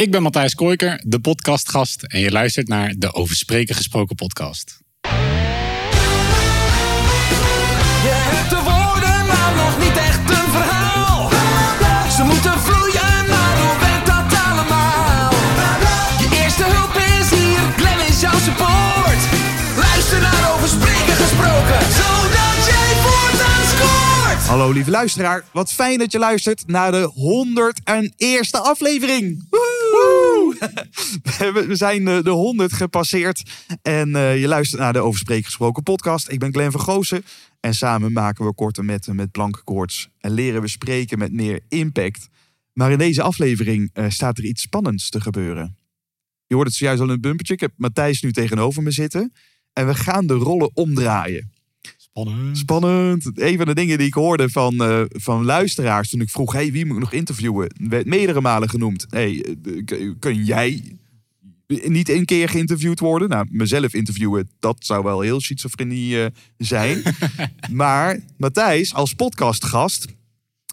Ik ben Matthijs Koiker, de podcastgast. En je luistert naar de Over Spreken Gesproken podcast. Je hebt de woorden, maar nog niet echt een verhaal. Ze moeten vloeien, maar hoe werkt dat allemaal? Je eerste hulp is hier, Glenn is jouw support. Luister naar over spreken gesproken, zodat jij voortaan scoort. Hallo lieve luisteraar, wat fijn dat je luistert naar de 101ste aflevering. Woehoe! We zijn eh, de 100 gepasseerd en eh, je luistert naar de Over Spreken Gesproken podcast. Ik ben Glenn van Goosen en samen maken we korte metten met blanke koorts en leren we spreken met meer impact. Maar in deze aflevering eh, staat er iets spannends te gebeuren. Je hoort het zojuist al in een bumpertje. Ik heb Matthijs nu tegenover me zitten en we gaan de rollen omdraaien. Spannend. Spannend. Een van de dingen die ik hoorde van, eh, van luisteraars toen ik vroeg: hey, wie moet ik nog interviewen? Werd meerdere malen genoemd. Hey, eh, kun jij niet één keer geïnterviewd worden? Nou, mezelf interviewen, dat zou wel heel schizofrenie eh, zijn. maar Matthijs, als podcastgast,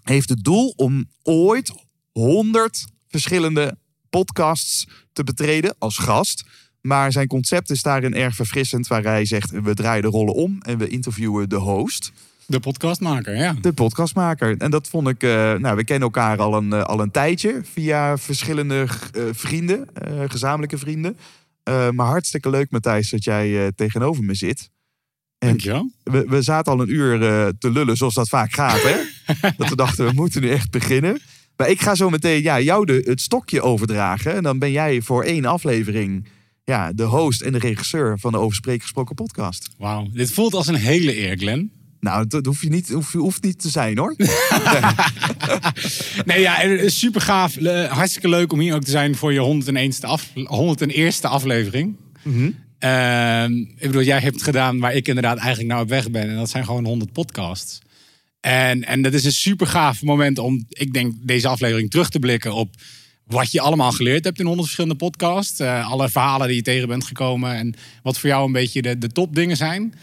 heeft het doel om ooit 100 verschillende podcasts te betreden als gast. Maar zijn concept is daarin erg verfrissend, waar hij zegt: we draaien de rollen om en we interviewen de host, De podcastmaker, ja. de podcastmaker. En dat vond ik, eh, nou, we kennen elkaar al een, eh, al een tijdje via verschillende eh, vrienden, gezamenlijke vrienden. Maar hartstikke leuk, Matthijs, dat jij tegenover me zit. En Dankjewel. we, we zaten al een uur te lullen, zoals dat vaak gaat, hè? dat we dachten, we moeten nu echt beginnen. Maar ik ga zo meteen ja, jou de, het stokje overdragen. En dan ben jij voor één aflevering ja, de host en de regisseur van de Over Spreken Gesproken podcast. Wauw. Dit voelt als een hele eer, Glenn. Nou, dat hoef je niet, hoef, hoeft niet te zijn, hoor. Nee, ja, super gaaf. Hartstikke leuk om hier ook te zijn voor je 101ste, af, 101ste aflevering. Ehm, ik bedoel, jij hebt gedaan waar ik inderdaad eigenlijk nou op weg ben. En dat zijn gewoon 100 podcasts. En, en dat is een super gaaf moment om, ik denk, deze aflevering terug te blikken op wat je allemaal geleerd hebt in 100 verschillende podcasts. Eh, alle verhalen die je tegen bent gekomen en wat voor jou een beetje de, de topdingen zijn.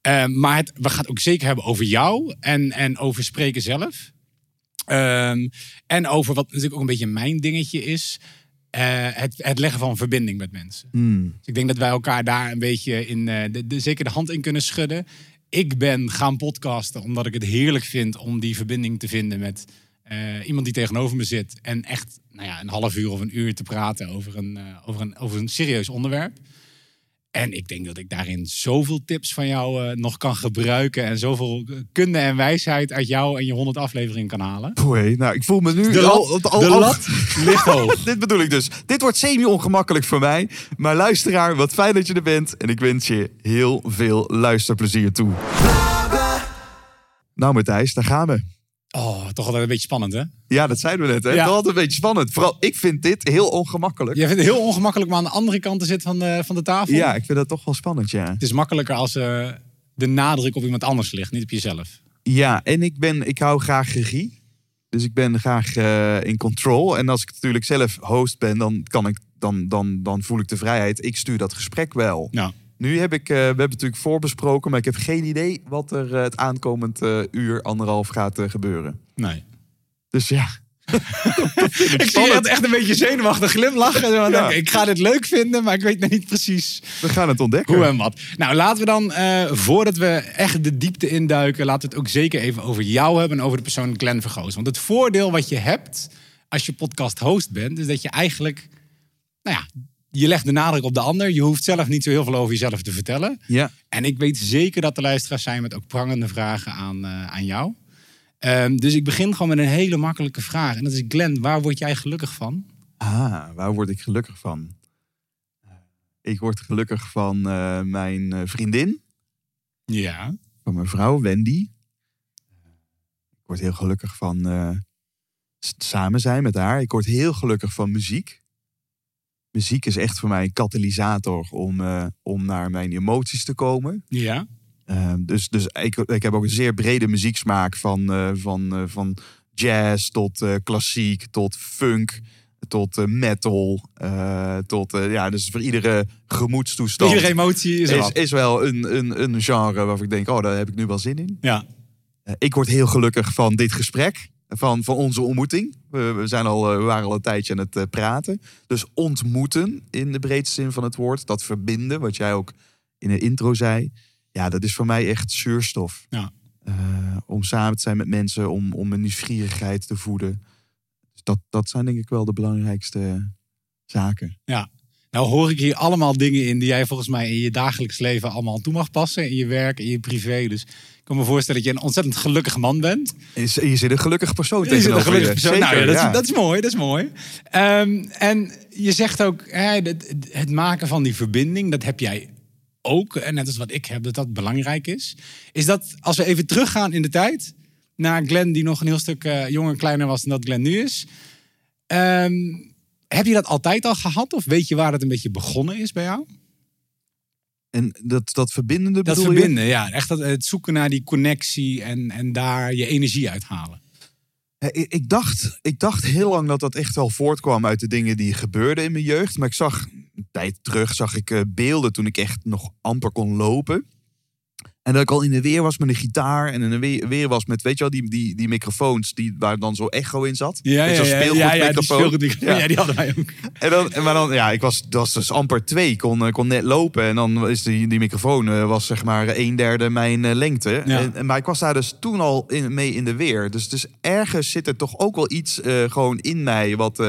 Eh, maar het, we gaan het ook zeker hebben over jou en, en over spreken zelf. Ehm, en over wat natuurlijk ook een beetje mijn dingetje is. eh, het, het leggen van verbinding met mensen. Dus ik denk dat wij elkaar daar een beetje in de, de, zeker de hand in kunnen schudden. Ik ben gaan podcasten omdat ik het heerlijk vind om die verbinding te vinden met iemand die tegenover me zit. En echt nou ja, een half uur of een uur te praten over een, eh, over een, over een serieus onderwerp. En ik denk dat ik daarin zoveel tips van jou eh, nog kan gebruiken. En zoveel eh, kunde en wijsheid uit jou en je 100 afleveringen kan halen. Oei, nou, ik voel me nu De al, lat, al, de al- lat ligt hoog. Dit bedoel ik dus. Dit wordt semi-ongemakkelijk voor mij. Maar luisteraar, wat fijn dat je er bent. En ik wens je heel veel luisterplezier toe. Nou, Matthijs, daar gaan we. Toch altijd een beetje spannend, hè? Ja, dat zeiden we net. Hè? Ja. Is altijd een beetje spannend. Vooral, ik vind dit heel ongemakkelijk. Jij vindt het heel ongemakkelijk om aan de andere kant te zitten van de, van de tafel. Ja, ik vind dat toch wel spannend, ja. Het is makkelijker als eh, de nadruk op iemand anders ligt, niet op jezelf. Ja, en ik, ben, ik hou graag regie. Dus ik ben graag eh, in control. En als ik natuurlijk zelf host ben, dan, kan ik, dan, dan, dan voel ik de vrijheid. Ik stuur dat gesprek wel. Nu heb ik, eh, we hebben natuurlijk voorbesproken, maar ik heb geen idee wat er eh, het aankomend eh, uur, anderhalf gaat eh, gebeuren. Nee. Dus ja, Ik zie het echt een beetje zenuwachtig glimlachen. Ja. denk ik, ik ga dit leuk vinden, maar ik weet nog niet precies we gaan het ontdekken. hoe en wat. Nou, laten we dan, eh, voordat we echt de diepte induiken, laten we het ook zeker even over jou hebben en over de persoon Glenn Vergoos. Want het voordeel wat je hebt als je podcast host bent, is dat je eigenlijk, nou ja, je legt de nadruk op de ander. Je hoeft zelf niet zo heel veel over jezelf te vertellen. Ja, En ik weet zeker dat er luisteraars zijn met ook prangende vragen aan, eh, aan jou. Ehm, dus ik begin gewoon met een hele makkelijke vraag. En dat is Glenn, waar word jij gelukkig van? ah, waar word ik gelukkig van? Eh, Ik word gelukkig van eh, mijn eh, vriendin, Ja. van mijn vrouw Wendy. Ik word heel gelukkig van s- samen zijn met haar. Ik word heel gelukkig van muziek. Muziek is echt voor mij een katalysator om, om naar mijn emoties te komen. Ja. Uh, dus dus ik, ik heb ook een zeer brede muzieksmaak van, eh, van, eh, van jazz tot eh, klassiek, tot funk, tot metal. tot, ja, dus voor iedere gemoedstoestand Iedere emotie is is, is wel een, een, een genre waarvan ik denk, oh, daar heb ik nu wel zin in. Ja. Ik word heel gelukkig van dit gesprek. van, van onze ontmoeting. We, we, zijn al, we waren al een tijdje aan het praten. Dus ontmoeten in de breedste zin van het woord. Dat verbinden, wat jij ook in de intro zei. Ja, dat is voor mij echt zuurstof. Ja. Eh, om samen te zijn met mensen, om, om een nieuwsgierigheid te voeden. Dus dat, dat zijn denk ik wel de belangrijkste zaken. Ja. Nou hoor ik hier allemaal dingen in die jij volgens mij in je dagelijks leven allemaal toe mag passen. In je werk, in je privé. Dus ik kan me voorstellen dat je een ontzettend gelukkig man bent. Je, je zit een gelukkig persoon Je zit een gelukkig persoon. Zeker, nou ja, dat, ja. Dat is mooi, dat is mooi. Ehm, en je zegt ook, hè, het, het maken van die verbinding, dat heb jij ook. En net als wat ik heb, dat dat belangrijk is. Is dat, als we even teruggaan in de tijd, naar Glenn die nog een heel stuk eh, jonger en kleiner was dan dat Glenn nu is. Ehm, heb je dat altijd al gehad? Of weet je waar het een beetje begonnen is bij jou? En dat, dat verbindende Dat bedoel je? verbinden, ja. Echt dat, het zoeken naar die connectie en, en daar je energie uithalen. Ik, dacht, ik dacht heel lang dat dat echt wel voortkwam uit de dingen die gebeurden in mijn jeugd. Maar ik zag, een tijd terug, zag ik eh, beelden toen ik echt nog amper kon lopen. En dat ik al in de weer was met een gitaar. En in de weer, weer was met, weet je wel, die, die, die microfoons die, waar dan zo echo in zat. Ja, ja, ja, ja, ja, die. Ja. die hadden wij ook. En dan, maar dan, ja, ik was, dat was dus amper twee, kon, eh, kon net lopen. En dan is die, die microfoon eh, was zeg maar een derde mijn lengte. Ja. En, maar ik was daar dus toen al in, mee in de weer. Dus, dus ergens zit er toch ook wel iets gewoon in mij wat,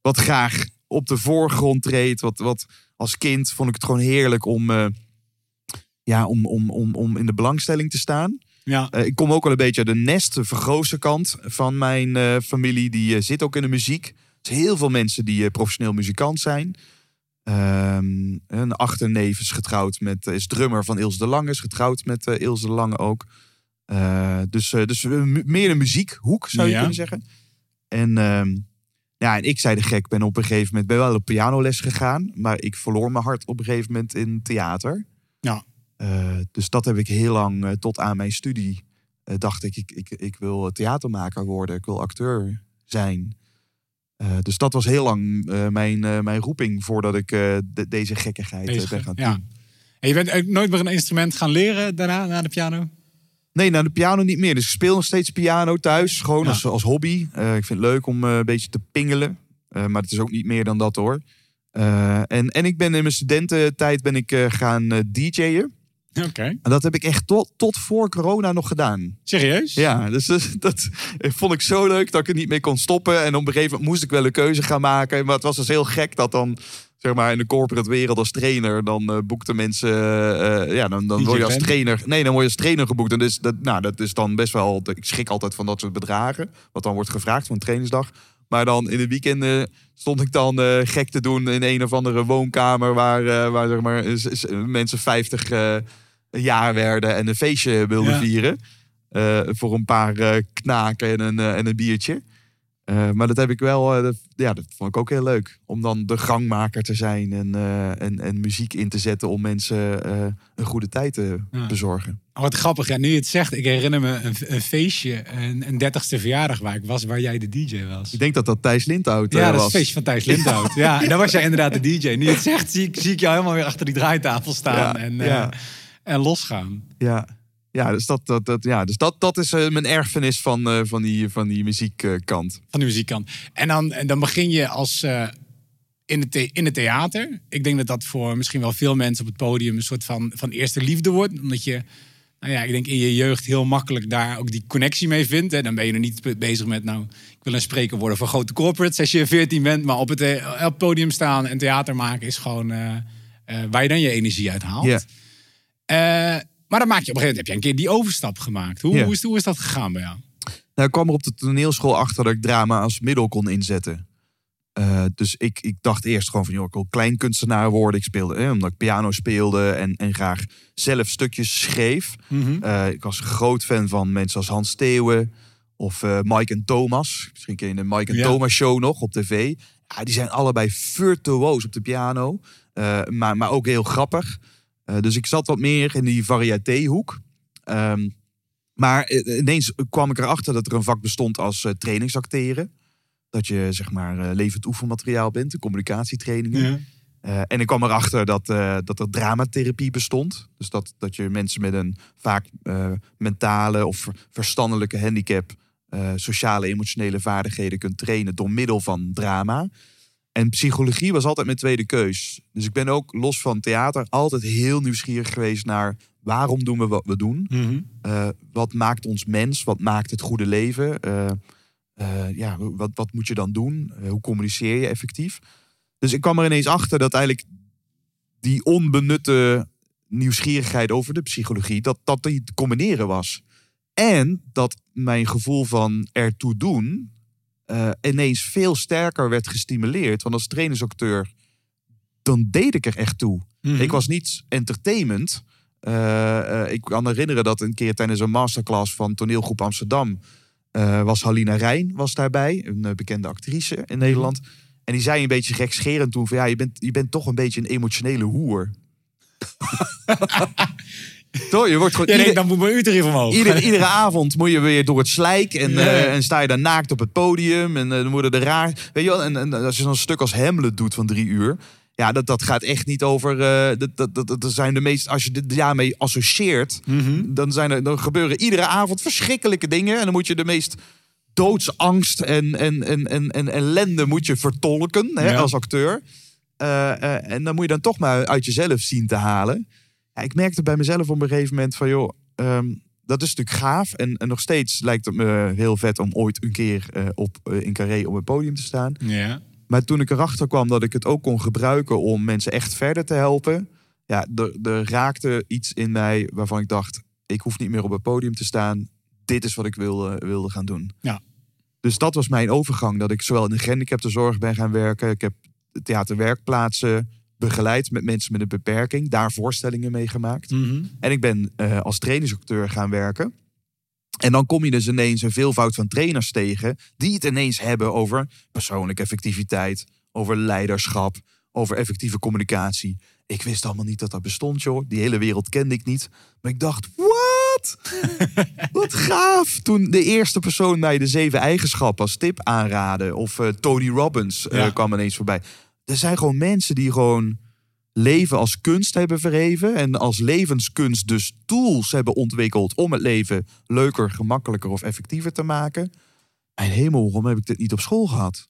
wat graag op de voorgrond treedt. Wat, wat als kind vond ik het gewoon heerlijk om, eh, ja, om, om, om, om in de belangstelling te staan. Ja. Eh, ik kom ook wel een beetje uit de nest, de vergrootste kant van mijn eh, familie. Die zit ook in de muziek. Er zijn heel veel mensen die professioneel muzikant zijn. Ehm, een achterneef is getrouwd met, is drummer van Ilse de Lange, is getrouwd met Ilse de Lange ook. Dus dus meer de muziekhoek zou je Ja. kunnen zeggen. En, ehm, ja, en ik zei de gek, ben op een gegeven moment ben wel op pianoles gegaan. Maar ik verloor mijn hart op een gegeven moment in theater. Ja. Eh, dus dat heb ik heel lang eh, tot aan mijn studie. eh, dacht ik, ik, ik, ik wil theatermaker worden, ik wil acteur zijn. Dus dat was heel lang mijn, mijn roeping voordat ik de- deze gekkigheid Bezig, ben gaan ja. doen. En je bent nooit meer een instrument gaan leren daarna, na de piano? Nee, naar de piano niet meer. Dus ik speel nog steeds piano thuis, gewoon Ja. als, als hobby. Eh, ik vind het leuk om eh, een beetje te pingelen. Eh, maar het is ook niet meer dan dat hoor. En, en ik ben in mijn studententijd ben ik gaan DJ'en. Oké. En dat heb ik echt tot, tot voor corona nog gedaan. Serieus? Ja, dus dat, dat vond ik zo leuk dat ik het niet meer kon stoppen. En op een gegeven moment moest ik wel een keuze gaan maken. Maar het was dus heel gek dat dan, zeg maar, in de corporate wereld als trainer, dan eh, boekten mensen, eh, ja, dan, dan word je als trainer, nee, dan word je als trainer geboekt. En dus, dat, nou, dat is dan best wel, ik schrik altijd van dat soort bedragen, wat dan wordt gevraagd voor een trainingsdag. Maar dan in de weekenden stond ik dan eh, gek te doen in een of andere woonkamer waar, eh, waar zeg maar, mensen 50 eh, jaar werden en een feestje wilden Ja. vieren. Eh, voor een paar eh, knaken en een, eh, en een biertje. Eh, maar dat heb ik wel, eh, dat, ja, dat vond ik ook heel leuk. Om dan de gangmaker te zijn en, eh, en, en muziek in te zetten om mensen een goede tijd te Ja. bezorgen. Oh, wat grappig, ja, nu je het zegt. Ik herinner me een, een feestje, een, een 30ste verjaardag waar ik was, waar jij de DJ was. Ik denk dat dat Thijs Lindhout eh, Ja, dat is was. het feestje van Thijs Lindhout. Ja, en daar was jij inderdaad de DJ. Nu je het zegt, zie ik, zie ik jou helemaal weer achter die draaitafel staan Ja, en, ja. en losgaan. Ja, ja dus, dat, dat, dat, ja, dus dat, dat is eh, mijn erfenis van, eh, van, die, van die muziekkant. Van de muziekkant. En dan, en dan begin je als eh, in, het in het theater. Ik denk dat dat voor misschien wel veel mensen op het podium een soort van, van eerste liefde wordt. Omdat je, nou ja, ik denk in je jeugd heel makkelijk daar ook die connectie mee vindt. Hè. Dan ben je er niet be- bezig met, nou, ik wil een spreker worden voor grote corporates als je 14 bent. Maar op het, op het podium staan en theater maken is gewoon waar je dan je energie uit haalt. Ja. Maar dan maak je op een gegeven moment heb je een keer die overstap gemaakt. Hoe, Ja. hoe, is, hoe is dat gegaan bij jou? Nou, ik kwam er op de toneelschool achter dat ik drama als middel kon inzetten. Eh, dus ik, ik dacht eerst gewoon van, joh, ik wil kleinkunstenaar worden. Ik speelde, eh, omdat ik piano speelde en, en graag zelf stukjes schreef. Eh, ik was een groot fan van mensen als Hans Theeuwen of eh, Mike en Thomas. Misschien ken je de Mike en Ja. Thomas show nog op tv. Ja, die zijn allebei virtuoos op de piano, maar, maar ook heel grappig. Eh, dus ik zat wat meer in die variété-hoek. Ehm, maar eh, ineens kwam ik erachter dat er een vak bestond als eh, trainingsacteren. Dat je zeg maar eh, levend oefenmateriaal bent, de communicatietrainingen. Eh, en ik kwam erachter dat, eh, dat er dramatherapie bestond. Dus dat, dat je mensen met een vaak eh, mentale of ver- verstandelijke handicap eh, sociale, emotionele vaardigheden kunt trainen door middel van drama. En psychologie was altijd mijn tweede keus. Dus ik ben ook los van theater altijd heel nieuwsgierig geweest naar waarom doen we wat we doen. Mhm. Eh, wat maakt ons mens? Wat maakt het goede leven? Eh, eh, ja, wat, wat moet je dan doen? Hoe communiceer je effectief? Dus ik kwam er ineens achter dat eigenlijk die onbenutte nieuwsgierigheid over de psychologie, dat dat die te combineren was. En dat mijn gevoel van ertoe doen eh, ineens veel sterker werd gestimuleerd. Want als trainersacteur, dan deed ik er echt toe. Mhm. Ik was niet entertainment. Eh, eh, ik kan herinneren dat een keer tijdens een masterclass van toneelgroep Amsterdam... was Halina Rijn was daarbij, een bekende actrice in Nederland. En die zei een beetje gekscherend toen van... ja, je bent, je bent toch een beetje een emotionele hoer. Toch? Je wordt gewoon... Ja, nee, ieder- dan moet mijn uur omhoog. Iedere, iedere avond moet je weer door het slijk en, eh, en sta je daar naakt op het podium en eh, dan worden er raar. Weet je wel, en, en als je zo'n stuk als Hamlet doet van drie uur, ja, dat, dat gaat echt niet over. eh, dat, dat, dat, dat zijn de meest. Als je dit daarmee associeert, Mhm. dan, zijn er, dan gebeuren iedere avond verschrikkelijke dingen en dan moet je de meest doodsangst en, en, en, en, en ellende moet je vertolken hè, Ja. als acteur. En dan moet je dan toch maar uit jezelf zien te halen. Ja, ik merkte bij mezelf op een gegeven moment van, joh, ehm, dat is natuurlijk gaaf. En, en nog steeds lijkt het me heel vet om ooit een keer eh, op, eh, in Carré op het podium te staan. Ja. Maar toen ik erachter kwam dat ik het ook kon gebruiken om mensen echt verder te helpen. Ja, er, er raakte iets in mij waarvan ik dacht, ik hoef niet meer op het podium te staan. Dit is wat ik wilde, wilde gaan doen. Ja. Dus dat was mijn overgang. Dat ik zowel in de gehandicaptenzorg ben gaan werken. Ik heb theaterwerkplaatsen begeleid met mensen met een beperking. Daar voorstellingen mee gemaakt. Mhm. En ik ben eh, als trainingsacteur gaan werken. En dan kom je dus ineens een veelvoud van trainers tegen. die het ineens hebben over persoonlijke effectiviteit. over leiderschap. over effectieve communicatie. Ik wist allemaal niet dat dat bestond, joh. Die hele wereld kende ik niet. Maar ik dacht, wat? Wat gaaf. Toen de eerste persoon mij de zeven eigenschappen als tip aanraden. Of eh, Tony Robbins eh, Ja. kwam ineens voorbij. Er zijn gewoon mensen die gewoon leven als kunst hebben verheven. En als levenskunst dus tools hebben ontwikkeld om het leven leuker, gemakkelijker of effectiever te maken. Mijn hemel, waarom heb ik dit niet op school gehad?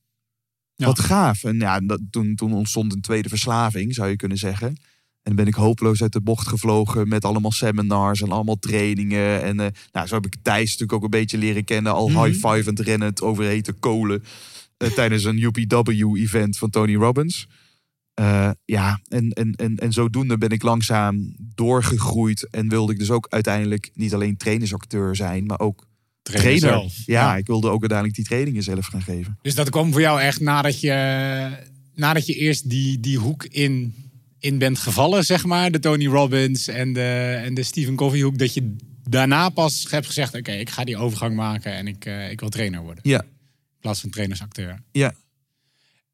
Ja. Wat gaaf. En ja, dat, toen, toen ontstond een tweede verslaving, zou je kunnen zeggen. En dan ben ik hopeloos uit de bocht gevlogen met allemaal seminars en allemaal trainingen. En eh, nou, zo heb ik Thijs natuurlijk ook een beetje leren kennen. Al Mhm. high-fivend rennend over hete kolen. Eh, tijdens een UPW-event van Tony Robbins. Eh, ja, en, en, en, en zodoende ben ik langzaam doorgegroeid. En wilde ik dus ook uiteindelijk niet alleen trainersacteur zijn, maar ook Trainer. Ja, ik wilde ook uiteindelijk die trainingen zelf gaan geven. Dus dat kwam voor jou echt nadat je, nadat je eerst die, die hoek in, in bent gevallen, zeg maar. De Tony Robbins en de, en de Stephen Covey hoek. Dat je daarna pas hebt gezegd, oké, ik ga die overgang maken en ik, eh, ik wil trainer worden. Ja, In plaats van trainersacteur. ja.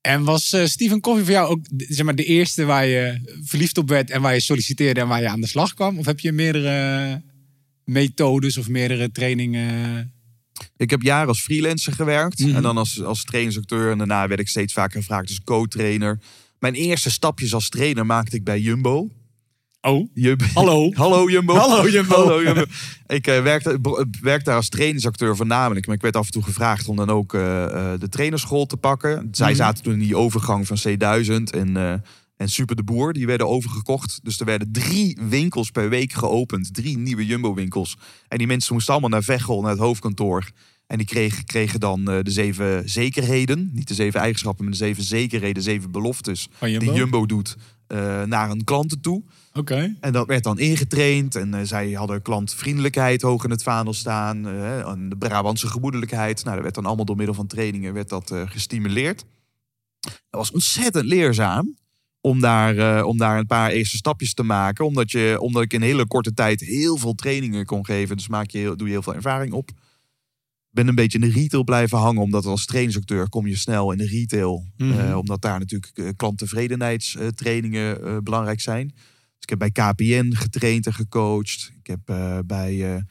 En was eh, Stephen Covey voor jou ook de- zeg maar, de eerste waar je verliefd op werd en waar je solliciteerde en waar je aan de slag kwam? Of heb je meerdere methodes of meerdere trainingen? Ik heb jaren als freelancer gewerkt. Mhm. En dan als, als trainingsacteur. En daarna werd ik steeds vaker gevraagd als co-trainer. Mijn eerste stapjes als trainer maakte ik bij Jumbo. Oh, Jumbo. hallo. Hallo Jumbo. Hallo, Jumbo. Hallo, Jumbo. Ik eh, werkte, werkte daar als trainingsacteur voornamelijk. Maar ik werd af en toe gevraagd om dan ook eh, eh, de trainerschool te pakken. Zij Mhm. zaten toen in die overgang van C1000 en, eh, en Super de Boer. Die werden overgekocht. Dus er werden drie winkels per week geopend. Drie nieuwe Jumbo winkels. En die mensen moesten allemaal naar Veghel, naar het hoofdkantoor. En die kregen, kregen dan eh, de zeven zekerheden. Niet de zeven eigenschappen, maar de zeven zekerheden. Zeven beloftes Jumbo? die Jumbo doet eh, naar een klanten toe. Oké. En dat werd dan ingetraind. En eh, zij hadden klantvriendelijkheid hoog in het vaandel staan. eh, en de Brabantse gemoedelijkheid. Nou, dat werd dan allemaal door middel van trainingen werd dat, eh, gestimuleerd. Dat was ontzettend leerzaam. Om daar, om daar een paar eerste stapjes te maken. Omdat, je, omdat ik in een hele korte tijd heel veel trainingen kon geven. Dus maak je, heel- doe je heel veel ervaring op. Ben een beetje in de retail blijven hangen. Omdat als trainingsacteur kom je snel in de retail. Mhm. Omdat daar natuurlijk klanttevredenheidstrainingen belangrijk zijn. Ik heb bij KPN getraind en gecoacht. Ik heb eh, bij eh,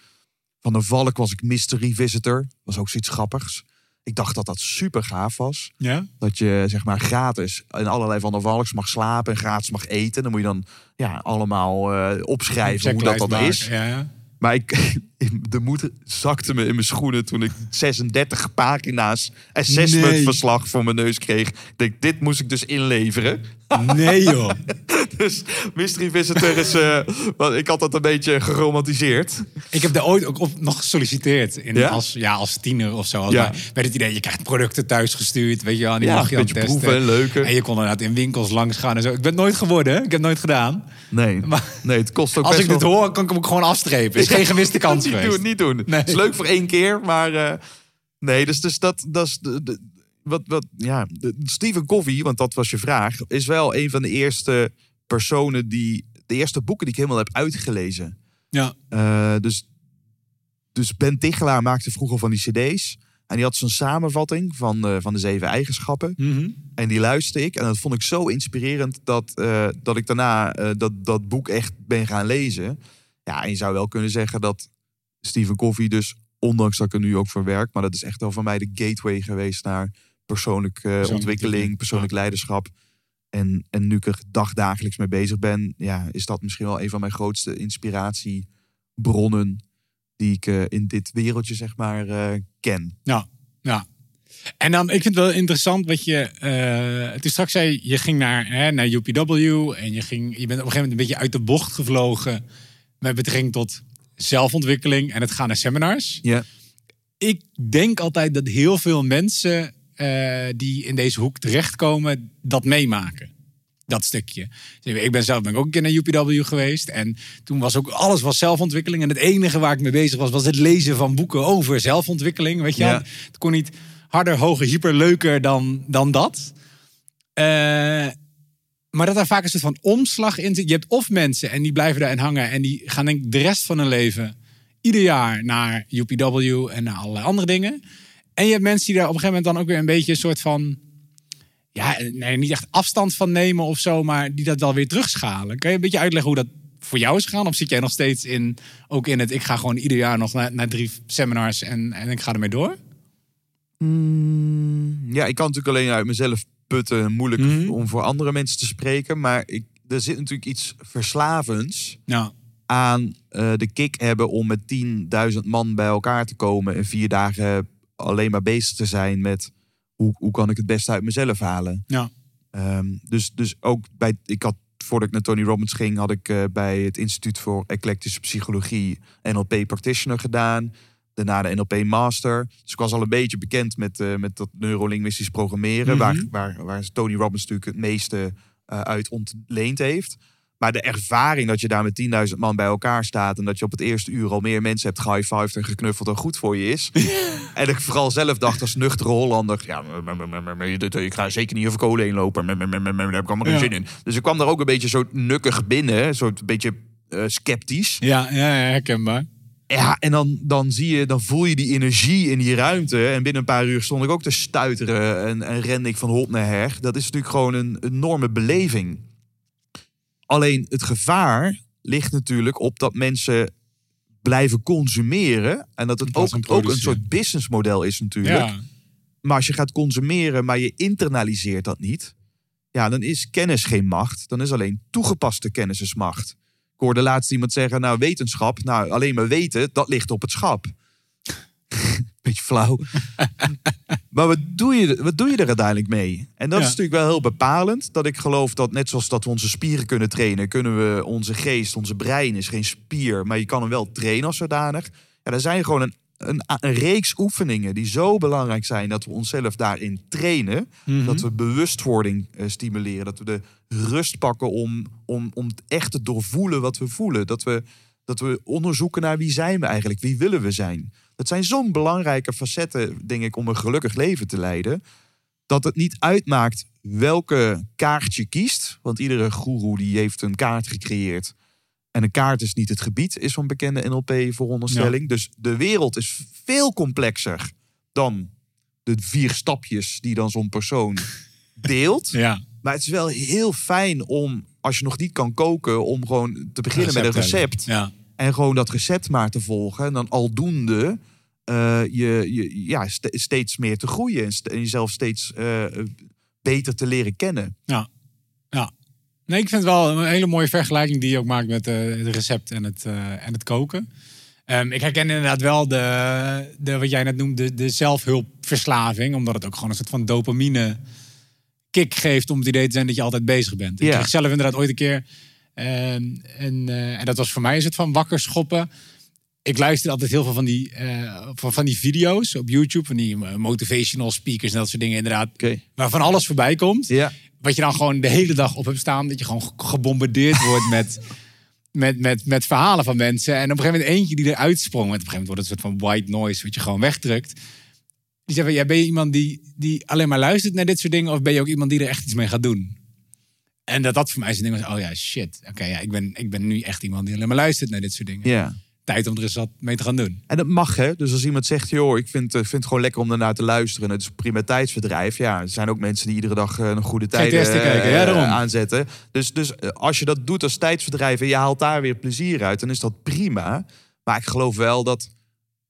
Van der Valk was ik mystery visitor. Was ook zoiets grappigs. Ik dacht dat dat super gaaf was. Ja? Dat je zeg maar gratis in allerlei Van der Valks mag slapen en gratis mag eten. Dan moet je dan ja, allemaal eh, opschrijven hoe dat dan is. Ja. Maar ik, de moed zakte me in mijn schoenen toen ik 36 pagina's assessmentverslag voor mijn neus kreeg. Ik denk, dit moest ik dus inleveren. Nee joh. Dus Mystery Visitor is... want ik had dat een beetje geromantiseerd. Ik heb daar ooit ook op nog gesolliciteerd. In, Ja? Als, ja, als tiener of zo. Ja. Met het idee, je krijgt producten thuis gestuurd. Weet je wel, en die Ja, mag je dan testen. proeven en leuken. En je kon inderdaad in winkels langs gaan en zo. Ik ben het nooit geworden. Ik heb het nooit gedaan. Nee, Maar- nee het kost ook Als best ik dit wel- hoor, kan ik hem ook gewoon afstrepen. is geen gemiste kans niet geweest. doen, niet doen. Nee. Het is leuk voor één keer, maar eh, nee, dus, dus dat, dat is de, de- wat, wat, ja, Stephen Covey, want dat was je vraag, is wel een van de eerste personen die, de eerste boeken die ik helemaal heb uitgelezen. Ja. Eh, dus, dus Ben Tichelaar maakte vroeger van die cd's. En die had zo'n samenvatting van, eh, van de zeven eigenschappen. Mhm. En die luisterde ik. En dat vond ik zo inspirerend dat, eh, dat ik daarna dat, dat boek echt ben gaan lezen. Ja, en je zou wel kunnen zeggen dat Stephen Covey dus, ondanks dat ik er nu ook voor werk, maar dat is echt wel voor mij de gateway geweest naar persoonlijke eh, ontwikkeling, persoonlijk leiderschap. En, en nu ik er dagdagelijks mee bezig ben, ja, is dat misschien wel een van mijn grootste inspiratiebronnen die ik eh, in dit wereldje, zeg maar, eh, ken. Ja, ja. En dan, ik vind het wel interessant wat je... eh toen straks zei, je ging naar, hè, naar UPW... en je, ging, je bent op een gegeven moment een beetje uit de bocht gevlogen... met betrekking tot zelfontwikkeling en het gaan naar seminars. Ja. Ik denk altijd dat heel veel mensen eh, die in deze hoek terechtkomen... dat meemaken. Dat stukje. Ik ben zelf ben ik ook een keer naar UPW geweest. En toen was ook alles was zelfontwikkeling. En het enige waar ik mee bezig was, was het lezen van boeken over zelfontwikkeling. Weet je? Ja. Het kon niet harder, hoger, hyper leuker dan, dan dat. Eh, maar dat daar vaak een soort van omslag in zit. Je hebt of mensen en die blijven daarin hangen. En die gaan denk ik de rest van hun leven ieder jaar naar UPW en naar allerlei andere dingen. En je hebt mensen die daar op een gegeven moment dan ook weer een beetje een soort van ja, nee, niet echt afstand van nemen of zo, maar die dat wel weer terugschalen. Kan je een beetje uitleggen hoe dat voor jou is gegaan? Of zit jij nog steeds in, ook in het, ik ga gewoon ieder jaar nog naar, naar drie seminars en, en ik ga ermee door? Ja, ik kan natuurlijk alleen uit mezelf putten. Moeilijk Mhm. om voor andere mensen te spreken. Maar ik, er zit natuurlijk iets verslavends Ja, aan eh, de kick hebben om met 10.000 man bij elkaar te komen. En vier dagen alleen maar bezig te zijn met hoe, hoe kan ik het beste uit mezelf halen. ja, Ehm, dus, dus ook bij, ik had, voordat ik naar Tony Robbins ging, had ik eh, bij het Instituut voor Eclectische Psychologie NLP Practitioner gedaan. Daarna de NLP Master. Dus ik was al een beetje bekend met, eh, met dat neurolinguistisch programmeren, waar, Mhm. waar, waar Tony Robbins natuurlijk het meeste eh, uit ontleend heeft. Maar de ervaring dat je daar met 10.000 man bij elkaar staat en dat je op het eerste uur al meer mensen hebt gehighfived en geknuffeld en goed voor je is. En ik vooral zelf dacht als nuchtere Hollander, ja, ik ga zeker niet over kolen heen lopen. Daar heb ik allemaal geen zin in. Dus ik kwam daar ook een beetje zo nukkig binnen, een soort beetje eh, sceptisch. ja, ja, herkenbaar. Ja, en dan, dan zie je, dan voel je die energie in die ruimte. En binnen een paar uur stond ik ook te stuiteren en, en rende ik van hot naar her. Dat is natuurlijk gewoon een enorme beleving. Alleen het gevaar ligt natuurlijk op dat mensen blijven consumeren. En dat het ook, ook een soort businessmodel is natuurlijk. Ja, Maar als je gaat consumeren, maar je internaliseert dat niet. Ja, dan is kennis geen macht. Dan is alleen toegepaste kennis is macht. Ik hoorde laatst iemand zeggen, nou wetenschap, nou alleen maar weten, dat ligt op het schap. Beetje flauw. maar wat doe, je, wat doe je er uiteindelijk mee? En dat Ja. is natuurlijk wel heel bepalend. Dat ik geloof dat net zoals dat we onze spieren kunnen trainen, kunnen we onze geest, onze brein is geen spier, maar je kan hem wel trainen als zodanig. Ja, er zijn gewoon een, een, een reeks oefeningen die zo belangrijk zijn dat we onszelf daarin trainen. Mhm. Dat we bewustwording eh, stimuleren. Dat we de rust pakken om, om, om echt te doorvoelen wat we voelen. Dat we, dat we onderzoeken naar wie zijn we eigenlijk, wie willen we zijn. Dat zijn zo'n belangrijke facetten, denk ik, om een gelukkig leven te leiden. Dat het niet uitmaakt welke kaart je kiest. Want iedere goeroe die heeft een kaart gecreëerd. En een kaart is niet het gebied, is zo'n bekende NLP-veronderstelling. Dus de wereld is veel complexer dan de vier stapjes die dan zo'n persoon deelt. ja. Maar het is wel heel fijn om, als je nog niet kan koken, om gewoon te beginnen met een Recept hebben. recept. Ja, En gewoon dat recept maar te volgen. En dan aldoende eh, je, je ja, ste- steeds meer te groeien. En, st- en jezelf steeds eh, beter te leren kennen. ja. Nee, ik vind het wel een hele mooie vergelijking die je ook maakt met eh, het recept en het, en het koken. Ehm, ik herken inderdaad wel de, de, wat jij net noemde, de zelfhulpverslaving. Omdat het ook gewoon een soort van dopamine kick geeft om het idee te zijn dat je altijd bezig bent. Ik Ja. kreeg zelf inderdaad ooit een keer, ehm, en, en dat was voor mij is het van wakker schoppen. Ik luister altijd heel veel van die, eh, van, van die video's op YouTube, van die eh, motivational speakers en dat soort dingen inderdaad. Oké. Waarvan alles voorbij komt. Ja. Wat je dan gewoon de hele dag op hebt staan. Dat je gewoon ge- gebombardeerd wordt met, met, met, met verhalen van mensen. En op een gegeven moment eentje die eruit sprong. Want op een gegeven moment wordt het een soort van white noise. Wat je gewoon wegdrukt. Die van, ja, ben je iemand die, die alleen maar luistert naar dit soort dingen? Of ben je ook iemand die er echt iets mee gaat doen? En dat dat voor mij zo'n ding was. Oh ja, shit. Oké, ja, ik, ben, ik ben nu echt iemand die alleen maar luistert naar dit soort dingen. ja. Tijd om er eens wat mee te gaan doen. En dat mag, hè? Dus als iemand zegt, joh, ik vind, eh, vind het gewoon lekker om daarnaar te luisteren. Het is een prima tijdsverdrijf. Ja, er zijn ook mensen die iedere dag eh, een goede tijd ja, daarom. aanzetten. Dus, dus eh, als je dat doet als tijdsverdrijf en je haalt daar weer plezier uit, dan is dat prima. Maar ik geloof wel dat,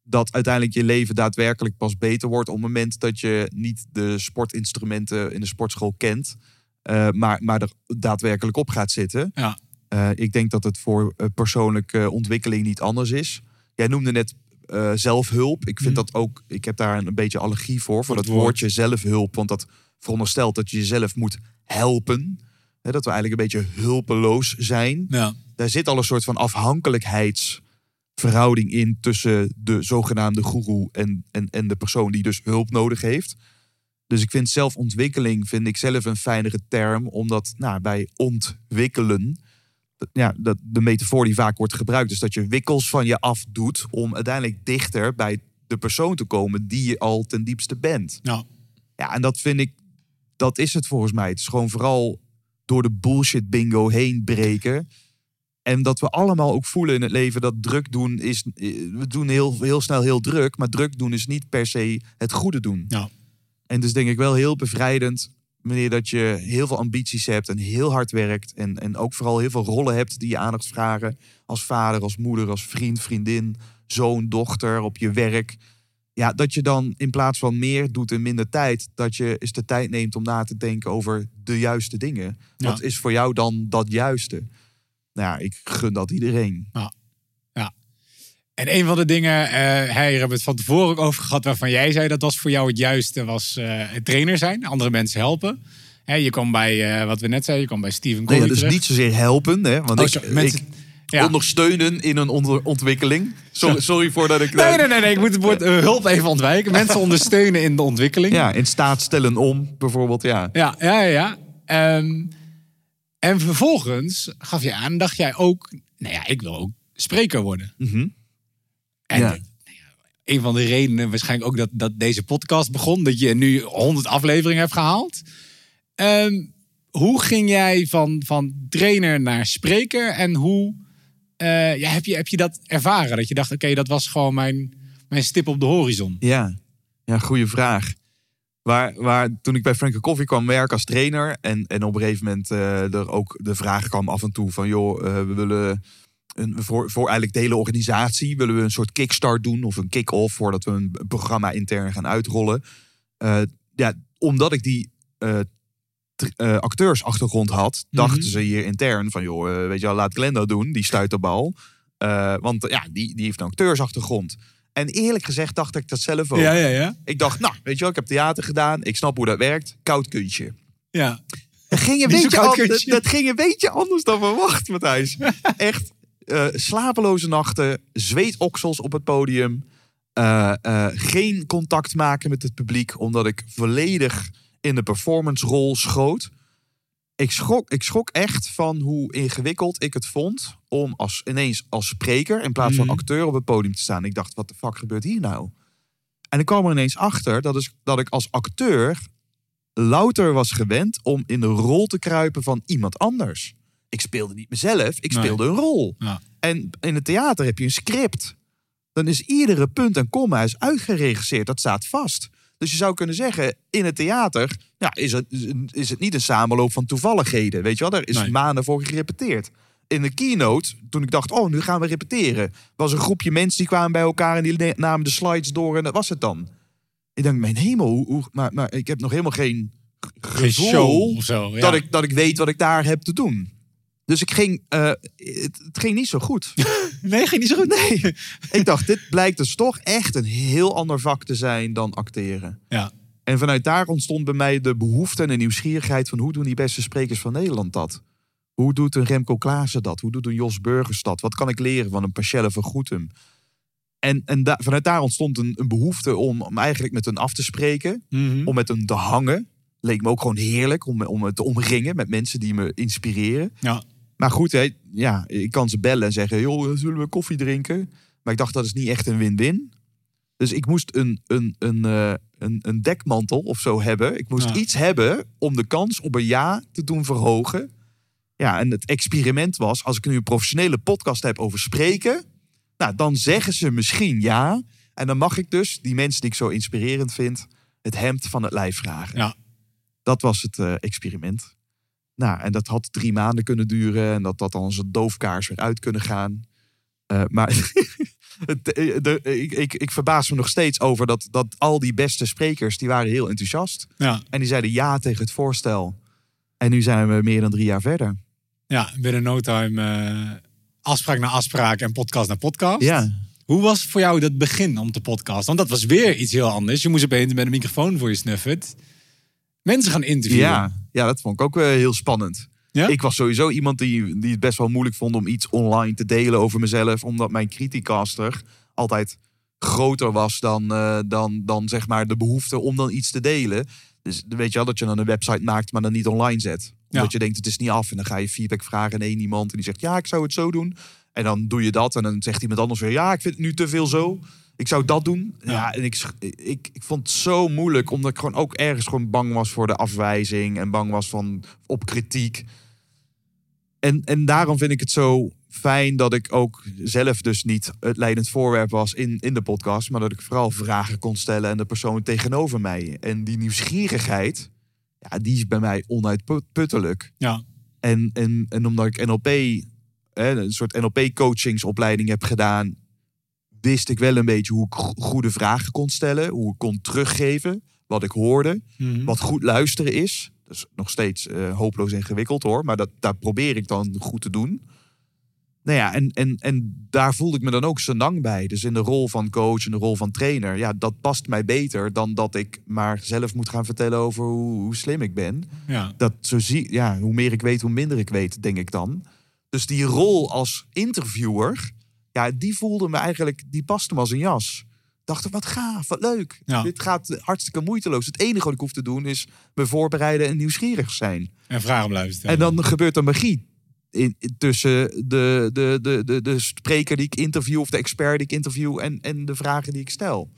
dat uiteindelijk je leven daadwerkelijk pas beter wordt op het moment dat je niet de sportinstrumenten in de sportschool kent. eh, maar, maar er daadwerkelijk op gaat zitten. Ja. Eh, ik denk dat het voor eh, persoonlijke ontwikkeling niet anders is. Jij noemde net eh, zelfhulp. Ik vind Mhm. dat ook. Ik heb daar een beetje allergie voor. Voor dat woord. woordje zelfhulp. Want dat veronderstelt dat je jezelf moet helpen. Hè, dat we eigenlijk een beetje hulpeloos zijn. Ja. Daar zit al een soort van afhankelijkheidsverhouding in tussen de zogenaamde goeroe en, en, en de persoon die dus hulp nodig heeft. Dus ik vind zelfontwikkeling vind ik zelf een fijnere term, omdat nou, bij ontwikkelen, ja, dat de metafoor die vaak wordt gebruikt, is dat je wikkels van je afdoet om uiteindelijk dichter bij de persoon te komen die je al ten diepste bent. Ja. Ja, en dat vind ik, dat is het volgens mij. Het is gewoon vooral door de bullshit bingo heen breken. En dat we allemaal ook voelen in het leven dat druk doen is. eh, We doen heel, heel snel heel druk, maar druk doen is niet per se het goede doen. Ja. En dus denk ik wel heel bevrijdend, wanneer dat je heel veel ambities hebt en heel hard werkt. En, en ook vooral heel veel rollen hebt die je aandacht vragen. Als vader, als moeder, als vriend, vriendin, zoon, dochter, op je werk. Ja, dat je dan in plaats van meer doet in minder tijd, dat je eens de tijd neemt om na te denken over de juiste dingen. Ja. Wat is voor jou dan dat juiste? Nou ja, ik gun dat iedereen. En een van de dingen, hey, hier hebben we het van tevoren ook over gehad, waarvan jij zei dat was voor jou het juiste, was eh, trainer zijn, andere mensen helpen. Hè, je kwam bij, eh, wat we net zeiden, je kwam bij Steven Nee, Covey dat is terecht. niet zozeer helpen, hè? Want Oh, ik, sorry, mensen- ik ja. ondersteunen in een ontwikkeling. Sorry, sorry voor dat ik... Nee, nee, nee, nee, ik moet het woord hulp even ontwijken. Mensen ondersteunen in de ontwikkeling. Ja, in staat stellen om, bijvoorbeeld, ja. Ja, ja, ja. ja. Ehm, en vervolgens gaf je aan, dacht jij ook, nou ja, ik wil ook spreker worden. Mhm. En Ja. nou ja, een van de redenen waarschijnlijk ook dat, dat deze podcast begon, dat je nu 100 afleveringen hebt gehaald. Ehm, hoe ging jij van, van trainer naar spreker en hoe eh, ja, heb, je, heb je dat ervaren? Dat je dacht, oké, dat was gewoon mijn, mijn stip op de horizon. Ja, ja goede vraag. Waar, waar, toen ik bij Frank Coffee kwam werken als trainer... en, en op een gegeven moment eh, er ook de vraag kwam af en toe van... joh, eh, we willen een, voor, voor eigenlijk de hele organisatie... willen we een soort kickstart doen of een kick-off... voordat we een programma intern gaan uitrollen. Eh, ja, omdat ik die eh, eh, acteursachtergrond had... dachten Mhm. ze hier intern van... joh, weet je wel, laat Glenn dat doen, die stuit de bal. Want ja, die, die heeft een acteursachtergrond. En eerlijk gezegd dacht ik dat zelf ook. Ja, ja, ja. Ik dacht, nou, weet je wel, ik heb theater gedaan. Ik snap hoe dat werkt. Koud kunstje. ja. Dat ging een, beetje, dat ging een beetje anders dan verwacht, Matthijs. Echt eh, slapeloze nachten, zweetoksels op het podium. eh, eh, geen contact maken met het publiek, omdat ik volledig in de performance-rol schoot. Ik schrok, ik schrok echt van hoe ingewikkeld ik het vond om als, ineens als spreker in plaats van Mhm. acteur op het podium te staan. Ik dacht, wat de fuck gebeurt hier nou? En ik kwam er ineens achter dat, is, dat ik als acteur louter was gewend om in de rol te kruipen van iemand anders. Ik speelde niet mezelf, ik Nee. speelde een rol. Ja. En in het theater heb je een script. Dan is iedere punt en komma is uitgeregisseerd. Dat staat vast. Dus je zou kunnen zeggen, in het theater ja, is, het, is het niet een samenloop van toevalligheden. Weet je wel, daar is Nee. maanden voor gerepeteerd. In de keynote, toen ik dacht, oh, nu gaan we repeteren, was een groepje mensen die kwamen bij elkaar en die namen de slides door en dat was het dan. Ik denk, mijn hemel, hoe, hoe- maar, maar ik heb nog helemaal geen Geen gevoel show of zo. Ja. dat, ik, dat ik weet wat ik daar heb te doen. Dus ik ging, eh, het, het ging niet zo goed. Nee, ging niet zo goed. Nee. ik dacht, dit blijkt dus toch echt een heel ander vak te zijn dan acteren. Ja. En vanuit daar ontstond bij mij de behoefte en de nieuwsgierigheid van hoe doen die beste sprekers van Nederland dat? Hoe doet een Remco Klaassen dat? Hoe doet een Jos Burgers dat? Wat kan ik leren van een Pachelle van Goetem? En, en da- vanuit daar ontstond een, een behoefte om, om eigenlijk met hen af te spreken. Mhm. Om met hen te hangen. Leek me ook gewoon heerlijk om, om me te omringen met mensen die me inspireren. Ja. Maar goed, hè, ja, ik kan ze bellen en zeggen: joh, zullen we koffie drinken? Maar ik dacht, dat is niet echt een win-win. Dus ik moest een, een, een, eh, een, een dekmantel of zo hebben. Ik moest Ja. iets hebben om de kans op een ja te doen verhogen. Ja, en het experiment was: als ik nu een professionele podcast heb over spreken, nou, dan zeggen ze misschien ja. En dan mag ik dus die mensen die ik zo inspirerend vind, het hemd van het lijf vragen. Ja. Dat was het eh, experiment. Nou, en dat had drie maanden kunnen duren. En dat dat dan een doofkaars weer uit kunnen gaan. Eh, maar eh, de, ik, ik, ik verbaas me nog steeds over dat, dat al die beste sprekers... die waren heel enthousiast. Ja. En die zeiden ja tegen het voorstel. En nu zijn we meer dan drie jaar verder. ja, binnen no time eh, afspraak na afspraak en podcast na podcast. Ja, Hoe was voor jou dat begin om te podcasten? Want dat was weer iets heel anders. Je moest opeens met een microfoon voor je snuffert mensen gaan interviewen. ja, ja dat vond ik ook eh, heel spannend. Ja? Ik was sowieso iemand die, die het best wel moeilijk vond om iets online te delen over mezelf. Omdat mijn criticaster altijd groter was dan, eh, dan, dan zeg maar de behoefte om dan iets te delen. Dus weet je wel dat je dan een website maakt, maar dan niet online zet. Omdat Ja. je denkt het is niet af en dan ga je feedback vragen aan één iemand. En die zegt ja, ik zou het zo doen. En dan doe je dat en dan zegt iemand anders weer ja, ik vind het nu te veel zo. Ik zou dat doen. Ja, Ja. en ik, ik, ik vond het zo moeilijk, omdat ik gewoon ook ergens gewoon bang was voor de afwijzing en bang was van, op kritiek. En, en daarom vind ik het zo fijn dat ik ook zelf dus niet het leidend voorwerp was in, in de podcast, maar dat ik vooral vragen kon stellen aan de persoon tegenover mij. En die nieuwsgierigheid, ja, die is bij mij onuitputtelijk. Ja. En, en, en omdat ik NLP, hè, een soort NLP-coachingsopleiding heb gedaan, wist ik wel een beetje hoe ik go- goede vragen kon stellen, hoe ik kon teruggeven wat ik hoorde, Mhm. wat goed luisteren is. Dat is nog steeds eh, hopeloos ingewikkeld hoor, maar dat, daar probeer ik dan goed te doen. Nou ja, en, en, en daar voelde ik me dan ook senang bij. Dus in de rol van coach en de rol van trainer. Ja, dat past mij beter dan dat ik maar zelf moet gaan vertellen over hoe, hoe slim ik ben ja. dat zo zie, ja, hoe meer ik weet, hoe minder ik weet, denk ik dan. Dus die rol als interviewer, ja, die voelde me eigenlijk, die paste me als een jas. Ik dacht, wat gaaf, wat leuk. Ja. Dit gaat hartstikke moeiteloos. Het enige wat ik hoef te doen is me voorbereiden en nieuwsgierig zijn. En vragen blijven stellen. En dan gebeurt er magie. In, in- tussen de, de, de, de, de spreker die ik interview of de expert die ik interview en, en de vragen die ik stel.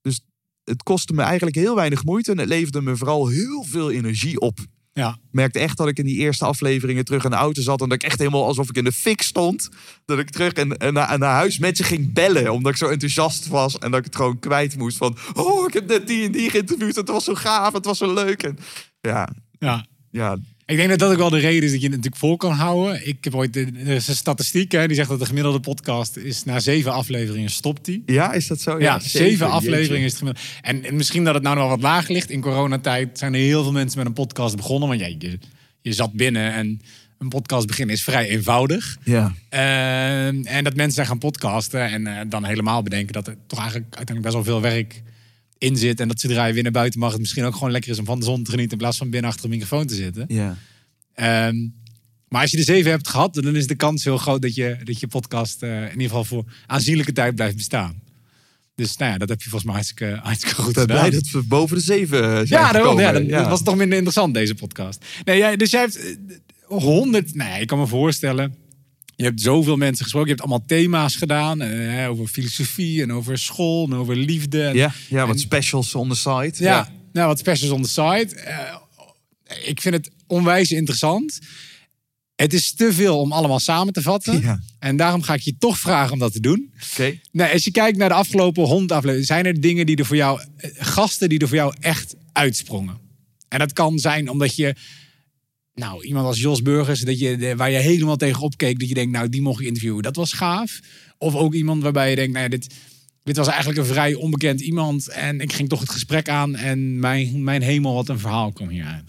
Dus het kostte me eigenlijk heel weinig moeite en het leverde me vooral heel veel energie op. Ja. Ik merkte echt dat ik in die eerste afleveringen terug in de auto zat. En dat ik echt helemaal alsof ik in de fik stond. Dat ik terug en, en, naar, naar huis mensen ging bellen. Omdat ik zo enthousiast was. En dat ik het gewoon kwijt moest. Van, oh, ik heb net die en die geïnterviewd. Het was zo gaaf. Het was zo leuk. En, ja, ja. ja, Ik denk dat dat ook wel de reden is dat je het natuurlijk vol kan houden. Ik heb ooit, er is een statistiek hè, die zegt dat de gemiddelde podcast is na zeven afleveringen stopt die. ja, is dat zo? Ja, zeven, afleveringen is het gemiddelde. En, en misschien dat het nou nog wat laag ligt. In coronatijd zijn er heel veel mensen met een podcast begonnen. Want ja, je, je zat binnen en een podcast beginnen is vrij eenvoudig. Ja, Ehm, en dat mensen zijn gaan podcasten en eh, dan helemaal bedenken dat er toch eigenlijk uiteindelijk best wel veel werk in zit. En dat zodra je weer naar buiten mag, het misschien ook gewoon lekker is om van de zon te genieten in plaats van binnen achter een microfoon te zitten. ja. Ehm, maar als je de zeven hebt gehad, dan is de kans heel groot dat je, dat je podcast eh, in ieder geval voor aanzienlijke tijd blijft bestaan. Dus nou ja, dat heb je volgens mij hartstikke, hartstikke goed Ik ben gedaan. blij dat we boven de zeven eh, zijn Ja, daarom. gekomen. Ja, dat, was toch minder interessant, deze podcast. Nee, jij, dus jij hebt eh, honderd... Nou ja, ik kan me voorstellen... Je hebt zoveel mensen gesproken. Je hebt allemaal thema's gedaan. eh, over filosofie en over school en over liefde. En, Ja, ja, wat En- specials on the side. ja, Nou, wat specials on the side. Eh, ik vind het onwijs interessant. Het is te veel om allemaal samen te vatten. Ja. En daarom ga ik je toch vragen om dat te doen. Oké. Nou, als je kijkt naar de afgelopen honderd afleveringen, zijn er dingen die er voor jou, eh, gasten die er voor jou echt uitsprongen. En dat kan zijn omdat je, nou, iemand als Jos Burgers, dat je, waar je helemaal tegen opkeek, dat je denkt, nou, die mocht ik interviewen, dat was gaaf. Of ook iemand waarbij je denkt, nou, ja, dit, dit was eigenlijk een vrij onbekend iemand en ik ging toch het gesprek aan en mijn, mijn hemel, wat een verhaal kwam hieruit.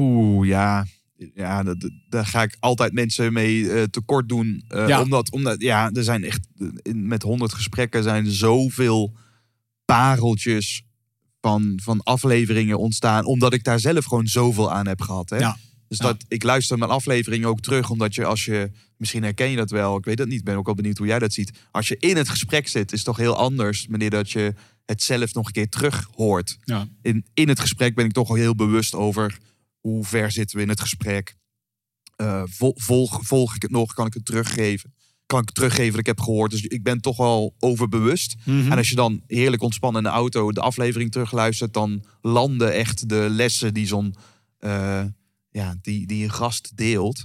Oeh, ja. ja, daar ga ik altijd mensen mee eh, tekort doen. Eh, Ja. Omdat, omdat, ja, er zijn echt, in, met honderd gesprekken zijn er zoveel pareltjes van, van afleveringen ontstaan. Omdat ik daar zelf gewoon zoveel aan heb gehad. Hè? Ja. Dus Ja. dat, ik luister mijn afleveringen ook terug. Omdat je als je, misschien herken je dat wel. Ik weet het niet, ben ook wel benieuwd hoe jij dat ziet. Als je in het gesprek zit, is het toch heel anders. Wanneer dat je het zelf nog een keer terug hoort Ja. in, in het gesprek ben ik toch wel heel bewust over hoe ver zitten we in het gesprek. Eh, vol- volg, volg ik het nog? Kan ik het teruggeven? Kan ik teruggeven wat ik heb gehoord? Dus ik ben toch wel overbewust. Mhm. En als je dan heerlijk ontspannen in de auto de aflevering terugluistert, dan landen echt de lessen die zo'n eh, ja, die, die een gast deelt.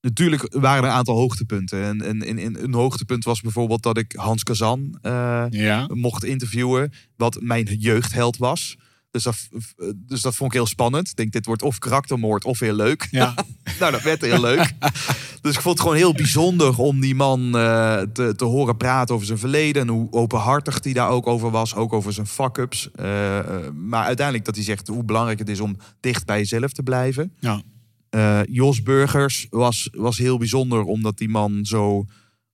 Natuurlijk waren er een aantal hoogtepunten. En, en, en, en een hoogtepunt was bijvoorbeeld dat ik Hans Kazan eh, Ja. mocht interviewen. Wat mijn jeugdheld was. Dus dat, dus dat vond ik heel spannend. Ik denk, dit wordt of karaktermoord of heel leuk. Ja. nou, dat werd heel leuk. dus ik vond het gewoon heel bijzonder om die man eh, te, te horen praten over zijn verleden. En hoe openhartig hij daar ook over was. Ook over zijn fuck-ups. Eh, eh, maar uiteindelijk dat hij zegt hoe belangrijk het is om dicht bij jezelf te blijven. Ja. Jos Burgers was, was heel bijzonder omdat die man zo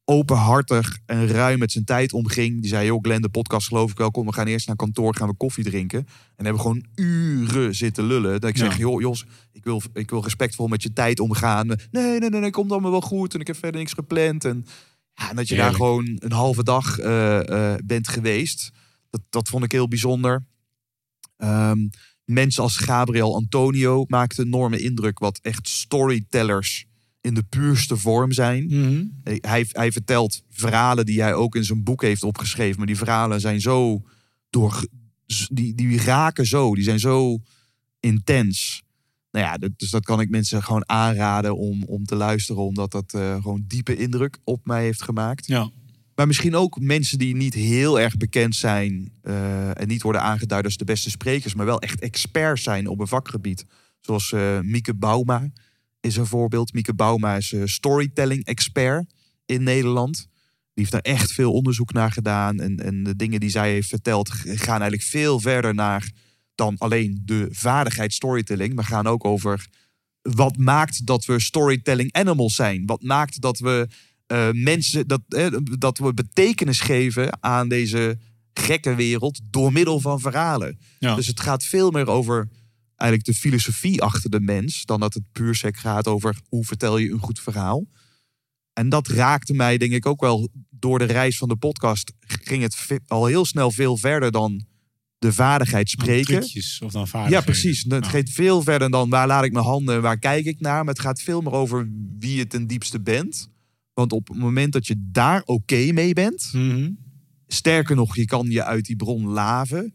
openhartig en ruim met zijn tijd omging. Die zei, joh Glenn, de podcast geloof ik wel. Kom, we gaan eerst naar kantoor, gaan we koffie drinken. En hebben gewoon uren zitten lullen. Dat ik Ja. zeg, joh Jos, ik wil, ik wil respectvol met je tijd omgaan. Nee, nee, nee, nee, komt allemaal wel goed. En ik heb verder niks gepland. En, ja, en dat je daar gewoon een halve dag eh, eh, bent geweest. Dat, dat vond ik heel bijzonder. Ehm, mensen als Gabriel Antonio maakten enorme indruk. Wat echt storytellers in de puurste vorm zijn. Mhm. Hij, hij vertelt verhalen die hij ook in zijn boek heeft opgeschreven. Maar die verhalen zijn zo door. Die, die raken zo. Die zijn zo intens. Nou ja, dus dat kan ik mensen gewoon aanraden om, om te luisteren. Omdat dat eh, gewoon diepe indruk op mij heeft gemaakt. Ja. Maar misschien ook mensen die niet heel erg bekend zijn. eh, en niet worden aangeduid als de beste sprekers. Maar wel echt experts zijn op een vakgebied. Zoals eh, Mieke Bauma is een voorbeeld. Mieke Bauma is eh, storytelling expert in Nederland. Die heeft daar echt veel onderzoek naar gedaan. En, en de dingen die zij heeft verteld gaan eigenlijk veel verder naar dan alleen de vaardigheid storytelling. Maar gaan ook over wat maakt dat we storytelling animals zijn. Wat maakt dat we eh, mensen, dat, eh, dat we betekenis geven aan deze gekke wereld door middel van verhalen. Ja. Dus het gaat veel meer over eigenlijk de filosofie achter de mens, dan dat het puur sec gaat over hoe vertel je een goed verhaal. En dat raakte mij denk ik ook wel door de reis van de podcast. Ging het al heel snel veel verder dan de vaardigheid spreken. Trucjes of dan Ja, precies. Het gaat veel verder dan waar laat ik mijn handen en waar kijk ik naar. Maar het gaat veel meer over wie je ten diepste bent. Want op het moment dat je daar oké mee bent, Mhm. sterker nog, je kan je uit die bron laven.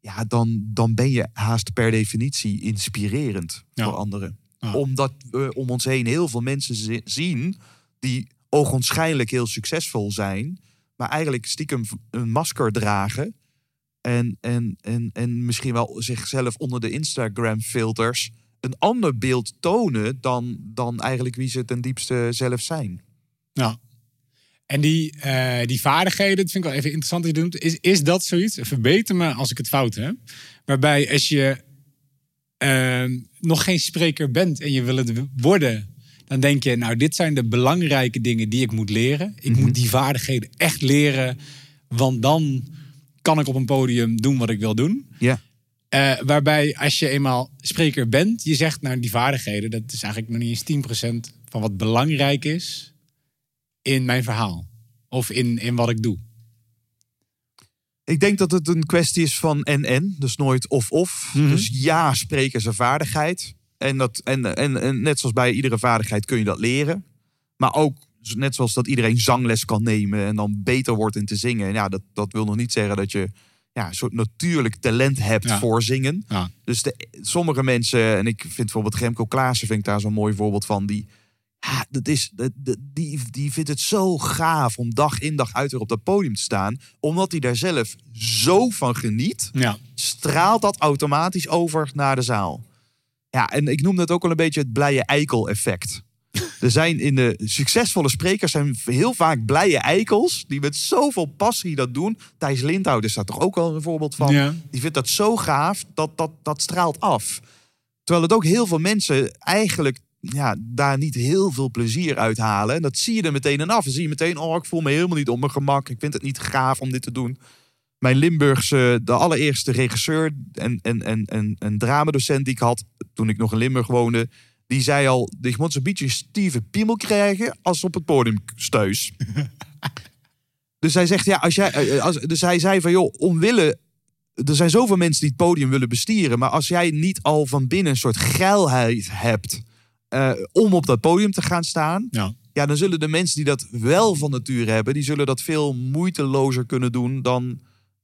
Ja, dan, dan ben je haast per definitie inspirerend Ja. voor anderen. Ja. Omdat we om ons heen heel veel mensen zi- zien die ogenschijnlijk heel succesvol zijn, maar eigenlijk stiekem een masker dragen. En, en, en, en misschien wel zichzelf onder de Instagram-filters een ander beeld tonen dan, dan eigenlijk wie ze ten diepste zelf zijn. Ja. En die, eh, die vaardigheden, dat vind ik wel even interessant dat je doet. Is, is dat zoiets? Verbeter me als ik het fout heb. Waarbij als je ehm, nog geen spreker bent en je wil het worden, dan denk je, nou, dit zijn de belangrijke dingen die ik moet leren. Ik moet die vaardigheden echt leren, want dan kan ik op een podium doen wat ik wil doen. Ja. Eh, waarbij als je eenmaal spreker bent, je zegt nou die vaardigheden, dat is eigenlijk nog niet eens 10% van wat belangrijk is in mijn verhaal. Of in, in wat ik doe. Ik denk dat het een kwestie is van en-en, dus nooit of-of. Mhm. Dus ja, spreken is een vaardigheid. En, dat, en, en, en net zoals bij iedere vaardigheid kun je dat leren. Maar ook net zoals dat iedereen zangles kan nemen en dan beter wordt in te zingen. En ja, dat, dat wil nog niet zeggen dat je ja, een soort natuurlijk talent hebt Ja. voor zingen. Ja. Dus de, sommige mensen, en ik vind bijvoorbeeld Remco Klaassen vind ik daar zo'n mooi voorbeeld van. Die, ja, dat is, dat- die, die vindt het zo gaaf om dag in dag uit weer op dat podium te staan. Omdat hij daar zelf zo van geniet, Ja. straalt dat automatisch over naar de zaal. Ja, en ik noem dat ook wel een beetje het blije eikel effect. Er zijn in de succesvolle sprekers zijn heel vaak blije eikels die met zoveel passie dat doen. Thijs Lindhout is daar toch ook wel een voorbeeld van. Ja. Die vindt dat zo gaaf, dat dat, dat straalt af. Terwijl het ook heel veel mensen eigenlijk ja, daar niet heel veel plezier uit halen. En dat zie je er meteen aan af. Dan zie je meteen, oh, ik voel me helemaal niet op mijn gemak. Ik vind het niet gaaf om dit te doen. Mijn Limburgse, de allereerste regisseur en, en, en, en, en dramadocent die ik had toen ik nog in Limburg woonde, die zei al, je moet zo'n beetje Steven Piemel krijgen als op het podium stuis. dus hij zegt, ja, als jij, eh, als, dus hij zei van, joh, omwille, er zijn zoveel mensen die het podium willen bestieren, maar als jij niet al van binnen een soort geilheid hebt eh, om op dat podium te gaan staan, Ja. ja, dan zullen de mensen die dat wel van nature hebben, die zullen dat veel moeitelozer kunnen doen dan,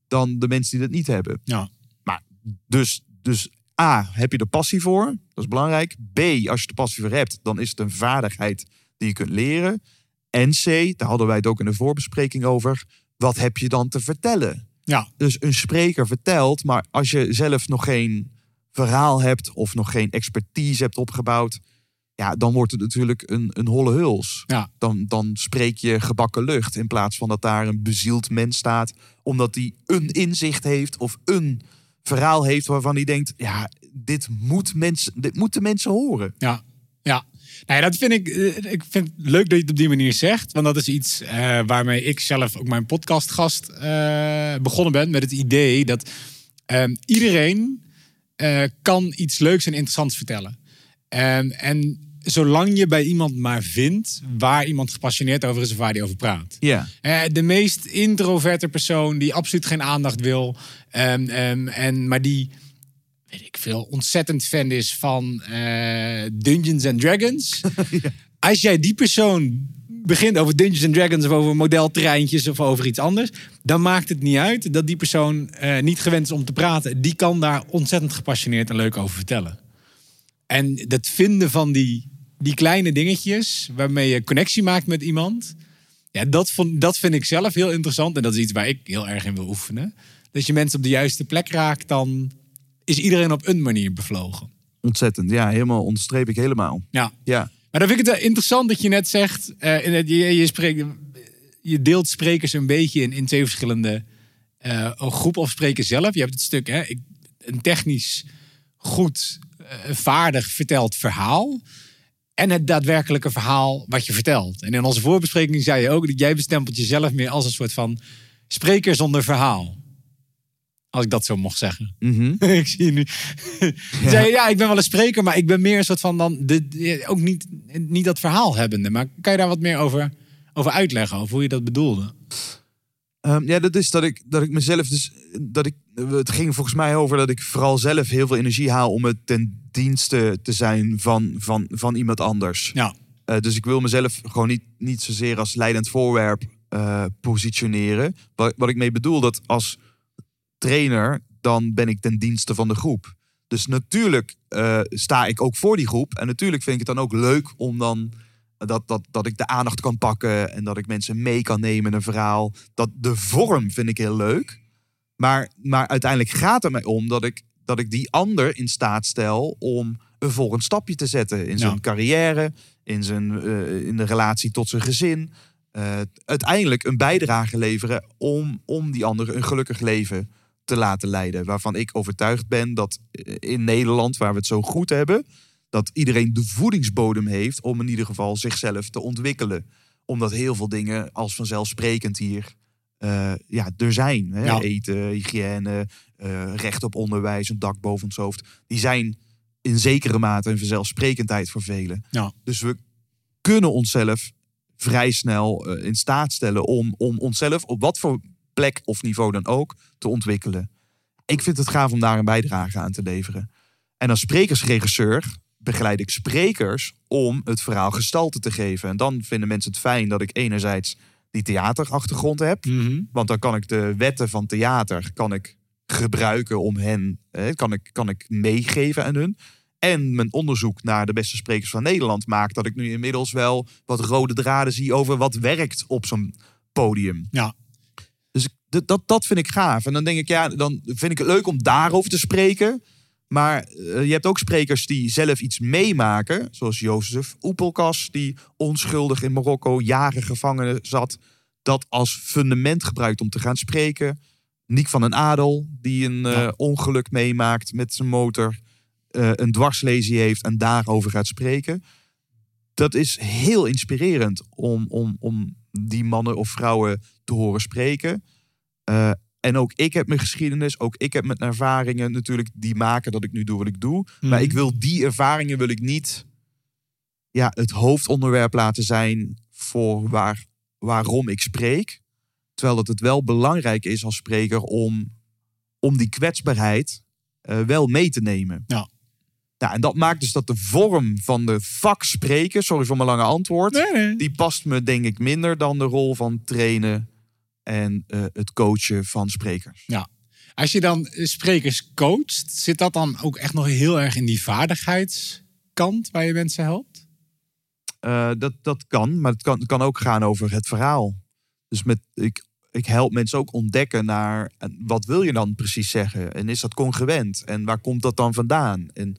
dan de mensen die dat niet hebben. Ja. Maar dus, dus A, heb je er passie voor? Dat is belangrijk. B, als je er passie voor hebt, dan is het een vaardigheid die je kunt leren. En C, daar hadden wij het ook in de voorbespreking over. Wat heb je dan te vertellen? Ja. Dus een spreker vertelt, maar als je zelf nog geen verhaal hebt of nog geen expertise hebt opgebouwd, ja, dan wordt het natuurlijk een, een holle huls. Ja. Dan, dan spreek je gebakken lucht in plaats van dat daar een bezield mens staat, omdat hij een inzicht heeft of een verhaal heeft waarvan hij denkt, ja, dit moet mensen, dit moeten mensen horen. Ja, ja. Nou ja, dat vind ik, eh, ik vind het leuk dat je het op die manier zegt. Want dat is iets eh, waarmee ik zelf ook mijn podcastgast eh begonnen ben. Met het idee dat ehm, iedereen kan iets leuks en interessants vertellen. En zolang je bij iemand maar vindt waar iemand gepassioneerd over is of waar die over praat. Ja. Eh, de meest introverte persoon die absoluut geen aandacht wil. ehm, en, maar die, weet ik veel, ontzettend fan is van eh, Dungeons and Dragons. Als jij die persoon begint over Dungeons and Dragons of over modeltreintjes of over iets anders, dan maakt het niet uit dat die persoon eh, niet gewend is om te praten. Die kan daar ontzettend gepassioneerd en leuk over vertellen. En dat vinden van die, die kleine dingetjes waarmee je connectie maakt met iemand. Ja, dat, vond, dat vind ik zelf heel interessant. En dat is iets waar ik heel erg in wil oefenen. Dat je mensen op de juiste plek raakt, dan is iedereen op een manier bevlogen. Ontzettend. Ja, helemaal onderstreep ik helemaal. Ja. Ja. Maar dan vind ik het wel interessant dat je net zegt, eh, in het- je, je, spreekt, je deelt sprekers een beetje in, in twee verschillende eh, groepen of spreken zelf. Je hebt het stuk, hè, ik, een technisch goed, vaardig verteld verhaal. En het daadwerkelijke verhaal wat je vertelt. En in onze voorbespreking zei je ook dat jij bestempelt jezelf meer als een soort van spreker zonder verhaal. Als ik dat zo mocht zeggen. Mhm. ik zie nu. ja. Zei, ja, ik ben wel een spreker, maar ik ben meer een soort van dan de, ook niet, niet dat verhaal hebbende. Maar kan je daar wat meer over, over uitleggen, over hoe je dat bedoelde? Ehm, ja, dat is dat ik, dat ik mezelf dus. Dat ik, het ging volgens mij over dat ik vooral zelf heel veel energie haal om het ten dienste te zijn van, van, van iemand anders. Ja, Eh, dus ik wil mezelf gewoon niet, niet zozeer als leidend voorwerp eh, positioneren. Wat, wat ik mee bedoel, dat als trainer, dan ben ik ten dienste van de groep. Dus natuurlijk eh, sta ik ook voor die groep. En natuurlijk vind ik het dan ook leuk om dan dat, dat, dat ik de aandacht kan pakken en dat ik mensen mee kan nemen in een verhaal. Dat de vorm vind ik heel leuk. Maar, maar uiteindelijk gaat het mij om dat ik, dat ik die ander in staat stel om een volgend stapje te zetten in zijn Ja. carrière, in, zijn, eh, in de relatie tot zijn gezin. Eh, uiteindelijk een bijdrage leveren om, om die ander een gelukkig leven te laten leiden. Waarvan ik overtuigd ben dat eh, in Nederland, waar we het zo goed hebben, dat iedereen de voedingsbodem heeft om in ieder geval zichzelf te ontwikkelen. Omdat heel veel dingen als vanzelfsprekend hier eh, ja, er zijn. Hè? Ja. Eten, hygiëne, eh, recht op onderwijs, een dak boven ons hoofd. Die zijn in zekere mate een vanzelfsprekendheid voor velen. Ja. Dus we kunnen onszelf vrij snel eh, in staat stellen om, om onszelf op wat voor plek of niveau dan ook te ontwikkelen. Ik vind het gaaf om daar een bijdrage aan te leveren. En als sprekersregisseur begeleid ik sprekers om het verhaal gestalte te geven. En dan vinden mensen het fijn dat ik enerzijds die theaterachtergrond heb. Want dan kan ik de wetten van theater kan ik gebruiken om hen, eh, kan, ik, kan ik meegeven aan hun. En mijn onderzoek naar de beste sprekers van Nederland maakt dat ik nu inmiddels wel wat rode draden zie over wat werkt op zo'n podium. Ja. Dus dat, dat vind ik gaaf. En dan denk ik, ja, dan vind ik het leuk om daarover te spreken. Maar eh, je hebt ook sprekers die zelf iets meemaken. Zoals Jozef Oepelkas, die onschuldig in Marokko jaren gevangen zat. Dat als fundament gebruikt om te gaan spreken. Niek van den Adel, die een eh, ongeluk meemaakt met zijn motor. eh, een dwarslesie heeft en daarover gaat spreken. Dat is heel inspirerend om, om, om die mannen of vrouwen te horen spreken. En ook ik heb mijn geschiedenis, ook ik heb mijn ervaringen natuurlijk die maken dat ik nu doe wat ik doe. Maar Mhm. ik wil die ervaringen wil ik niet ja, het hoofdonderwerp laten zijn voor waar, waarom ik spreek. Terwijl dat het wel belangrijk is als spreker om, om die kwetsbaarheid eh, wel mee te nemen. Ja. Nou, en dat maakt dus dat de vorm van de vak spreken, sorry voor mijn lange antwoord, Nee, nee. die past me denk ik minder dan de rol van trainen en eh, het coachen van sprekers. Als je dan eh, sprekers coacht, zit dat dan ook echt nog heel erg in die vaardigheidskant waar je mensen helpt? Eh, dat, dat kan, maar het kan, het kan ook gaan over het verhaal. Dus met, ik, ik help mensen ook ontdekken naar wat wil je dan precies zeggen? En is dat congruent? En waar komt dat dan vandaan? En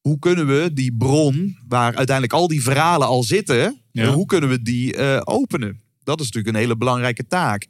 hoe kunnen we die bron, waar uiteindelijk al die verhalen al zitten, Ja. hoe kunnen we die openen? Dat is natuurlijk een hele belangrijke taak.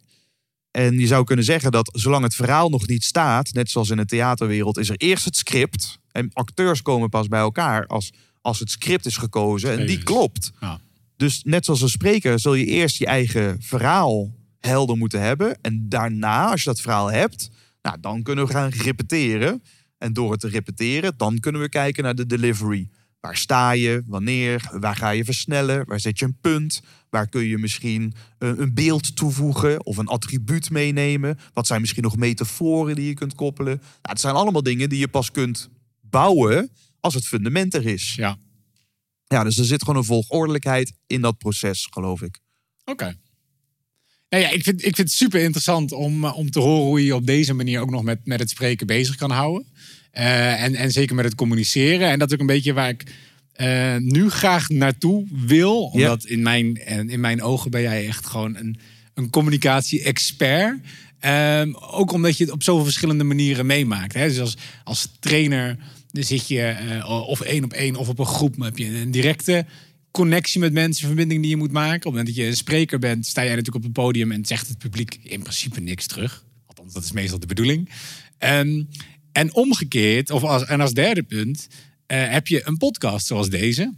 En je zou kunnen zeggen dat zolang het verhaal nog niet staat, net zoals in de theaterwereld, is er eerst het script. En acteurs komen pas bij elkaar als, als het script is gekozen en die klopt. Ja. Dus net zoals een spreker zul je eerst je eigen verhaal helder moeten hebben. En daarna, als je dat verhaal hebt, nou, dan kunnen we gaan repeteren. En door het te repeteren, dan kunnen we kijken naar de delivery. Waar sta je? Wanneer? Waar ga je versnellen? Waar zet je een punt? Waar kun je misschien eh, een beeld toevoegen of een attribuut meenemen? Wat zijn misschien nog metaforen die je kunt koppelen? Nou, het zijn allemaal dingen die je pas kunt bouwen als het fundament er is. Ja. Ja, dus er zit gewoon een volgordelijkheid in dat proces, geloof ik. Oké. Nou ja, ik vind, ik vind het super interessant om, eh, om te horen hoe je je op deze manier ook nog met, met het spreken bezig kan houden. Eh, en, en zeker met het communiceren. En dat is ook een beetje waar ik eh, nu graag naartoe wil. Omdat in, mijn, en in mijn ogen ben jij echt gewoon een, een communicatie-expert. Ehm, ook omdat je het op zoveel verschillende manieren meemaakt. Hè? Dus als, als trainer dan zit je eh, of één op één of op een groep. Maar heb je een directe connectie met mensen, verbinding die je moet maken. Op het moment dat je een spreker bent, sta jij natuurlijk op het podium en zegt het publiek in principe niks terug. Althans, dat is meestal de bedoeling. Ehm, en omgekeerd, of als, en als derde punt, eh, heb je een podcast zoals deze,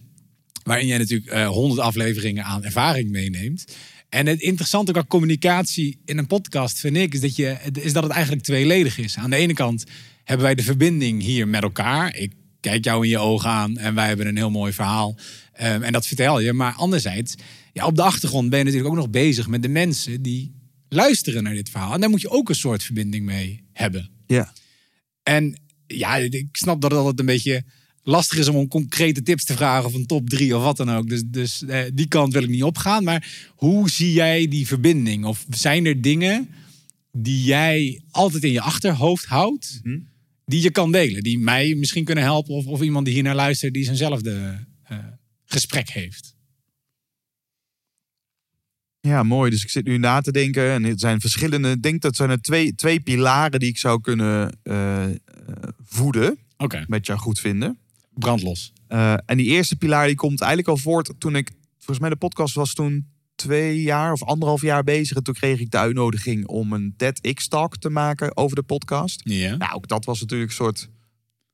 waarin jij natuurlijk eh, honderd afleveringen aan ervaring meeneemt. En het interessante aan communicatie in een podcast vind ik, is dat, je, is dat het eigenlijk tweeledig is. Aan de ene kant hebben wij de verbinding hier met elkaar. Ik kijk jou in je ogen aan en wij hebben een heel mooi verhaal. Ehm, en dat vertel je. Maar anderzijds, ja, op de achtergrond ben je natuurlijk ook nog bezig met de mensen die luisteren naar dit verhaal. En daar moet je ook een soort verbinding mee hebben. Ja. En ja, ik snap dat het altijd een beetje lastig is om om concrete tips te vragen of een top drie of wat dan ook. Dus, dus eh, die kant wil ik niet opgaan. Maar hoe zie jij die verbinding? Of zijn er dingen die jij altijd in je achterhoofd houdt, Mhm. die je kan delen? Die mij misschien kunnen helpen of, of iemand die hier naar luistert die zijnzelfde eh, gesprek heeft. Ja, mooi. Dus ik zit nu na te denken. En het zijn verschillende. Ik denk dat zijn er twee, twee pilaren die ik zou kunnen eh, eh, voeden. Met jou goed vinden. brandlos. Eh, en die eerste pilaar die komt eigenlijk al voort toen ik. Volgens mij de podcast was toen twee jaar of anderhalf jaar bezig. En toen kreeg ik de uitnodiging om een TEDx-talk te maken over de podcast. Ja. Nou, ook dat was natuurlijk een soort.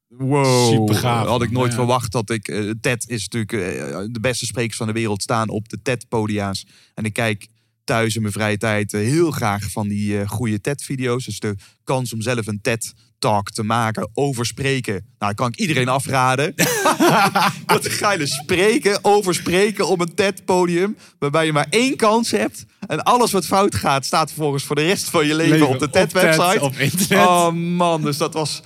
Wow, had ik nooit ja. verwacht dat ik. eh, TED is natuurlijk eh, de beste sprekers van de wereld staan op de TED-podia's. En ik kijk thuis in mijn vrije tijd eh, heel graag van die goede TED-video's. Dus de kans om zelf een TED-talk te maken over spreken. Nou, kan ik iedereen afraden. Wat ga je dus spreken over spreken op een TED-podium. Waarbij je maar één kans hebt. En alles wat fout gaat, staat vervolgens voor de rest van je leven, op de TED-website. Internet. Oh man, dus dat was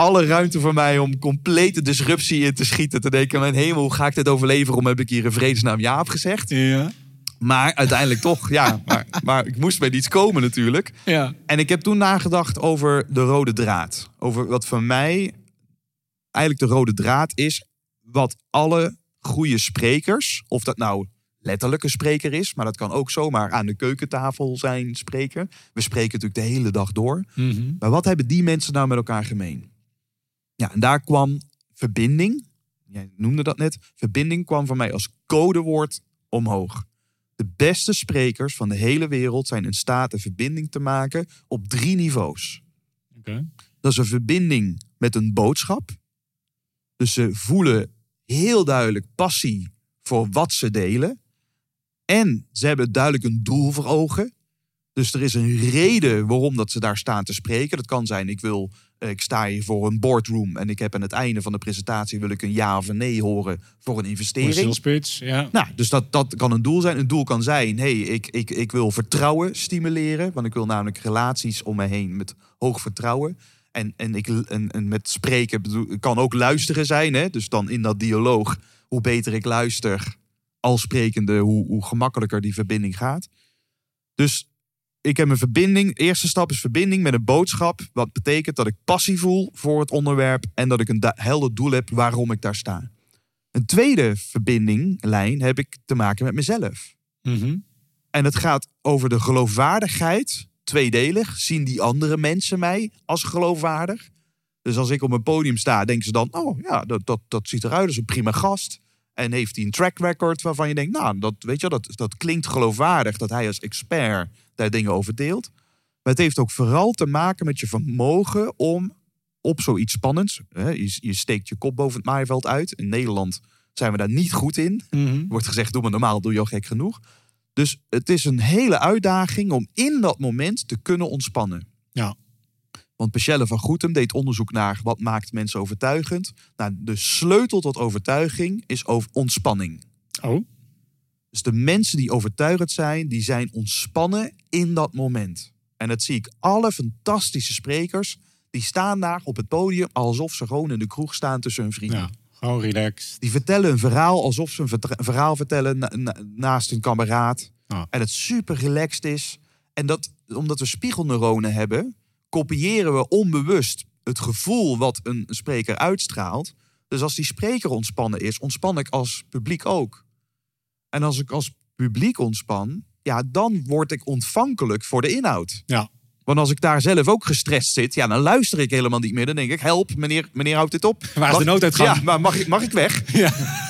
alle ruimte voor mij om complete disruptie in te schieten. Te denken, mijn hemel, hoe ga ik dit overleven? Waarom heb ik hier een vredesnaam ja gezegd? Ja. Maar uiteindelijk toch, ja. Maar, maar ik moest met iets komen natuurlijk. Ja. En ik heb toen nagedacht over de rode draad. Over wat voor mij eigenlijk de rode draad is. Wat alle goede sprekers, of dat nou letterlijk een spreker is, maar dat kan ook zomaar aan de keukentafel zijn spreken. We spreken natuurlijk de hele dag door. Mhm. Maar wat hebben die mensen nou met elkaar gemeen? Ja, en daar kwam verbinding. Jij noemde dat net. Verbinding kwam voor mij als codewoord omhoog. De beste sprekers van de hele wereld zijn in staat een verbinding te maken op drie niveaus. Dat is een verbinding met een boodschap. Dus ze voelen heel duidelijk passie voor wat ze delen. En ze hebben duidelijk een doel voor ogen. Dus er is een reden waarom dat ze daar staan te spreken. Dat kan zijn, ik, wil, ik sta hier voor een boardroom en ik heb aan het einde van de presentatie wil ik een ja of een nee horen voor een investering. ja. Nou, dus dat, dat kan een doel zijn. Een doel kan zijn, hey, ik, ik, ik wil vertrouwen stimuleren. Want ik wil namelijk relaties om me heen met hoog vertrouwen. En, en, ik, en, en met spreken bedoel, kan ook luisteren zijn. Hè? Dus dan in dat dialoog, hoe beter ik luister als sprekende, hoe, hoe gemakkelijker die verbinding gaat. Dus ik heb een verbinding. De eerste stap is verbinding met een boodschap. Wat betekent dat ik passie voel voor het onderwerp. En dat ik een helder doel heb waarom ik daar sta. Een tweede verbindinglijn heb ik te maken met mezelf. Mhm. En het gaat over de geloofwaardigheid. Tweedelig. Zien die andere mensen mij als geloofwaardig? Dus als ik op een podium sta, denken ze dan: Oh ja, dat, dat, dat ziet eruit als een prima gast. En heeft hij een track record waarvan je denkt: Nou, dat, weet je, dat, dat klinkt geloofwaardig dat hij als expert daar dingen over deelt. Maar het heeft ook vooral te maken met je vermogen om op zoiets spannends. Hè, je, je steekt je kop boven het maaiveld uit. In Nederland zijn we daar niet goed in. Mhm. Wordt gezegd, doe maar normaal, doe je al gek genoeg. Dus het is een hele uitdaging om in dat moment te kunnen ontspannen. Ja. Want Michelle van Goetem deed onderzoek naar wat maakt mensen overtuigend. Nou, de sleutel tot overtuiging is over ontspanning. Oh, Dus de mensen die overtuigend zijn, die zijn ontspannen in dat moment. En dat zie ik alle fantastische sprekers, die staan daar op het podium alsof ze gewoon in de kroeg staan tussen hun vrienden. ja. Gewoon relaxed. Die vertellen een verhaal alsof ze een een verhaal vertellen na- na- naast hun kameraad. En het super relaxed is. En dat, omdat we spiegelneuronen hebben, kopiëren we onbewust het gevoel wat een spreker uitstraalt. Dus als die spreker ontspannen is, ontspan ik als publiek ook. En als ik als publiek ontspan, ja, dan word ik ontvankelijk voor de inhoud. Ja. Want als ik daar zelf ook gestrest zit, ja, dan luister ik helemaal niet meer. Dan denk ik, help, meneer, meneer houdt dit op. Waar is de nooduitgang? Ja, maar mag ik, mag ik weg? Ja.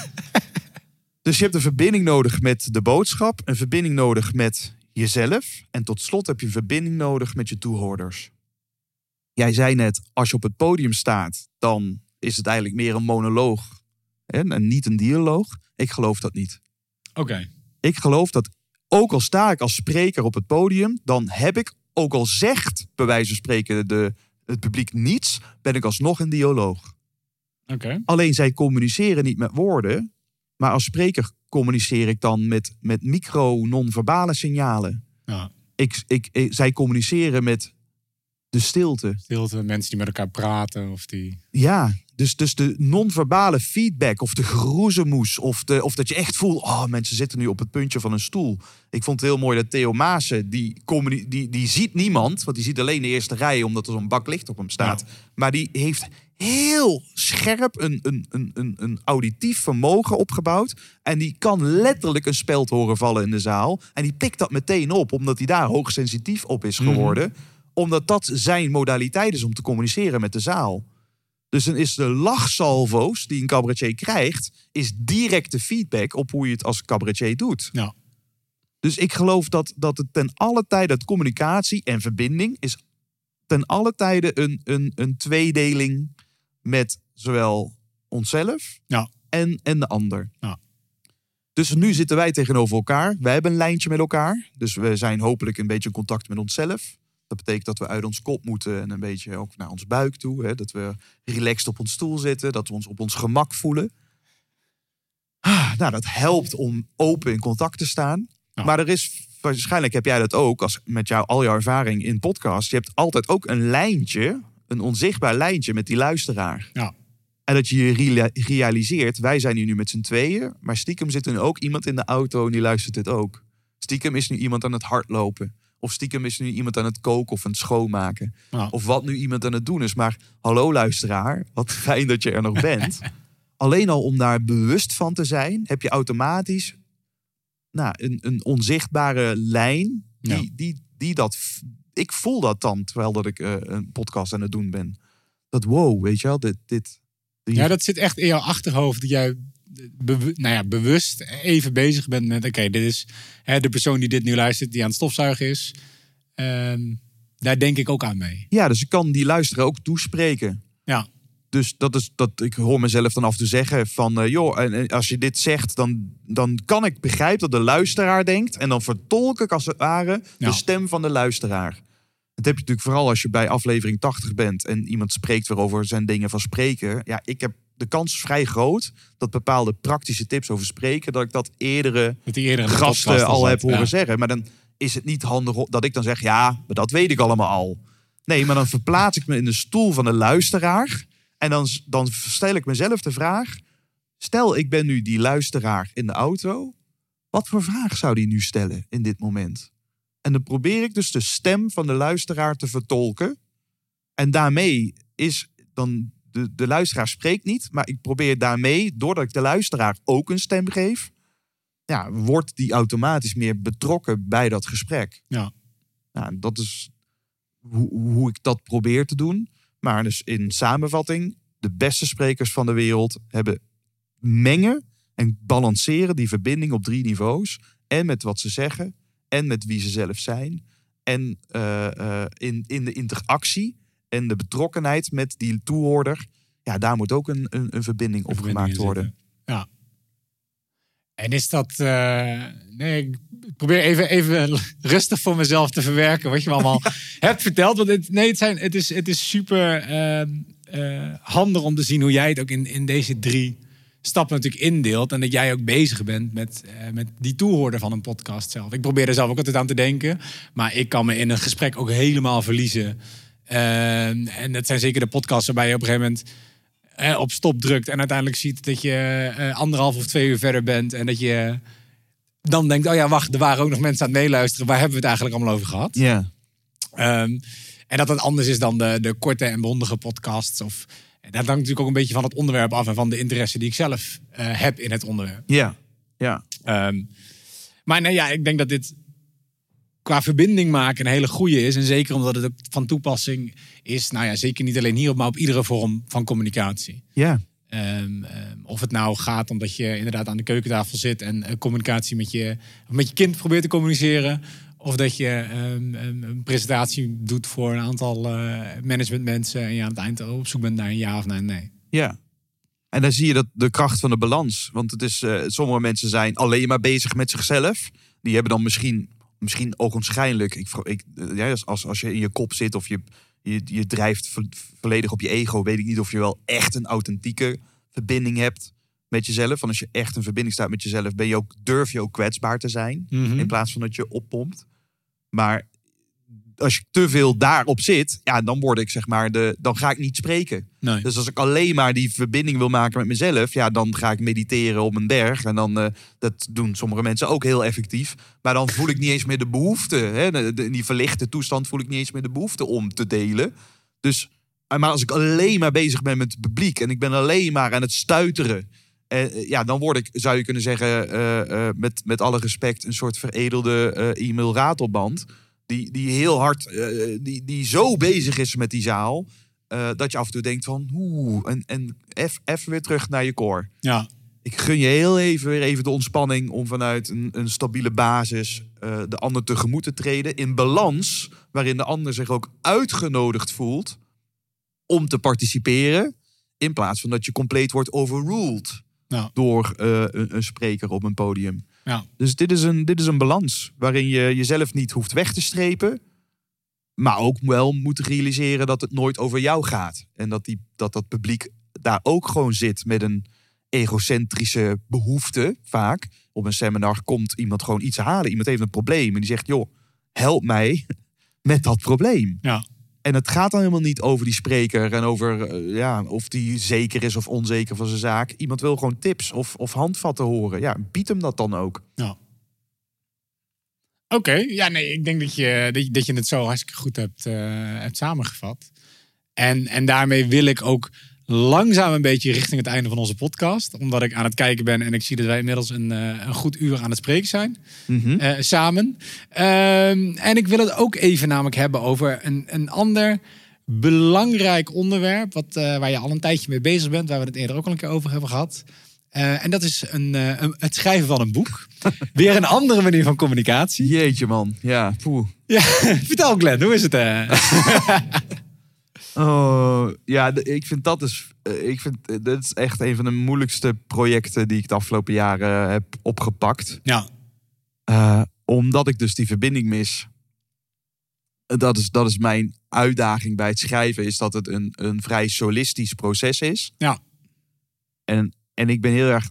Dus je hebt een verbinding nodig met de boodschap, een verbinding nodig met jezelf. En tot slot heb je een verbinding nodig met je toehoorders. Jij zei net, als je op het podium staat, dan is het eigenlijk meer een monoloog hè, en niet een dialoog. Ik geloof dat niet. Oké. Ik geloof dat ook al sta ik als spreker op het podium, dan heb ik, ook al zegt bij wijze van spreken de, het publiek niets, ben ik alsnog een dialoog. Oké. Alleen zij communiceren niet met woorden, maar als spreker communiceer ik dan met, met micro non-verbale signalen. Ja. Ik, ik, ik- zij communiceren met de stilte. Stilte, mensen die met elkaar praten of die... Ja, dus, dus de non-verbale feedback of de geroezemoes of, de, of dat je echt voelt, oh mensen zitten nu op het puntje van een stoel. Ik vond het heel mooi dat Theo Maassen, die, die, die ziet niemand, want die ziet alleen de eerste rij omdat er zo'n bak licht op hem staat. Maar die heeft heel scherp een, een, een, een, een auditief vermogen opgebouwd. En die kan letterlijk een speld horen vallen in de zaal. En die pikt dat meteen op, omdat hij daar hoogsensitief op is geworden. Omdat dat zijn modaliteit is om te communiceren met de zaal. Dus dan is de lachsalvo's die een cabaretier krijgt, is directe feedback op hoe je het als cabaretier doet. Ja. Dus ik geloof dat, dat het ten alle tijde, dat communicatie en verbinding is ten alle tijde een, een, een tweedeling met zowel onszelf Ja. en, en de ander. Ja. Dus nu zitten wij tegenover elkaar. Wij hebben een lijntje met elkaar. Dus we zijn hopelijk een beetje in contact met onszelf. Dat betekent dat we uit ons kop moeten en een beetje ook naar ons buik toe. Hè? Dat we relaxed op ons stoel zitten. Dat we ons op ons gemak voelen. Ah, nou, dat helpt om open in contact te staan. Ja. Maar er is, waarschijnlijk heb jij dat ook, als, met jou, al jouw ervaring in podcast. Je hebt altijd ook een lijntje, een onzichtbaar lijntje met die luisteraar. Ja. En dat je je rea- realiseert, wij zijn hier nu met z'n tweeën. Maar stiekem zit er nu ook iemand in de auto en die luistert dit ook. Stiekem is nu iemand aan het hardlopen. Of stiekem is nu iemand aan het koken of aan het schoonmaken. Of wat nu iemand aan het doen is. Maar hallo luisteraar, wat fijn dat je er nog bent. Alleen al om daar bewust van te zijn, heb je automatisch nou, een, een onzichtbare lijn. Die, Ja. die, die dat. Ik voel dat dan terwijl dat ik eh, een podcast aan het doen ben. Dat wow, weet je wel, dit. dit die- Ja, dat zit echt in jouw achterhoofd. Dat jij nou ja, bewust even bezig bent met... Oké, dit is hè, de persoon die dit nu luistert, die aan het stofzuigen is. Ehm, daar denk ik ook aan mee. Ja, dus ik kan die luisteraar ook toespreken. Ja. dus dat is dat ik hoor mezelf dan af toe zeggen van eh, joh, en, en als je dit zegt, dan, dan kan ik begrijpen dat de luisteraar denkt. En dan vertolk ik als het ware Ja. de stem van de luisteraar. Dat heb je natuurlijk vooral als je bij aflevering 80 bent en iemand spreekt weer over zijn dingen van spreken. Ja, ik heb de kans is vrij groot dat bepaalde praktische tips over spreken, dat ik dat eerdere gasten al heb horen Ja. zeggen. Maar dan is het niet handig dat ik dan zeg, ja, maar dat weet ik allemaal al. Nee, maar dan verplaats ik me in de stoel van de luisteraar. En dan, dan stel ik mezelf de vraag. Stel, ik ben nu die luisteraar in de auto. Wat voor vraag zou die nu stellen in dit moment? En dan probeer ik dus de stem van de luisteraar te vertolken. En daarmee is dan de, de luisteraar spreekt niet, maar ik probeer daarmee, doordat ik de luisteraar ook een stem geef, ja, wordt die automatisch meer betrokken bij dat gesprek. Ja. Nou, dat is hoe, hoe ik dat probeer te doen. Maar dus in samenvatting, de beste sprekers van de wereld hebben mengen en balanceren die verbinding op drie niveaus. En met wat ze zeggen, en met wie ze zelf zijn. En eh, eh, in, in de interactie en de betrokkenheid met die toehoorder. Ja, daar moet ook een, een, een verbinding op gemaakt worden. Ja. En is dat... eh, nee, ik probeer even, even rustig voor mezelf te verwerken wat je me allemaal hebt verteld. Want het, nee, het, zijn, het, is, het is super ehm, eh, handig om te zien hoe jij het ook in, in deze drie stappen natuurlijk indeelt. En dat jij ook bezig bent met, eh, met die toehoorder van een podcast zelf. Ik probeer er zelf ook altijd aan te denken. Maar ik kan me in een gesprek ook helemaal verliezen. Ehm, en dat zijn zeker de podcasts waarbij je op een gegeven moment eh, op stop drukt en uiteindelijk ziet dat je eh, anderhalf of twee uur verder bent en dat je dan denkt, oh ja, wacht, er waren ook nog mensen aan het meeluisteren. Waar hebben we het eigenlijk allemaal over gehad? Ja, Ehm, en dat het anders is dan de, de korte en bondige podcasts. Of, dat hangt natuurlijk ook een beetje van het onderwerp af en van de interesse die ik zelf eh, heb in het onderwerp. ja, ja. Ehm, maar nee, ja, ik denk dat dit qua verbinding maken een hele goede is. En zeker omdat het ook van toepassing is, nou ja, zeker niet alleen hierop, maar op iedere vorm van communicatie. ja. Ehm, ehm, of het nou gaat omdat je inderdaad aan de keukentafel zit en eh, communicatie met je, met je kind probeert te communiceren. Of dat je ehm, een, presentatie doet voor een aantal eh, managementmensen en je aan het eind op zoek bent naar een ja of naar een nee. Ja. En dan zie je dat de kracht van de balans. Want het is, eh, sommige mensen zijn alleen maar bezig met zichzelf. Die hebben dan misschien, misschien ogenschijnlijk. Ik, vro- ik, eh, ja, als- als, je in je kop zit of je, je, je drijft vo- volledig op je ego, weet ik niet of je wel echt een authentieke verbinding hebt met jezelf. Want als je echt een verbinding staat met jezelf, ben je ook, durf je ook kwetsbaar te zijn. In plaats van dat je oppompt. Maar als je te veel daarop zit, ja, dan word ik zeg maar de, dan ga ik niet spreken. Nee. Dus als ik alleen maar die verbinding wil maken met mezelf, ja, dan ga ik mediteren op een berg. En dan, eh, dat doen sommige mensen ook heel effectief. Maar dan voel ik niet eens meer de behoefte. Hè? De- de- in die verlichte toestand voel ik niet eens meer de behoefte om te delen. Dus, eh, maar als ik alleen maar bezig ben met het publiek en ik ben alleen maar aan het stuiteren. eh, ja, dan word ik, zou je kunnen zeggen, met, met alle respect, een soort veredelde eh, e-mail ratelband. Die, die heel hard, eh, die, die zo bezig is met die zaal. eh, dat je af en toe denkt van, oeh, en, en even weer terug naar je core. Ja, Ik gun je heel even weer even de ontspanning om vanuit een, een stabiele basis eh, de ander tegemoet te treden. In balans, waarin de ander zich ook uitgenodigd voelt om te participeren. In plaats van dat je compleet wordt overruled door eh, een, een spreker op een podium. Ja. Dus dit is, een, dit is een balans waarin je jezelf niet hoeft weg te strepen. Maar ook wel moet realiseren dat het nooit over jou gaat. En dat die, dat, dat publiek daar ook gewoon zit met een egocentrische behoefte vaak. Op een seminar komt iemand gewoon iets halen. Iemand heeft een probleem en die zegt, joh, help mij met dat probleem. ja. En het gaat dan helemaal niet over die spreker en over eh, ja, of die zeker is of onzeker van zijn zaak. Iemand wil gewoon tips of, of handvatten horen. Ja, bied hem dat dan ook. Ja. Oké, ja, nee, ik denk dat je, dat je, dat je het zo hartstikke goed hebt, eh, hebt samengevat. En, en daarmee wil ik ook langzaam een beetje richting het einde van onze podcast. Omdat ik aan het kijken ben en ik zie dat wij inmiddels een, eh, een goed uur aan het spreken zijn. eh, samen. Ehm, en ik wil het ook even namelijk hebben over een, een ander belangrijk onderwerp. Wat, eh, waar je al een tijdje mee bezig bent. Waar we het eerder ook al een keer over hebben gehad. Eh, en dat is een, een- het schrijven van een boek. Weer een andere manier van communicatie. Jeetje man, ja, poeh. Ja, vertel Glenn, hoe is het? eh? Oh, ja, ik vind dat is, eh, ik vind, eh, dat is echt een van de moeilijkste projecten die ik de afgelopen jaren heb opgepakt. Ja, Eh, omdat ik dus die verbinding mis. Eh, Dat is, dat is mijn uitdaging bij het schrijven, is dat het een, een vrij solistisch proces is. Ja. En, en ik ben heel erg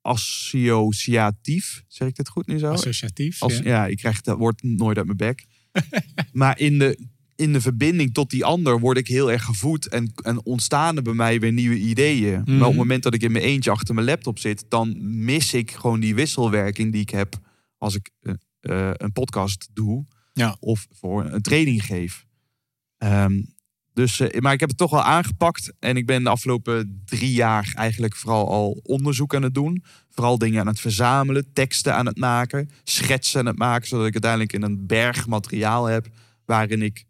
associatief, zeg ik dit goed nu zo? associatief. Als, ja. ja. ik krijg dat woord nooit uit mijn bek. maar in de, in de verbinding tot die ander word ik heel erg gevoed. En, en ontstaan er bij mij weer nieuwe ideeën. Maar op Mhm. het moment dat ik in mijn eentje achter mijn laptop zit... dan mis ik gewoon die wisselwerking die ik heb als ik eh, eh, een podcast doe. Ja. Of voor een training geef. Ehm, dus, eh, maar ik heb het toch wel aangepakt. En ik ben de afgelopen drie jaar eigenlijk vooral al onderzoek aan het doen. Vooral dingen aan het verzamelen, teksten aan het maken, schetsen aan het maken. Zodat ik uiteindelijk in een berg materiaal heb waarin ik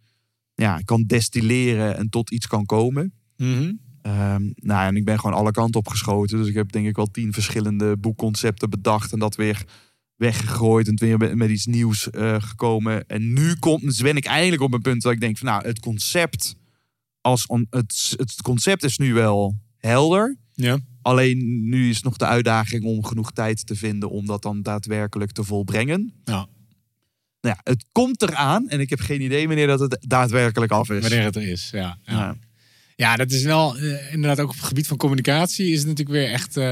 ja, kan destilleren en tot iets kan komen. Mhm. Ehm, nou, en ik ben gewoon alle kanten op geschoten. Dus ik heb denk ik wel tien verschillende boekconcepten bedacht. En dat weer weggegooid. En weer met, met iets nieuws eh, gekomen. En nu komt, dus ben ik eindelijk op een punt dat ik denk van nou, het concept. Als on- het, het concept is nu wel helder. ja. Alleen nu is nog de uitdaging om genoeg tijd te vinden om dat dan daadwerkelijk te volbrengen. Ja. Nou ja, het komt eraan en ik heb geen idee wanneer dat het daadwerkelijk af is. Wanneer het er is, ja. ja. Ja. Ja, dat is wel eh, inderdaad ook op het gebied van communicatie is het natuurlijk weer echt eh,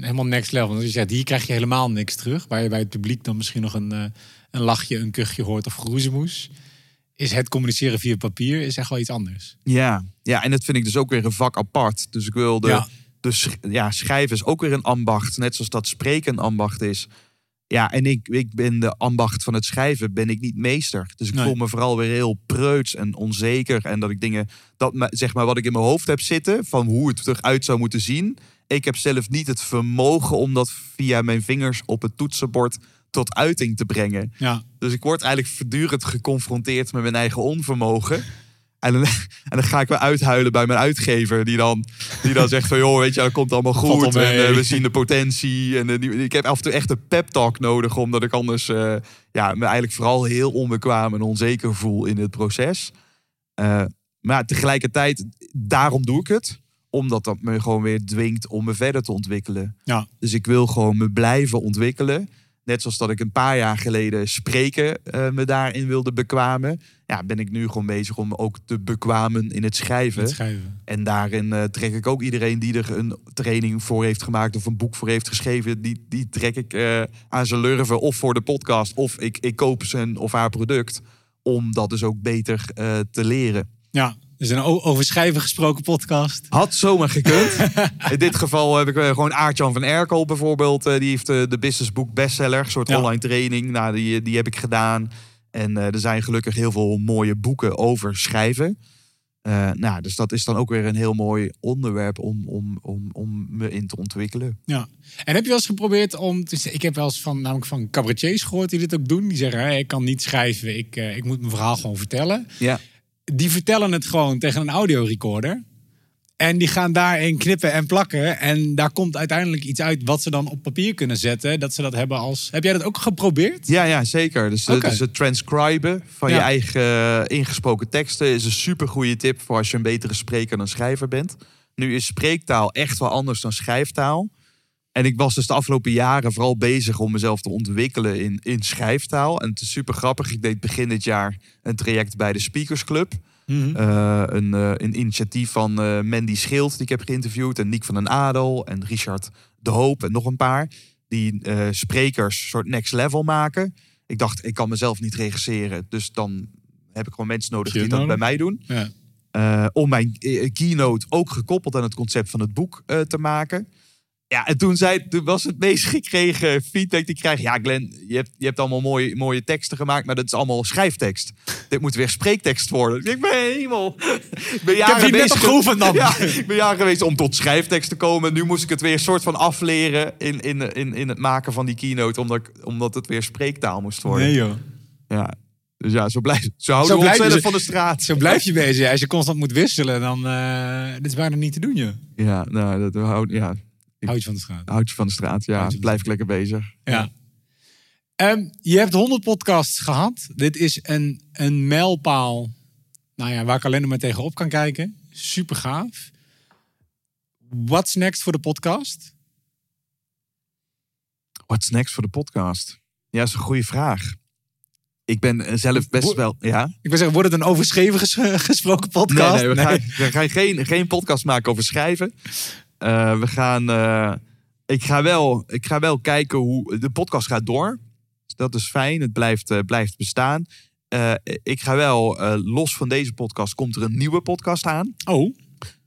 helemaal next level. Want als je zegt, hier krijg je helemaal niks terug. Waar je bij het publiek dan misschien nog een, eh, een lachje, een kuchje hoort of geroezemoes. Is het communiceren via papier is echt wel iets anders. Ja, ja, en dat vind ik dus ook weer een vak apart. Dus ik wilde. Ja. Dus ja, schrijven is ook weer een ambacht. Net zoals dat spreken een ambacht is. Ja, en ik, ik ben de ambacht van het schrijven, ben ik niet meester. Dus ik Nee. voel me vooral weer heel preuts en onzeker. En dat ik dingen, dat me- zeg maar wat ik in mijn hoofd heb zitten, van hoe het eruit zou moeten zien. Ik heb zelf niet het vermogen om dat via mijn vingers op het toetsenbord tot uiting te brengen. Ja, Dus ik word eigenlijk voortdurend geconfronteerd met mijn eigen onvermogen. En dan, en dan ga ik weer uithuilen bij mijn uitgever. Die dan, die dan zegt van, joh, weet je, dat komt allemaal goed. En eh, we zien de potentie. En eh, ik heb af en toe echt een pep talk nodig. Omdat ik anders eh, ja, me eigenlijk vooral heel onbekwaam en onzeker voel in het proces. Maar tegelijkertijd, daarom doe ik het. Omdat dat me gewoon weer dwingt om me verder te ontwikkelen. ja, Dus ik wil gewoon me blijven ontwikkelen. Net zoals dat ik een paar jaar geleden spreken me daarin wilde bekwamen. Ja, ben ik nu gewoon bezig om ook te bekwamen in het schrijven. het schrijven. En daarin eh, trek ik ook iedereen die er een training voor heeft gemaakt of een boek voor heeft geschreven, die, die trek ik eh, aan zijn lurven of voor de podcast of ik, ik koop zijn of haar product om dat dus ook beter eh, te leren. Ja, dus een over schrijven gesproken podcast. Had zomaar gekund. In dit geval heb ik gewoon Aartjan van Erkel bijvoorbeeld. die heeft de Business Book bestseller, een soort Ja. online training. Nou, die, die heb ik gedaan. En eh, er zijn gelukkig heel veel mooie boeken over schrijven. Eh, nou, dus dat is dan ook weer een heel mooi onderwerp om, om, om, om me in te ontwikkelen. Ja. En heb je wel eens geprobeerd om... te ik heb wel eens van, namelijk van cabaretiers gehoord die dit ook doen. Die zeggen, "Hé, ik kan niet schrijven, ik, eh, ik moet mijn verhaal gewoon vertellen. Ja. Die vertellen het gewoon tegen een audiorecorder. En die gaan daarin knippen en plakken. En daar komt uiteindelijk iets uit wat ze dan op papier kunnen zetten. Dat ze dat hebben als... Heb jij dat ook geprobeerd? Ja, ja, zeker. Dus, eh, dus het transcriben van je eigen eh, ingesproken teksten is een super goede tip voor als je een betere spreker dan schrijver bent. Nu is spreektaal echt wel anders dan schrijftaal. En ik was dus de afgelopen jaren vooral bezig om mezelf te ontwikkelen in, in schrijftaal. En het is super grappig. Ik deed begin dit jaar een traject bij de Speakers Club. Eh, een, eh, een initiatief van eh, Mandy Schild, die ik heb geïnterviewd. En Niek van den Adel en Richard de Hoop en nog een paar. Die sprekers soort next level maken. Ik dacht, ik kan mezelf niet regisseren. Dus dan heb ik gewoon mensen nodig die dat bij mij doen. Ja. Om mijn keynote ook gekoppeld aan het concept van het boek te maken. Ja, en toen, zei, toen was het meest gekregen feedback die ik krijg. Ja, Glenn, je hebt, je hebt allemaal mooie, mooie teksten gemaakt, maar dat is allemaal schrijftekst. Dit moet weer spreektekst worden. Ik ben hemel. Ik ben jaren bezig- geoefend dan. Ja, ik ben jaren geweest om tot schrijftekst te komen. Nu moest ik het weer een soort van afleren in, in, in, in het maken van die keynote, omdat, ik, omdat het weer spreektaal moest worden. Nee joh. Ja. Dus ja, zo, blijf, zo houden Zo we je- verder van de straat. Zo blijf je bezig. Als je constant moet wisselen, dan... eh dit is bijna niet te doen, joh. Ja, nou, dat houdt ja, Houd je van de straat. houd je van de straat. Ja, blijf ik lekker bezig. Ja. Ehm, je hebt 100 podcasts gehad. Dit is een, een mijlpaal nou ja, waar ik alleen nog maar tegenop kan kijken. Super gaaf. What's next voor de podcast? What's next voor de podcast? Ja, dat is een goede vraag. Ik ben eh, zelf best Wo- wel... Ja? Ik wil zeggen, wordt het een overschreven ges- gesproken podcast? Nee, nee, we, Gaan, we gaan geen, geen podcast maken over schrijven. Eh, we gaan... eh, ik, ga wel, ik ga wel kijken hoe... De podcast gaat door. Dus dat is fijn. Het blijft, eh, blijft bestaan. Ik ga wel, los van deze podcast, komt er een nieuwe podcast aan. Oh,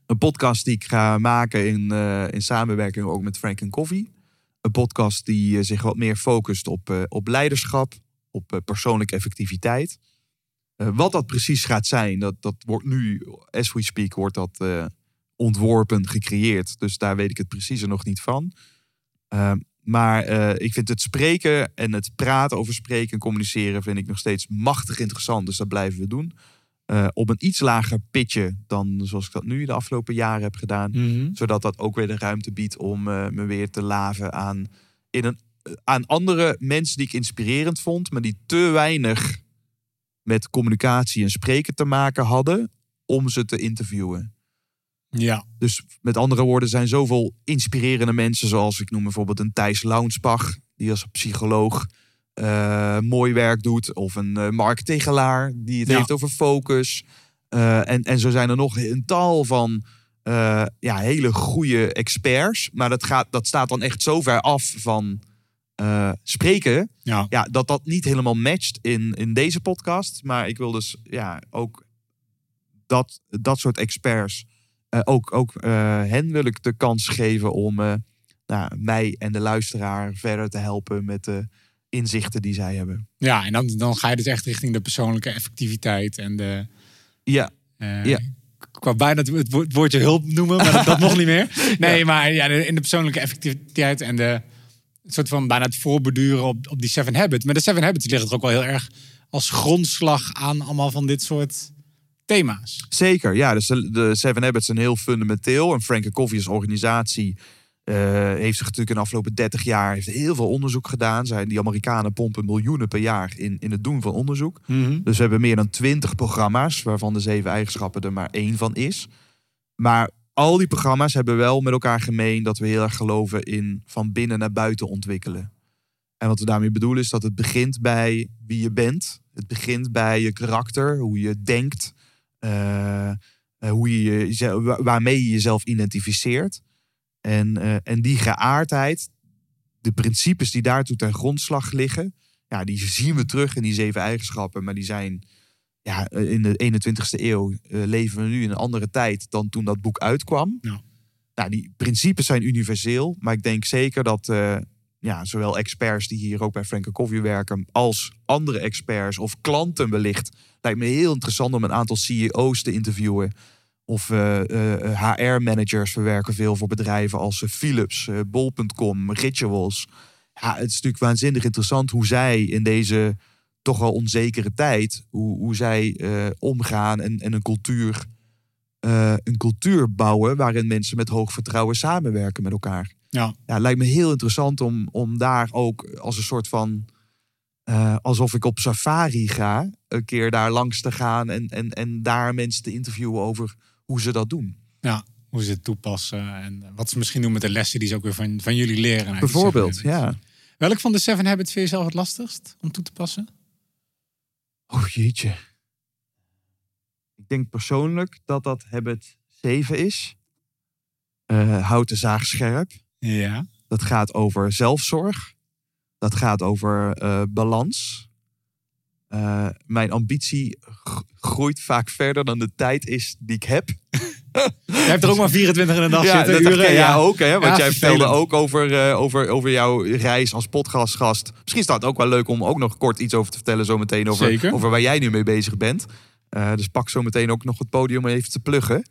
Een podcast die ik ga maken in, in samenwerking ook met Frank en Coffee. Een podcast die zich wat meer focust op, op leiderschap, op persoonlijke effectiviteit. Wat dat precies gaat zijn, dat, dat wordt nu, as we speak, wordt dat ontworpen, gecreëerd. Dus daar weet ik het precies er nog niet van. Eh, maar eh, ik vind het spreken en het praten over spreken en communiceren vind ik nog steeds machtig interessant. Dus dat blijven we doen. Eh, op een iets lager pitje dan zoals ik dat nu de afgelopen jaren heb gedaan Mhm. zodat dat ook weer de ruimte biedt om eh, me weer te laven aan, in een, aan andere mensen die ik inspirerend vond, maar die te weinig met communicatie en spreken te maken hadden om ze te interviewen. Ja. Dus met andere woorden, er zijn zoveel inspirerende mensen, zoals ik noem bijvoorbeeld een Thijs Launsbach, die als psycholoog eh, mooi werk doet, of een eh, Mark Tegelaar, die het Ja. heeft over focus. Eh, en, en zo zijn er nog een tal van ja, hele goede experts, maar dat, gaat, dat staat dan echt zo ver af van spreken, ja. ja, dat dat niet helemaal matcht in, in deze podcast. Maar ik wil dus ja, ook dat, dat soort experts, eh, ook, ook eh, hen wil ik de kans geven om eh, nou, mij en de luisteraar verder te helpen met de inzichten die zij hebben. Ja, en dan, dan ga je dus echt richting de persoonlijke effectiviteit en de... Ja, Ja. Ik wou bijna het wo- het wo- het woordje hulp noemen, maar dat, dat mocht niet meer. Nee, maar ja, in de persoonlijke effectiviteit en de soort van bijna het voorbeduren op, op die Seven Habits. Maar de Seven Habits liggen er ook wel heel erg als grondslag aan allemaal van dit soort thema's. zeker. Ja, dus de, Seven Habits zijn heel fundamenteel. En Frank Coffee als organisatie eh, heeft zich natuurlijk in de afgelopen 30 jaar heeft heel veel onderzoek gedaan. Zijn die Amerikanen pompen miljoenen per jaar in, in het doen van onderzoek. Dus we hebben meer dan twintig programma's, waarvan de zeven eigenschappen er maar één van is. Maar al die programma's hebben wel met elkaar gemeen dat we heel erg geloven in van binnen naar buiten ontwikkelen. En wat we daarmee bedoelen is dat het begint bij wie je bent. Het begint bij je karakter, hoe je denkt, eh, eh, hoe je jezelf, wa- waarmee je jezelf identificeert. En, eh, en die geaardheid, de principes die daartoe ten grondslag liggen, ja, die zien we terug in die zeven eigenschappen, maar die zijn ja, in de 21ste eeuw leven we nu in een andere tijd dan toen dat boek uitkwam. Ja. Nou, die principes zijn universeel, maar ik denk zeker dat ja, zowel experts die hier ook bij Frank Coffee werken, als andere experts of klanten wellicht, lijkt me heel interessant om een aantal CEO's te interviewen. Of HR-managers. We werken veel voor bedrijven als eh, Philips, eh, Bol.com, Rituals. Ja, het is natuurlijk waanzinnig interessant hoe zij in deze toch wel onzekere tijd, hoe, hoe zij eh, omgaan en, en een cultuur, eh, een cultuur bouwen waarin mensen met hoog vertrouwen samenwerken met elkaar. Ja. Ja, het lijkt me heel interessant om, om daar ook als een soort van, eh, alsof ik op safari ga, een keer daar langs te gaan en, en, en daar mensen te interviewen over hoe ze dat doen. Ja, hoe ze het toepassen en wat ze misschien doen met de lessen die ze ook weer van, van jullie leren. Bijvoorbeeld, ja. Welk van de Seven Habits vind je zelf het lastigst om toe te passen? Oh jeetje. Ik denk persoonlijk dat dat habit 7 is. Eh houd de zaag scherp. Ja. Dat gaat over zelfzorg. Dat gaat over eh, balans. Eh, mijn ambitie groeit vaak verder dan de tijd is die ik heb. Je hebt er ook maar 24 in een dag zitten. dat uren, jij ja. ook, hè? Want Ja, jij vertelde ook over, eh, over, over jouw reis als podcastgast. Misschien is dat ook wel leuk om ook nog kort iets over te vertellen, zo meteen over, Zeker. over waar jij nu mee bezig bent. Dus pak zo meteen ook nog het podium om even te pluggen.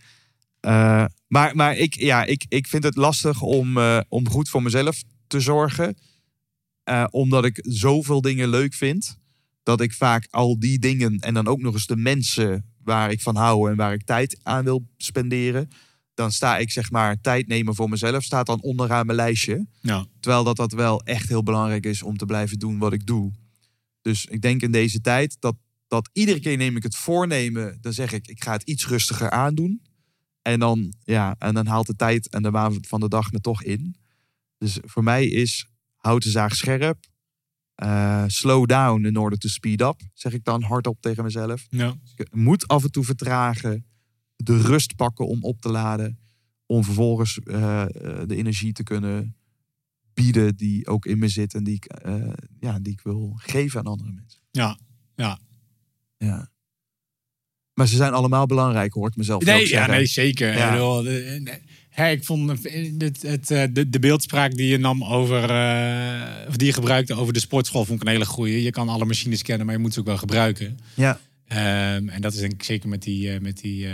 Eh, maar maar ik, ja, ik, ik vind het lastig om, eh, om goed voor mezelf te zorgen. Eh, omdat ik zoveel dingen leuk vind. Dat ik vaak al die dingen en dan ook nog eens de mensen waar ik van hou en waar ik tijd aan wil spenderen. Dan sta ik zeg maar tijd nemen voor mezelf, staat dan onderaan mijn lijstje. Ja. Terwijl dat, dat wel echt heel belangrijk is om te blijven doen wat ik doe. Dus ik denk in deze tijd dat dat iedere keer neem ik het voornemen. Dan zeg ik, ik ga het iets rustiger aandoen. En dan, ja, en dan haalt de tijd en de waan van de dag me toch in. Dus voor mij is houd de zaag scherp. eh, slow down in order to speed up, zeg ik dan hardop tegen mezelf. Ja. Moet af en toe vertragen. De rust pakken om op te laden. Om vervolgens eh, eh, de energie te kunnen bieden die ook in me zit. En die ik, ja, die ik wil geven aan andere mensen. Ja. Ja. Ja. Maar ze zijn allemaal belangrijk, hoort mezelf ook Nee, ja, zeggen. nee, zeker. Ja. Ik, bedoel, vond het, het, het, eh, de, de beeldspraak die je nam over, eh, of die je gebruikte over de sportschool, vond ik een hele goeie. Je kan alle machines kennen, maar je moet ze ook wel gebruiken. Ja. Ehm, en dat is denk ik zeker met die, eh, met die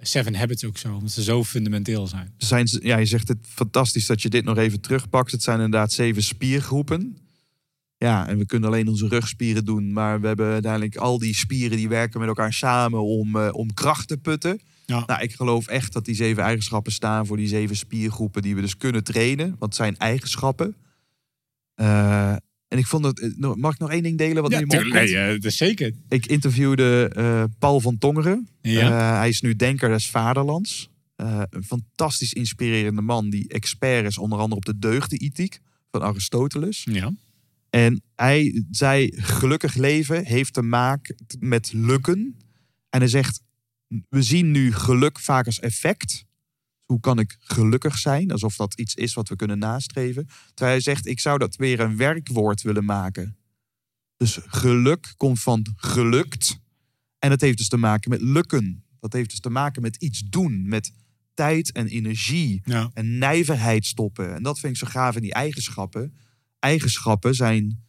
Seven Habits ook zo, omdat ze zo fundamenteel zijn. Zijn, ze- ja, je zegt het fantastisch dat je dit nog even terugpakt. Het zijn inderdaad zeven spiergroepen. Ja, en we kunnen alleen onze rugspieren doen. Maar we hebben uiteindelijk al die spieren die werken met elkaar samen om, eh, om kracht te putten. Ja. Nou, ik geloof echt dat die zeven eigenschappen staan voor die zeven spiergroepen die we dus kunnen trainen. Want het zijn eigenschappen. Eh, en ik vond het. eh, Mag ik nog één ding delen? Wat Ja, nu nee, dat is zeker. Ik interviewde Paul van Tongeren. Ja. Hij is nu denker des vaderlands. Een fantastisch inspirerende man die expert is onder andere op de deugdenethiek van Aristoteles. ja. En hij zei, gelukkig leven heeft te maken met lukken. En hij zegt, we zien nu geluk vaak als effect. Hoe kan ik gelukkig zijn? Alsof dat iets is wat we kunnen nastreven. Terwijl hij zegt, ik zou dat weer een werkwoord willen maken. Dus geluk komt van gelukt. En het heeft dus te maken met lukken. Dat heeft dus te maken met iets doen. Met tijd en energie Ja. en nijverheid stoppen. En dat vind ik zo gaaf in die eigenschappen. Eigenschappen zijn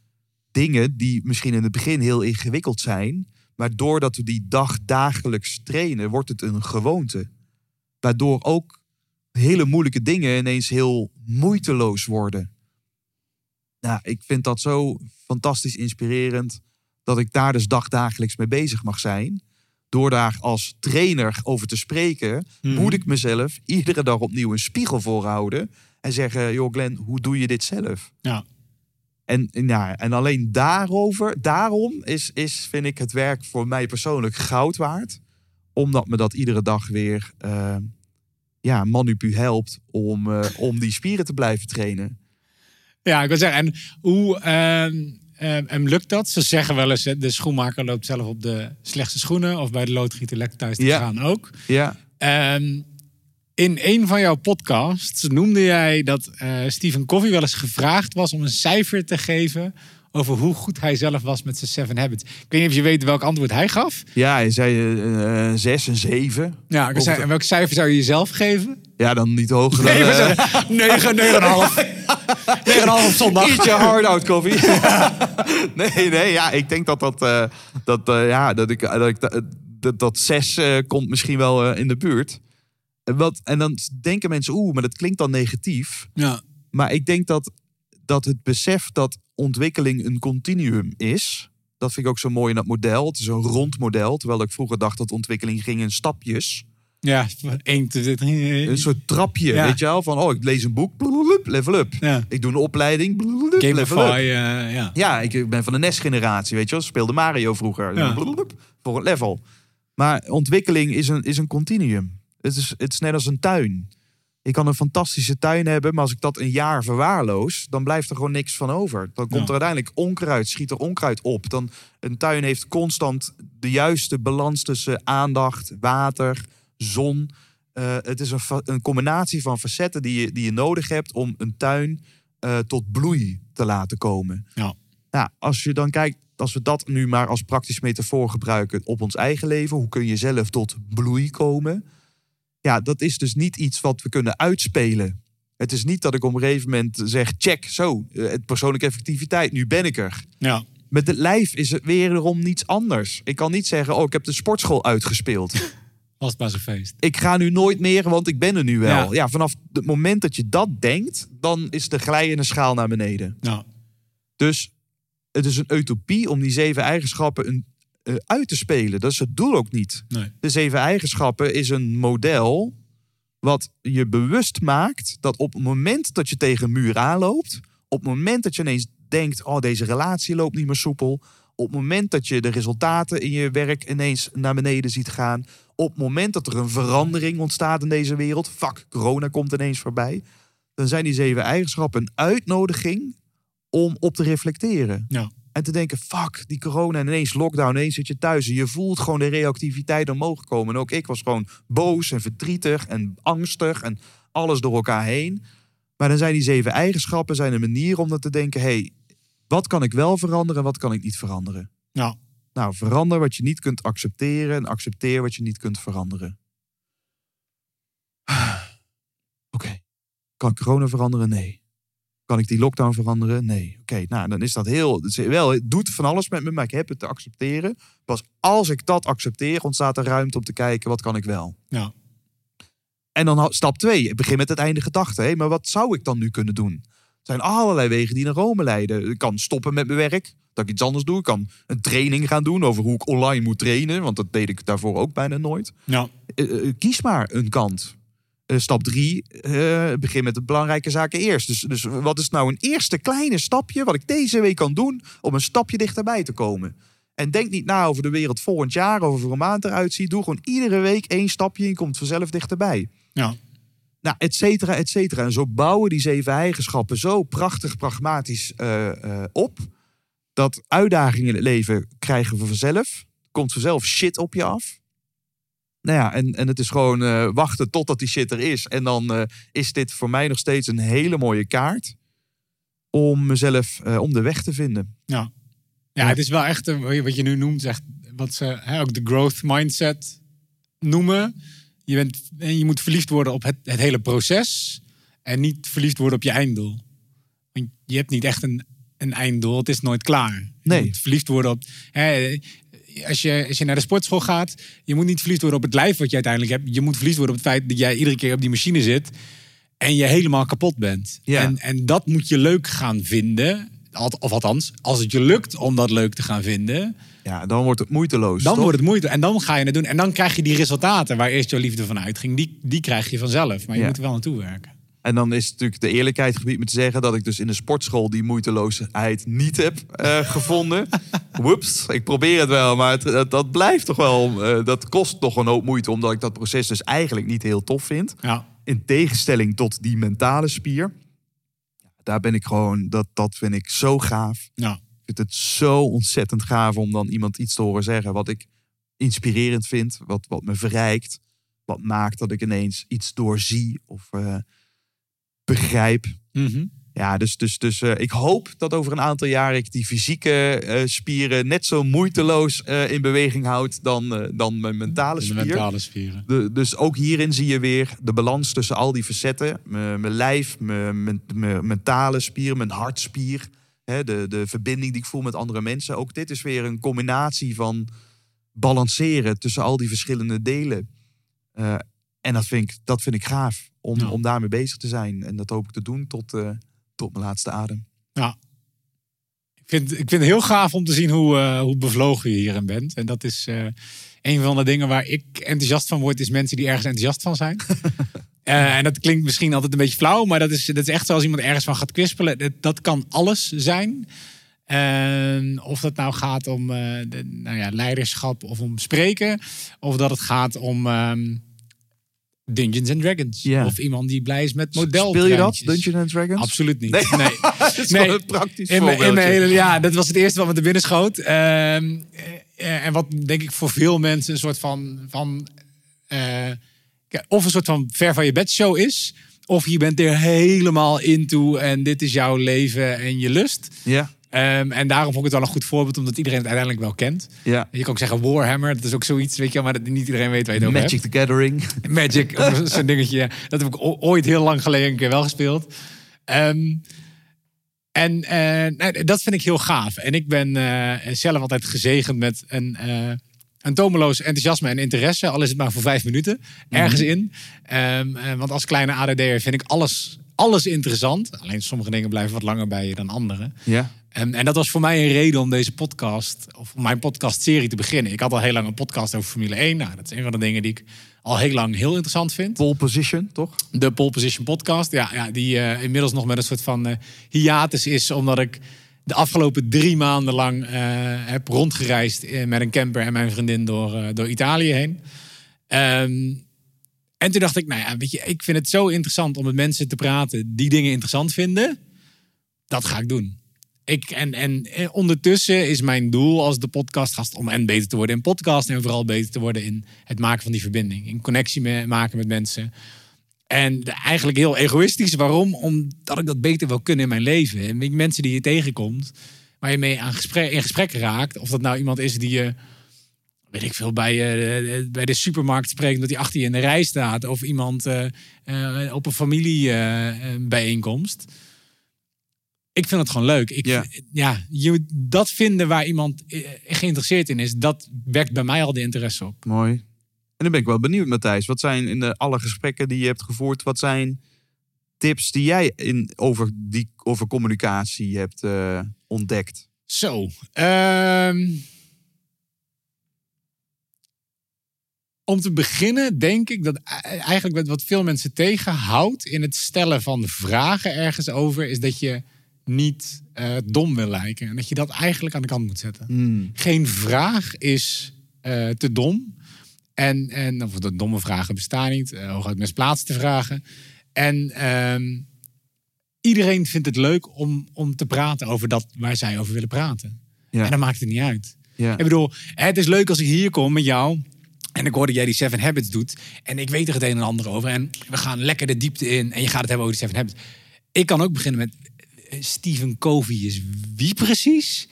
dingen die misschien in het begin heel ingewikkeld zijn. Maar doordat we die dag dagelijks trainen, wordt het een gewoonte. Waardoor ook hele moeilijke dingen ineens heel moeiteloos worden. Nou, ik vind dat zo fantastisch inspirerend dat ik daar dus dagdagelijks mee bezig mag zijn. Door daar als trainer over te spreken, Mhm. moet ik mezelf iedere dag opnieuw een spiegel voorhouden. En zeggen, joh Glenn, hoe doe je dit zelf? Ja. En, ja, en alleen daarover, daarom is, is, vind ik het werk voor mij persoonlijk goud waard. Omdat me dat iedere dag weer eh, ja, manupu helpt om, eh, om die spieren te blijven trainen. Ja, ik wil zeggen, en hoe hem lukt dat? Ze zeggen wel eens, de schoenmaker loopt zelf op de slechtste schoenen. Of bij de loodgieter lekker thuis te Ja. gaan ook. Ja, Ehm, in een van jouw podcasts noemde jij dat eh Stephen Covey wel eens gevraagd was om een cijfer te geven over hoe goed hij zelf was met zijn Seven Habits. Ik weet niet of je weet welk antwoord hij gaf. ja hij zei eh, zes en zeven. Ja, ik zei, en welk cijfer zou je jezelf geven? Ja, dan niet hoger dan... Nee, we eh, zeggen 9, 9,5. 9,5 op zondag. Eat your heart out, koffie. nee, nee, ja, ik denk dat dat, eh, dat, ja, dat ik, dat, ik dat, dat zes komt misschien wel in de buurt. En Wat, en dan denken mensen, oeh, maar dat klinkt dan negatief. Ja, Maar ik denk dat, dat het besef dat ontwikkeling een continuum is. Dat vind ik ook zo mooi in dat model. Het is een rond model. Terwijl ik vroeger dacht dat ontwikkeling ging in stapjes. ja 1, 2, 3. Een soort trapje, Ja. weet je wel? Van, oh, ik lees een boek, level up. Ja. Ik doe een opleiding, blablabla, level up. Ja. Ja, ik ben van de NES-generatie, weet je wel. Speelde Mario vroeger. Ja. Voor een level. Maar ontwikkeling is een, is een continuum. Het is, het is net als een tuin. Ik kan een fantastische tuin hebben, maar als ik dat een jaar verwaarloos, dan blijft er gewoon niks van over. Dan komt Ja. er uiteindelijk onkruid, schiet er onkruid op. Dan, een tuin heeft constant de juiste balans tussen aandacht, water, zon. Eh, het is een, een combinatie van facetten die je, die je nodig hebt om een tuin eh, tot bloei te laten komen. Ja. Nou, als je dan kijkt, als we dat nu maar als praktisch metafoor gebruiken op ons eigen leven, hoe kun je zelf tot bloei komen? Ja, dat is dus niet iets wat we kunnen uitspelen. Het is niet dat ik op een gegeven moment zeg, check, zo, eh, het persoonlijke effectiviteit, nu ben ik er. ja. Met het lijf is het wederom niets anders. Ik kan niet zeggen, oh, ik heb de sportschool uitgespeeld. Was het maar zo'n feest. ik ga nu nooit meer, want ik ben er nu wel. Ja. Ja, vanaf het moment dat je dat denkt, dan is de glijende schaal naar beneden. Ja. Dus het is een utopie om die zeven eigenschappen een, eh, uit te spelen. Dat is het doel ook niet. Nee. De zeven eigenschappen is een model wat je bewust maakt dat op het moment dat je tegen een muur aanloopt, op het moment dat je ineens denkt, oh deze relatie loopt niet meer soepel, Op het moment dat je de resultaten in je werk ineens naar beneden ziet gaan. Op het moment dat er een verandering ontstaat in deze wereld. Fuck, corona komt ineens voorbij. Dan zijn die zeven eigenschappen een uitnodiging om op te reflecteren. Ja. En te denken, fuck, die corona en ineens lockdown, ineens zit je thuis. En je voelt gewoon de reactiviteit omhoog komen. En ook ik was gewoon boos en verdrietig en angstig en alles door elkaar heen. Maar dan zijn die zeven eigenschappen zijn een manier om dan te denken, hey, wat kan ik wel veranderen en wat kan ik niet veranderen? Ja. Nou, verander wat je niet kunt accepteren en accepteer wat je niet kunt veranderen. Oké. Kan corona veranderen? Nee. Kan ik die lockdown veranderen? Nee. Oké, nou dan is dat heel. Wel, het doet van alles met me, maar ik heb het te accepteren. Pas als ik dat accepteer, ontstaat er ruimte om te kijken wat kan ik wel. Ja. En dan stap twee, ik begin met het einde gedachte. Hé, maar wat zou ik dan nu kunnen doen? Er zijn allerlei wegen die naar Rome leiden. Ik kan stoppen met mijn werk, dat ik iets anders doe. Ik kan een training gaan doen over hoe ik online moet trainen, want dat deed ik daarvoor ook bijna nooit. Ja. Eh, eh, kies maar een kant. Eh, stap drie, eh, begin met de belangrijke zaken eerst. Dus, dus wat is nou een eerste kleine stapje wat ik deze week kan doen om een stapje dichterbij te komen? En denk niet na over de wereld volgend jaar of over een maand eruit ziet. Doe gewoon iedere week één stapje en je komt vanzelf dichterbij. Ja. Nou, et cetera, et cetera. En zo bouwen die zeven eigenschappen zo prachtig pragmatisch eh, op. Dat uitdagingen in het leven krijgen we vanzelf. Komt vanzelf shit op je af. Nou ja, en, en het is gewoon eh, wachten totdat die shit er is. En dan eh, is dit voor mij nog steeds een hele mooie kaart. Om mezelf, eh, om de weg te vinden. Ja. Ja, het is wel echt wat je nu noemt, echt wat ze hè, ook de growth mindset noemen. Je, bent, en je moet verliefd worden op het, het hele proces en niet verliefd worden op je einddoel. Want je hebt niet echt een, een einddoel, het is nooit klaar. Nee. Je moet verliefd worden op. Hè, als, je, als je naar de sportschool gaat, je moet niet verliefd worden op het lijf wat je uiteindelijk hebt. Je moet verliefd worden op het feit dat jij iedere keer op die machine zit en je helemaal kapot bent. Ja. En, en dat moet je leuk gaan vinden. Of althans, als het je lukt om dat leuk te gaan vinden, Ja, dan wordt het moeiteloos. dan toch? wordt het moeite. En dan ga je het doen. En dan krijg je die resultaten waar eerst jouw liefde van uitging. Die, die krijg je vanzelf. Maar je Ja. moet er wel naartoe werken. En dan is het natuurlijk de eerlijkheid gebied me te zeggen dat ik dus in de sportschool die moeiteloosheid niet heb eh, gevonden. Woeps, ik probeer het wel, maar het, dat, dat blijft toch wel, eh, dat kost toch een hoop moeite, omdat ik dat proces dus eigenlijk niet heel tof vind. Ja. In tegenstelling tot die mentale spier. Daar ben ik gewoon, dat, dat vind ik zo gaaf. Ja. Ik vind het zo ontzettend gaaf om dan iemand iets te horen zeggen wat ik inspirerend vind, wat, wat me verrijkt, wat maakt dat ik ineens iets doorzie of eh, begrijp. Mhm. Ja, dus, dus, dus eh, ik hoop dat over een aantal jaar ik die fysieke eh, spieren net zo moeiteloos eh, in beweging houd dan, dan mijn mentale De spier. mentale spieren. De, dus ook hierin zie je weer de balans tussen al die facetten. Mijn lijf, mijn, mentale spier, mijn hartspier. Hè, de, de verbinding die ik voel met andere mensen. Ook dit is weer een combinatie van balanceren tussen al die verschillende delen. En dat vind ik, dat vind ik gaaf om, Ja. om daarmee bezig te zijn. En dat hoop ik te doen tot, eh, tot mijn laatste adem. Ja. Ik vind, ik vind het heel gaaf om te zien hoe, eh, hoe bevlogen je hierin bent. En dat is eh, een van de dingen waar ik enthousiast van word, is mensen die ergens enthousiast van zijn. En dat klinkt misschien altijd een beetje flauw, maar dat is, dat is echt zoals iemand ergens van gaat kwispelen. Dat, dat kan alles zijn. Of dat nou gaat om de, nou ja, leiderschap of om spreken, of dat het gaat om ehm, Dungeons and Dragons. Of iemand die blij is met model. Speel je dat, Dungeons and Dragons? Absoluut niet. Nee. nee. dat is Nee, een praktisch In mijn, in mijn voorbeeldje. hele, ja, dat was het eerste wat me te binnen schoot. Ehm, eh, en wat denk ik voor veel mensen een soort van, van eh, of een soort van ver van je bed show is, of je bent er helemaal into en dit is jouw leven en je lust. Ja, Ehm, en daarom vond ik het wel een goed voorbeeld, omdat iedereen het uiteindelijk wel kent. ja. Je kan ook zeggen Warhammer, dat is ook zoiets, weet je maar dat niet iedereen weet waar je het over hebt. Magic the Gathering. Magic, zo'n dingetje. Dat heb ik ooit heel lang geleden een keer wel gespeeld. Ehm, en eh, dat vind ik heel gaaf. En ik ben eh, zelf altijd gezegend met een, eh, een tomeloos enthousiasme en interesse. Al is het maar voor vijf minuten. Ergens in. Ehm, eh, want als kleine ADD'er vind ik alles, alles interessant. Alleen sommige dingen blijven wat langer bij je dan andere. Ja. En, en dat was voor mij een reden om deze podcast, of mijn podcastserie te beginnen. Ik had al heel lang een podcast over Formule 1. Nou, dat is een van de dingen die ik al heel lang heel interessant vind. Pole position, toch? De Pole Position podcast, ja, ja die eh, inmiddels nog met een soort van eh, hiatus is, omdat ik de afgelopen drie maanden lang eh, heb rondgereisd met een camper en mijn vriendin door, door Italië heen. Ehm, en toen dacht ik, nou ja, weet je, ik vind het zo interessant om met mensen te praten die dingen interessant vinden. Dat ga ik doen. Ik, en, en eh, ondertussen is mijn doel als de podcastgast om en beter te worden in podcast en vooral beter te worden in het maken van die verbinding. In connectie maken met mensen. En eigenlijk heel egoïstisch. Waarom? Omdat ik dat beter wil kunnen in mijn leven. En mensen die je tegenkomt, waar je mee gesprek, in gesprek raakt. Of dat nou iemand is die je, weet ik veel, bij, eh, bij de supermarkt spreekt... omdat hij achter je in de rij staat. Of iemand eh, op een familiebijeenkomst. Ik vind het gewoon leuk. Ik, Ja. ja. je, dat vinden waar iemand eh, geïnteresseerd in is... dat wekt bij mij al de interesse op. Mooi. En dan ben ik wel benieuwd, Matthijs. Wat zijn in de, alle gesprekken die je hebt gevoerd, wat zijn tips die jij in, over, die, over communicatie hebt eh, ontdekt? Zo. ehm, om te beginnen denk ik dat e- eigenlijk wat- wat veel mensen tegenhoudt in het stellen van vragen ergens over, is dat je niet eh, dom wil lijken. En dat je dat eigenlijk aan de kant moet zetten. Geen vraag is eh, te dom. En, en of de domme vragen bestaan niet. Uh, hooguit misplaatste vragen. En ehm, iedereen vindt het leuk om, om te praten over dat waar zij over willen praten. Ja. En dan maakt het niet uit. Ja. Ik bedoel, het is leuk als ik hier kom met jou. En ik hoor dat jij die Seven Habits doet. En ik weet er het een en ander over. En we gaan lekker de diepte in. En je gaat het hebben over die Seven Habits. Ik kan ook beginnen met Stephen Covey is wie precies?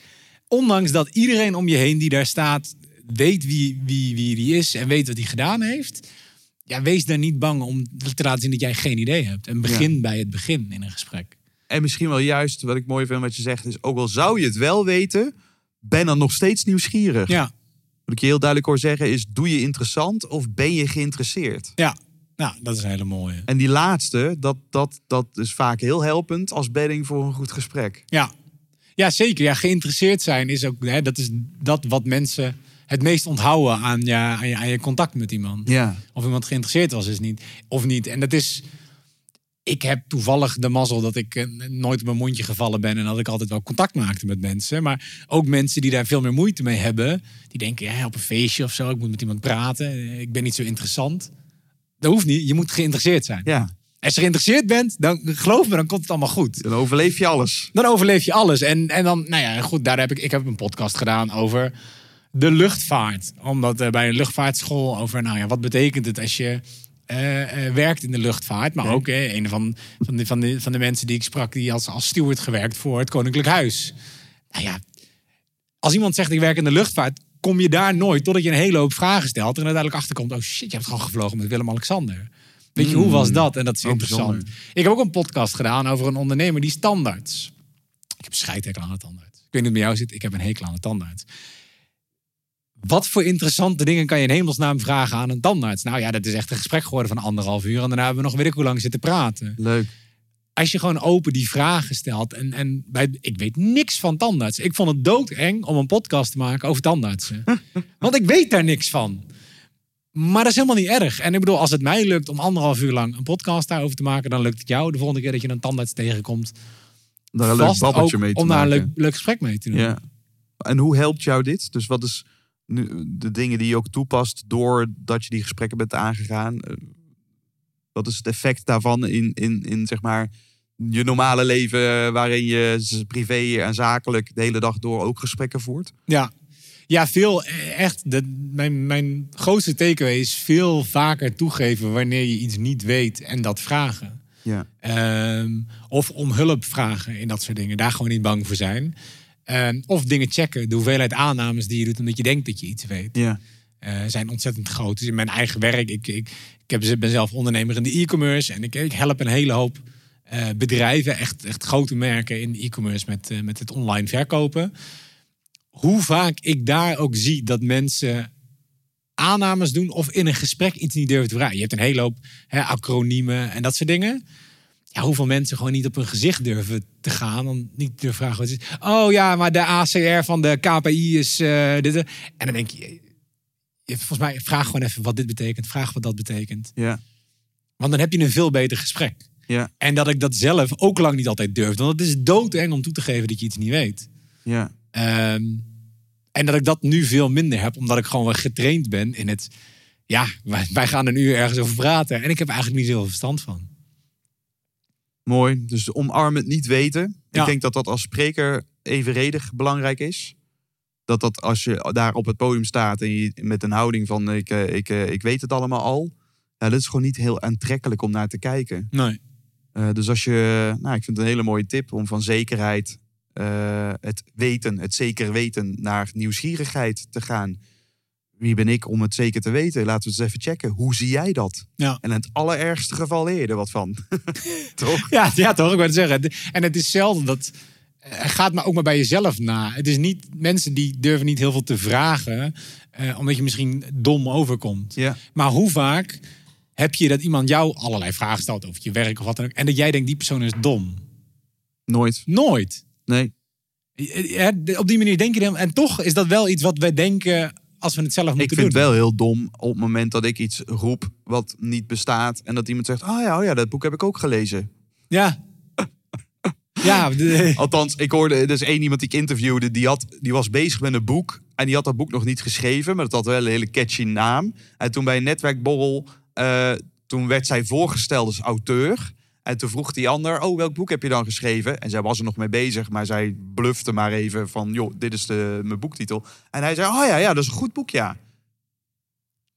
Ondanks dat iedereen om je heen die daar staat... weet wie, wie, wie die is en weet wat hij gedaan heeft. Ja, wees daar niet bang om te laten zien dat jij geen idee hebt. En begin bij het begin in een gesprek. En misschien wel juist, wat ik mooi vind wat je zegt, is ook al zou je het wel weten, ben dan nog steeds nieuwsgierig. Ja, Wat ik je heel duidelijk hoor zeggen is, doe je interessant of ben je geïnteresseerd? ja. Nou, dat is een hele mooie. En die laatste, dat, dat, dat is vaak heel helpend als bedding voor een goed gesprek. Ja, ja zeker. Ja, geïnteresseerd zijn is ook hè, dat, is dat wat mensen het meest onthouden aan je, aan, je, aan je contact met iemand. Ja. Of iemand geïnteresseerd was is niet, of niet. En dat is. Ik heb toevallig de mazzel dat ik eh, nooit op mijn mondje gevallen ben en dat ik altijd wel contact maakte met mensen. Maar ook mensen die daar veel meer moeite mee hebben, die denken ja, op een feestje of zo, ik moet met iemand praten, ik ben niet zo interessant. Dat hoeft niet. Je moet geïnteresseerd zijn. Ja, Als je geïnteresseerd bent, dan geloof me, dan komt het allemaal goed dan overleef je alles. dan overleef je alles. En, en dan, nou ja, goed, daar heb ik, ik heb een podcast gedaan over de luchtvaart. Omdat eh, bij een luchtvaartschool over, nou ja, wat betekent het als je eh, eh, werkt in de luchtvaart. Maar ook eh, een van, van, de, van, de, van de mensen die ik sprak, die als, als steward gewerkt voor het Koninklijk Huis. Nou ja, als iemand zegt ik werk in de luchtvaart, kom je daar nooit totdat je een hele hoop vragen stelt. En uiteindelijk achterkomt, oh shit, je hebt gewoon gevlogen met Willem-Alexander. Weet je, hoe was dat? En dat is Oh, interessant. bijzonder. Ik heb ook een podcast gedaan over een ondernemer die is tandarts. Ik heb scheidhekel aan de tandarts. Ik weet niet hoe het met jou zit, ik heb een hekel aan de tandarts. Wat voor interessante dingen kan je in hemelsnaam vragen aan een tandarts? Nou ja, dat is echt een gesprek geworden van anderhalf uur. En daarna hebben we nog weet ik hoe lang zitten praten. Leuk. Als je gewoon open die vragen stelt. En, en bij, ik weet niks van tandarts. Ik vond het doodeng om een podcast te maken over tandartsen. Want ik weet daar niks van. Maar dat is helemaal niet erg. En ik bedoel, als het mij lukt om anderhalf uur lang een podcast daarover te maken, dan lukt het jou de volgende keer dat je een tandarts tegenkomt. Daar een leuk babbeltje mee te om daar een maken. leuk, leuk gesprek mee te doen. Ja. En hoe helpt jou dit? Dus wat is nu de dingen die je ook toepast doordat je die gesprekken bent aangegaan? Wat is het effect daarvan in, in, in zeg maar je normale leven eh, waarin je privé en zakelijk de hele dag door ook gesprekken voert? Ja, ja veel. eh, Echt, de, mijn, mijn grootste takeaway is veel vaker toegeven wanneer je iets niet weet en dat vragen. Ja. Ehm, of om hulp vragen in dat soort dingen. Daar gewoon niet bang voor zijn. Ehm, of dingen checken. De hoeveelheid aannames die je doet omdat je denkt dat je iets weet. Ja. Eh, zijn ontzettend groot. Dus in mijn eigen werk, ik, ik, ik heb, ben zelf ondernemer in de e-commerce en ik, ik help een hele hoop eh, bedrijven, echt, echt grote merken in e-commerce met, eh, met het online verkopen. Hoe vaak ik daar ook zie dat mensen aannames doen of in een gesprek iets niet durven te vragen. Je hebt een hele hoop hè, acroniemen en dat soort dingen. Ja, hoeveel mensen gewoon niet op hun gezicht durven te gaan. Dan niet durven vragen wat is. Oh ja, maar de ACR van de KPI is dit. En dan denk je, volgens mij vraag gewoon even wat dit betekent. Vraag wat dat betekent. Ja. Want dan heb je een veel beter gesprek. Ja, En dat ik dat zelf ook lang niet altijd durfde. Want het is doodeng om toe te geven dat je iets niet weet. ja. Ehm, en dat ik dat nu veel minder heb, omdat ik gewoon getraind ben in het. Ja, wij, wij gaan een uur ergens over praten. En ik heb eigenlijk niet zoveel verstand van. Mooi. Dus omarm het niet weten. Ja. Ik denk dat dat als spreker evenredig belangrijk is. Dat dat als je daar op het podium staat en je met een houding van ik, eh, ik, eh, ik weet het allemaal al. Ja, dat is gewoon niet heel aantrekkelijk om naar te kijken. Nee. Eh, dus als je, nou, ik vind het een hele mooie tip om van zekerheid, het weten, het zeker weten, naar nieuwsgierigheid te gaan. Wie ben ik om het zeker te weten? Laten we eens even checken. Hoe zie jij dat? Ja. En in het allerergste geval leer je er wat van. Toch? Ja, ja, toch? Ik wou het zeggen. En het is zelden dat. Eh, Gaat maar ook maar bij jezelf na. Het is niet. Mensen die durven niet heel veel te vragen. eh, omdat je misschien dom overkomt. Ja. Maar hoe vaak heb je dat iemand jou allerlei vragen stelt over je werk of wat dan ook. En dat jij denkt, die persoon is dom? Nooit. Nooit. Nee. Ja, op die manier denk je dan. En toch is dat wel iets wat wij denken als we het zelf Ik moeten vind doen. het wel heel dom op het moment dat ik iets roep wat niet bestaat. En dat iemand zegt, oh ja, oh ja dat boek heb ik ook gelezen. Ja. Ja, de- Althans, ik hoorde, er is één iemand die ik interviewde, die, had, die was bezig met een boek. En die had dat boek nog niet geschreven, maar dat had wel een hele catchy naam. En toen bij een netwerkborrel, eh, toen werd zij voorgesteld als auteur. En toen vroeg die ander, oh, welk boek heb je dan geschreven? En zij was er nog mee bezig, maar zij blufte maar even van, joh, dit is de, mijn boektitel. En hij zei, oh ja, ja, dat is een goed boek, ja.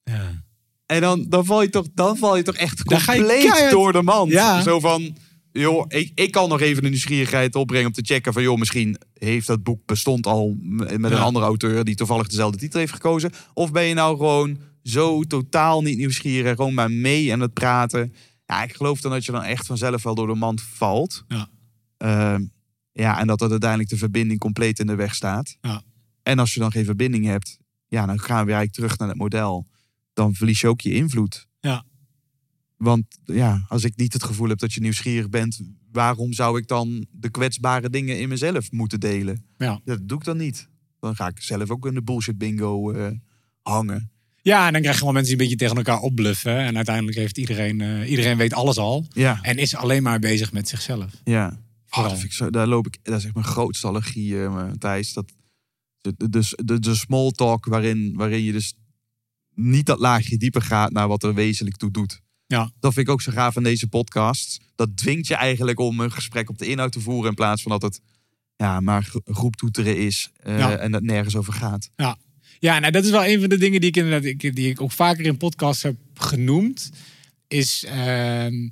ja. En dan, dan, val, je toch, dan val je toch echt je compleet door de mand. Ja. Zo van, joh, ik, ik kan nog even de nieuwsgierigheid opbrengen om te checken van, joh, misschien heeft dat boek bestond al met een andere auteur die toevallig dezelfde titel heeft gekozen. Of ben je nou gewoon zo totaal niet nieuwsgierig, gewoon maar mee aan het praten. Ja, ik geloof dan dat je dan echt vanzelf wel door de mand valt. Ja. Ehm, ja, en dat dat uiteindelijk de verbinding compleet in de weg staat. Ja. En als je dan geen verbinding hebt, ja, dan gaan we eigenlijk terug naar het model. Dan verlies je ook je invloed. Want ja, als ik niet het gevoel heb dat je nieuwsgierig bent, waarom zou ik dan de kwetsbare dingen in mezelf moeten delen? Ja. Dat doe ik dan niet. Dan ga ik zelf ook in de bullshit bingo eh, hangen. ja, en dan krijg je gewoon mensen die een beetje tegen elkaar opbluffen. En uiteindelijk heeft iedereen, eh, iedereen weet alles al. Ja, En is alleen maar bezig met zichzelf. ja. Oh, dat ik zo, daar loop ik, dat is echt mijn grootste allergie, eh, Thijs. Dat, de, de, de, de, de small talk waarin, waarin je dus niet dat laagje dieper gaat naar wat er wezenlijk toe doet. Ja. Dat vind ik ook zo gaaf van deze podcast. Dat dwingt je eigenlijk om een gesprek op de inhoud te voeren in plaats van dat het ja, maar gro- groeptoeteren is eh, Ja. en dat nergens over gaat. Ja, ja nou, dat is wel een van de dingen die ik inderdaad die ik ook vaker in podcasts heb genoemd. Is, ehm,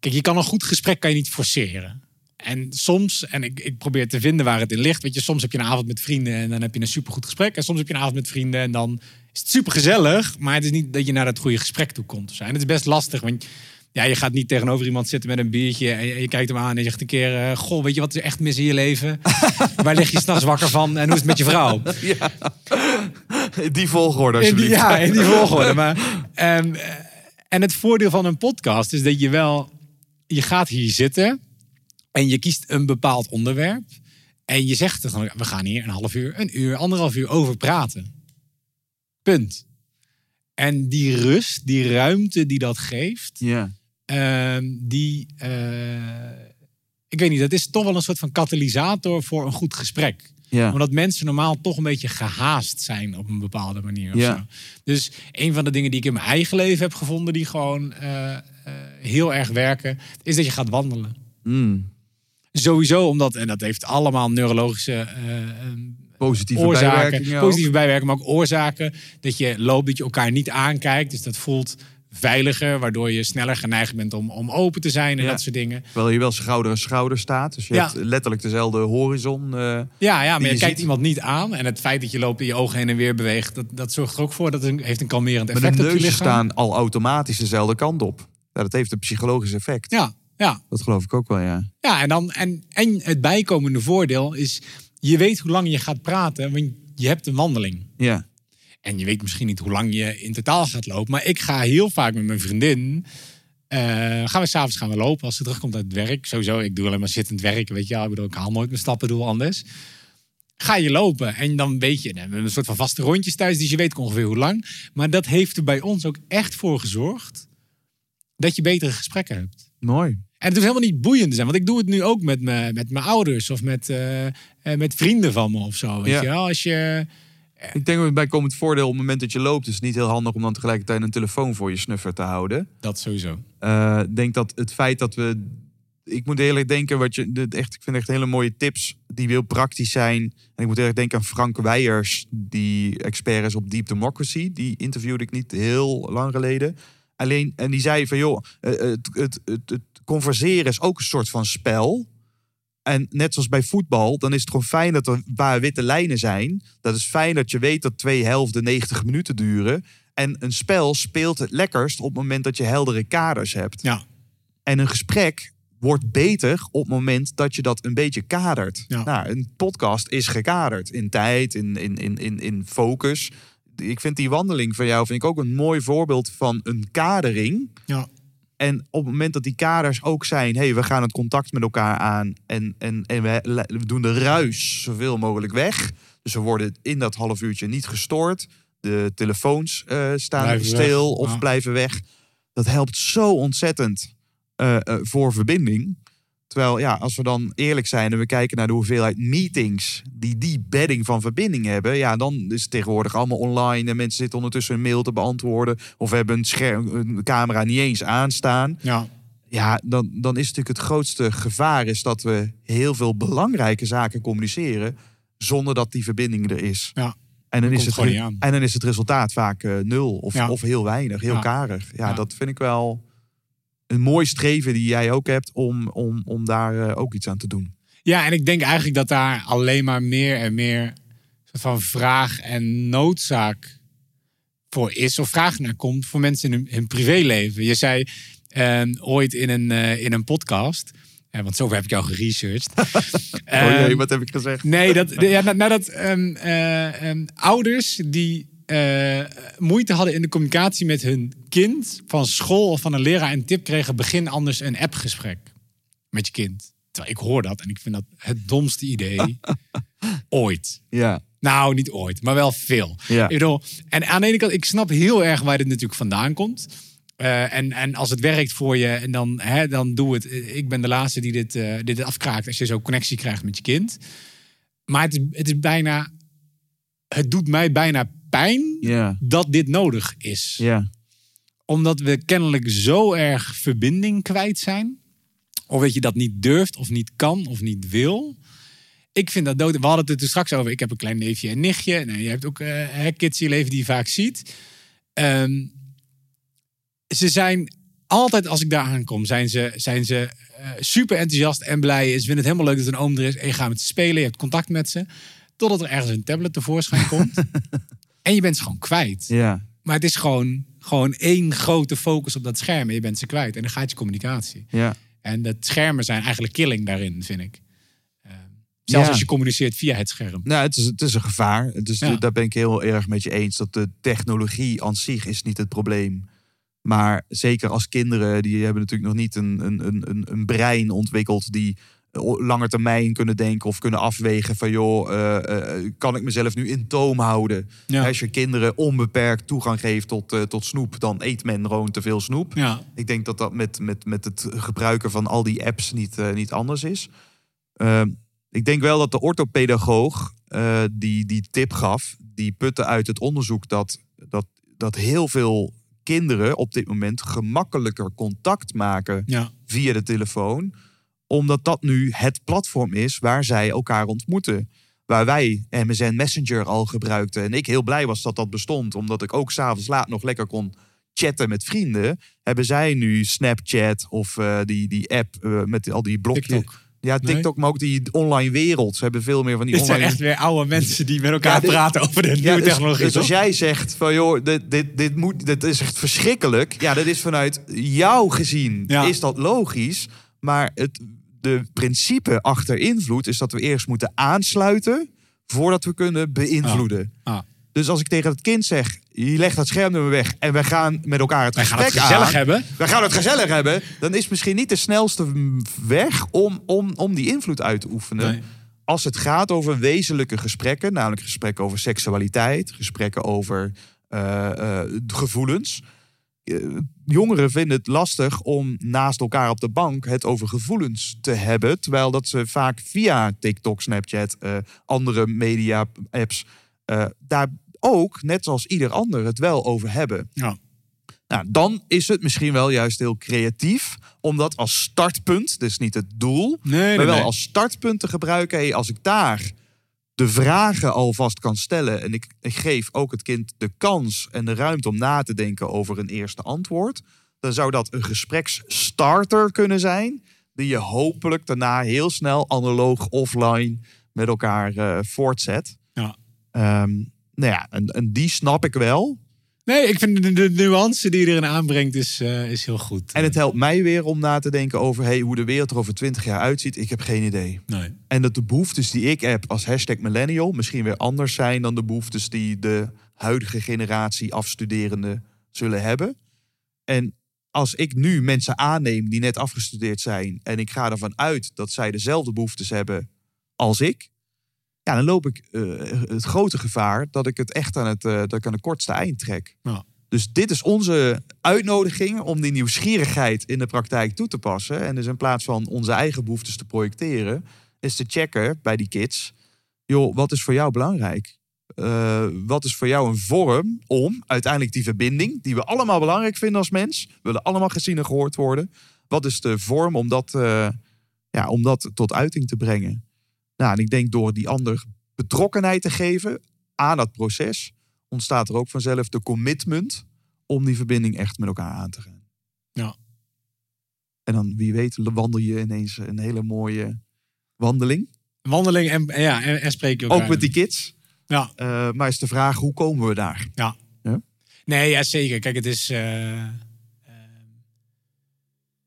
kijk, je kan een goed gesprek kan je niet forceren. En soms, en ik, ik probeer te vinden waar het in ligt. Weet je, soms heb je een avond met vrienden en dan heb je een supergoed gesprek. En soms heb je een avond met vrienden en dan is het super gezellig. Maar het is niet dat je naar dat goede gesprek toe komt. of. En het is best lastig, want ja, je gaat niet tegenover iemand zitten met een biertje. En je, je kijkt hem aan en je zegt een keer: eh, Goh, weet je wat er echt mis in je leven? waar lig je s'nachts wakker van? En hoe is het met je vrouw? Die volgorde In die, alsjeblieft. ja, in die volgorde. Maar, ehm, eh, en het voordeel van een podcast is dat je wel... Je gaat hier zitten en je kiest een bepaald onderwerp. En je zegt gewoon, we gaan hier een half uur, een uur, anderhalf uur over praten. Punt. En die rust, die ruimte die dat geeft, Ja. ehm, die... eh, ik weet niet, dat is toch wel een soort van katalysator voor een goed gesprek Ja. omdat mensen normaal toch een beetje gehaast zijn op een bepaalde manier. Of Ja. zo. Dus een van de dingen die ik in mijn eigen leven heb gevonden, die gewoon eh, eh, heel erg werken, is dat je gaat wandelen. Mm. Sowieso omdat, en dat heeft allemaal neurologische eh, eh, Positieve oorzaken, bijwerkingen. ook. positieve bijwerkingen, maar ook oorzaken. Dat je loopt, dat je elkaar niet aankijkt. Dus dat voelt veiliger, waardoor je sneller geneigd bent om, om open te zijn en Ja. dat soort dingen. Terwijl je wel schouder aan schouder staat. Dus je Ja. hebt letterlijk dezelfde horizon. eh, Ja, ja maar je je kijkt iemand niet aan. En het feit dat je loopt en je ogen heen en weer beweegt, dat, dat zorgt er ook voor dat het een, heeft een kalmerend maar effect de op je neuzen staan al automatisch dezelfde kant op. Ja, dat heeft een psychologisch effect. Ja, ja, Dat geloof ik ook wel, ja. ja en, dan, en, en het bijkomende voordeel is, je weet hoe lang je gaat praten, want je hebt een wandeling. Ja, En je weet misschien niet hoe lang je in totaal gaat lopen. Maar ik ga heel vaak met mijn vriendin. eh, gaan we s'avonds gaan we lopen als ze terugkomt uit het werk. Sowieso, ik doe alleen maar zittend werken. Weet je, wel. ik bedoel, ik haal nooit mijn stappen, doe anders. Ga je lopen en dan weet je, we hebben een soort van vaste rondjes thuis, dus je weet ongeveer hoe lang. Maar dat heeft er bij ons ook echt voor gezorgd dat je betere gesprekken hebt. mooi. Het hoeft helemaal niet boeiend te zijn. Want ik doe het nu ook met, me, met mijn ouders of met, eh, eh, met vrienden van me of zo. Weet Ja. je wel? Als je... Ik denk dat bij komend voordeel op het moment dat je loopt... is het niet heel handig om dan tegelijkertijd een telefoon voor je snuffer te houden. Dat sowieso. Eh, Ik denk dat het feit dat we... Ik moet eerlijk denken, wat je, dit echt, ik vind echt hele mooie tips die heel praktisch zijn. En ik moet eerlijk denken aan Frank Weijers, die expert is op Deep Democracy. Die interviewde ik niet heel lang geleden. Alleen, en die zei van joh, eh, het, het, het, het converseren is ook een soort van spel. En net zoals bij voetbal, dan is het gewoon fijn dat er waar witte lijnen zijn. Dat is fijn dat je weet dat twee helften 90 minuten duren. En een spel speelt het lekkerst op het moment dat je heldere kaders hebt. Ja. En een gesprek wordt beter op het moment dat je dat een beetje kadert. Ja. Nou, een podcast is gekaderd in tijd, in, in, in, in, in focus. Ik vind die wandeling van jou vind ik ook een mooi voorbeeld van een kadering. Ja. En op het moment dat die kaders ook zijn, hey, we gaan het contact met elkaar aan en, en, en we, we doen de ruis zoveel mogelijk weg. Dus we worden in dat half uurtje niet gestoord. De telefoons eh, staan Blijven stil weg. of Ja. blijven weg. Dat helpt zo ontzettend eh, eh, voor verbinding. Terwijl, ja, als we dan eerlijk zijn en we kijken naar de hoeveelheid meetings die die bedding van verbinding hebben, ja, dan is het tegenwoordig allemaal online en mensen zitten ondertussen een mail te beantwoorden of hebben een, scherm, een camera niet eens aanstaan. Ja. Ja, dan, dan is natuurlijk het grootste gevaar is dat we heel veel belangrijke zaken communiceren zonder dat die verbinding er is. Ja. En dan, is het, en dan is het resultaat vaak eh, nul of, Ja. of heel weinig, heel Ja. karig. Ja, Ja. dat vind ik wel een mooi streven die jij ook hebt om, om, om daar eh, ook iets aan te doen. Ja, en ik denk eigenlijk dat daar alleen maar meer en meer soort van vraag en noodzaak voor is. Of vraag naar komt voor mensen in hun, hun privéleven. Je zei eh, ooit in een, eh, in een podcast, eh, want zover heb ik jou geresearched. oh Ehm, jee, wat heb ik gezegd? Nee, dat, ja, nou, dat ehm, eh, ehm, ouders die eh, moeite hadden in de communicatie met hun kind van school of van een leraar een tip kregen, begin anders een appgesprek met je kind. Terwijl ik hoor dat en ik vind dat het domste idee ooit. Ja, Nou, niet ooit, maar wel veel. Ja. Ik bedoel, en aan de ene kant, ik snap heel erg waar dit natuurlijk vandaan komt. Eh, en, en als het werkt voor je, en dan, hè, dan doe het. Ik ben de laatste die dit, eh, dit afkraakt als je zo connectie krijgt met je kind. Maar het is, het is bijna. Het doet mij bijna pijn ja, dat dit nodig is. ja. Omdat we kennelijk zo erg verbinding kwijt zijn. Of dat je dat niet durft, of niet kan, of niet wil. Ik vind dat dood. We hadden het er toen straks over. Ik heb een klein neefje en nichtje. Nou, je hebt ook kids in je leven die je vaak ziet. Ehm, ze zijn altijd, als ik daar aankom, zijn ze, zijn ze eh, super enthousiast en blij. Ze vinden het helemaal leuk dat een oom er is. En je gaat met ze spelen, je hebt contact met ze. Totdat er ergens een tablet tevoorschijn komt. en je bent ze gewoon kwijt. ja. Maar het is gewoon, gewoon één grote focus op dat scherm. En je bent ze kwijt. En dan gaat je communicatie. ja. En dat schermen zijn eigenlijk killing daarin, vind ik. Eh, zelfs Ja. als je communiceert via het scherm. Nou, het is, het is een gevaar. Ja. Daar ben ik heel erg met je eens. Dat de technologie aan zich is niet het probleem. Maar zeker als kinderen, die hebben natuurlijk nog niet een, een, een- een brein ontwikkeld die langer termijn kunnen denken of kunnen afwegen van joh, eh, eh, kan ik mezelf nu in toom houden? Ja. Als je kinderen onbeperkt toegang geeft tot, eh, tot snoep, dan eet men gewoon te veel snoep. Ja, Ik denk dat dat met, met, met het gebruiken van al die apps niet, eh, niet anders is. Ehm, ik denk wel dat de orthopedagoog eh, die die tip gaf, die putte uit het onderzoek dat, dat, dat heel veel kinderen op dit moment gemakkelijker contact maken ja, via de telefoon, omdat dat nu het platform is waar zij elkaar ontmoeten. Waar wij MSN Messenger al gebruikten. En ik heel blij was dat dat bestond, omdat ik ook s'avonds laat nog lekker kon chatten met vrienden. Hebben zij nu Snapchat of eh, die, die app eh, met al die blokjes. TikTok. Ja, Nee? TikTok, maar ook die online wereld. Ze hebben veel meer van die Dit zijn online... echt weer oude mensen die met elkaar Ja, dit- praten over de nieuwe dus, technologie. dus als jij zegt van joh, dit, dit, dit, moet, dit is echt verschrikkelijk. Ja, dat is vanuit jou gezien, Ja. is dat logisch. Maar het de principe achter invloed is dat we eerst moeten aansluiten voordat we kunnen beïnvloeden. Ah. Dus als ik tegen het kind zeg, je legt dat schermnummer weg en we gaan met elkaar het Wij gaan gesprek het gezellig aan. hebben. We gaan het gezellig hebben. Dan is misschien niet de snelste weg om, om, om die invloed uit te oefenen. Nee. Als het gaat over wezenlijke gesprekken, namelijk gesprekken over seksualiteit, gesprekken over eh, eh, gevoelens. Eh, jongeren vinden het lastig om naast elkaar op de bank het over gevoelens te hebben. Terwijl dat ze vaak via TikTok, Snapchat, eh, andere media-apps eh, daar ook, net zoals ieder ander, het wel over hebben. Ja. Nou, dan is het misschien wel juist heel creatief om dat als startpunt, dus niet het doel, Nee, maar wel als startpunt te gebruiken. Hey, als ik daar de vragen alvast kan stellen en ik, ik geef ook het kind de kans en de ruimte om na te denken over een eerste antwoord, dan zou dat een gespreksstarter kunnen zijn, die je hopelijk daarna heel snel analoog offline met elkaar eh, voortzet. Ja. Ehm, nou ja, en, en die snap ik wel. Nee, ik vind de, de nuance die je erin aanbrengt is, eh, is heel goed. En het helpt mij weer om na te denken over hey, hoe de wereld er over twintig jaar uitziet. Ik heb geen idee. Nee. En dat de behoeftes die ik heb als hashtag millennial misschien weer anders zijn dan de behoeftes die de huidige generatie afstuderenden zullen hebben. En als ik nu mensen aanneem die net afgestudeerd zijn en ik ga ervan uit dat zij dezelfde behoeftes hebben als ik, ja, dan loop ik eh, het grote gevaar dat ik het echt aan het, eh, dat ik aan de kortste eind trek. Ja. Dus dit is onze uitnodiging om die nieuwsgierigheid in de praktijk toe te passen. En dus in plaats van onze eigen behoeftes te projecteren, is te checken bij die kids. Joh, wat is voor jou belangrijk? Eh, wat is voor jou een vorm om uiteindelijk die verbinding, die we allemaal belangrijk vinden als mens, willen allemaal gezien en gehoord worden. Wat is de vorm om dat, eh, ja, om dat tot uiting te brengen? Nou, en ik denk door die ander betrokkenheid te geven aan dat proces, ontstaat er ook vanzelf de commitment om die verbinding echt met elkaar aan te gaan. Ja. En dan, wie weet, wandel je ineens een hele mooie wandeling. Wandeling en, en ja, en, en spreek je elkaar. Ook met die kids. Ja. Eh, maar is de vraag, hoe komen we daar? Nee, ja, zeker. Kijk, het is, eh, eh,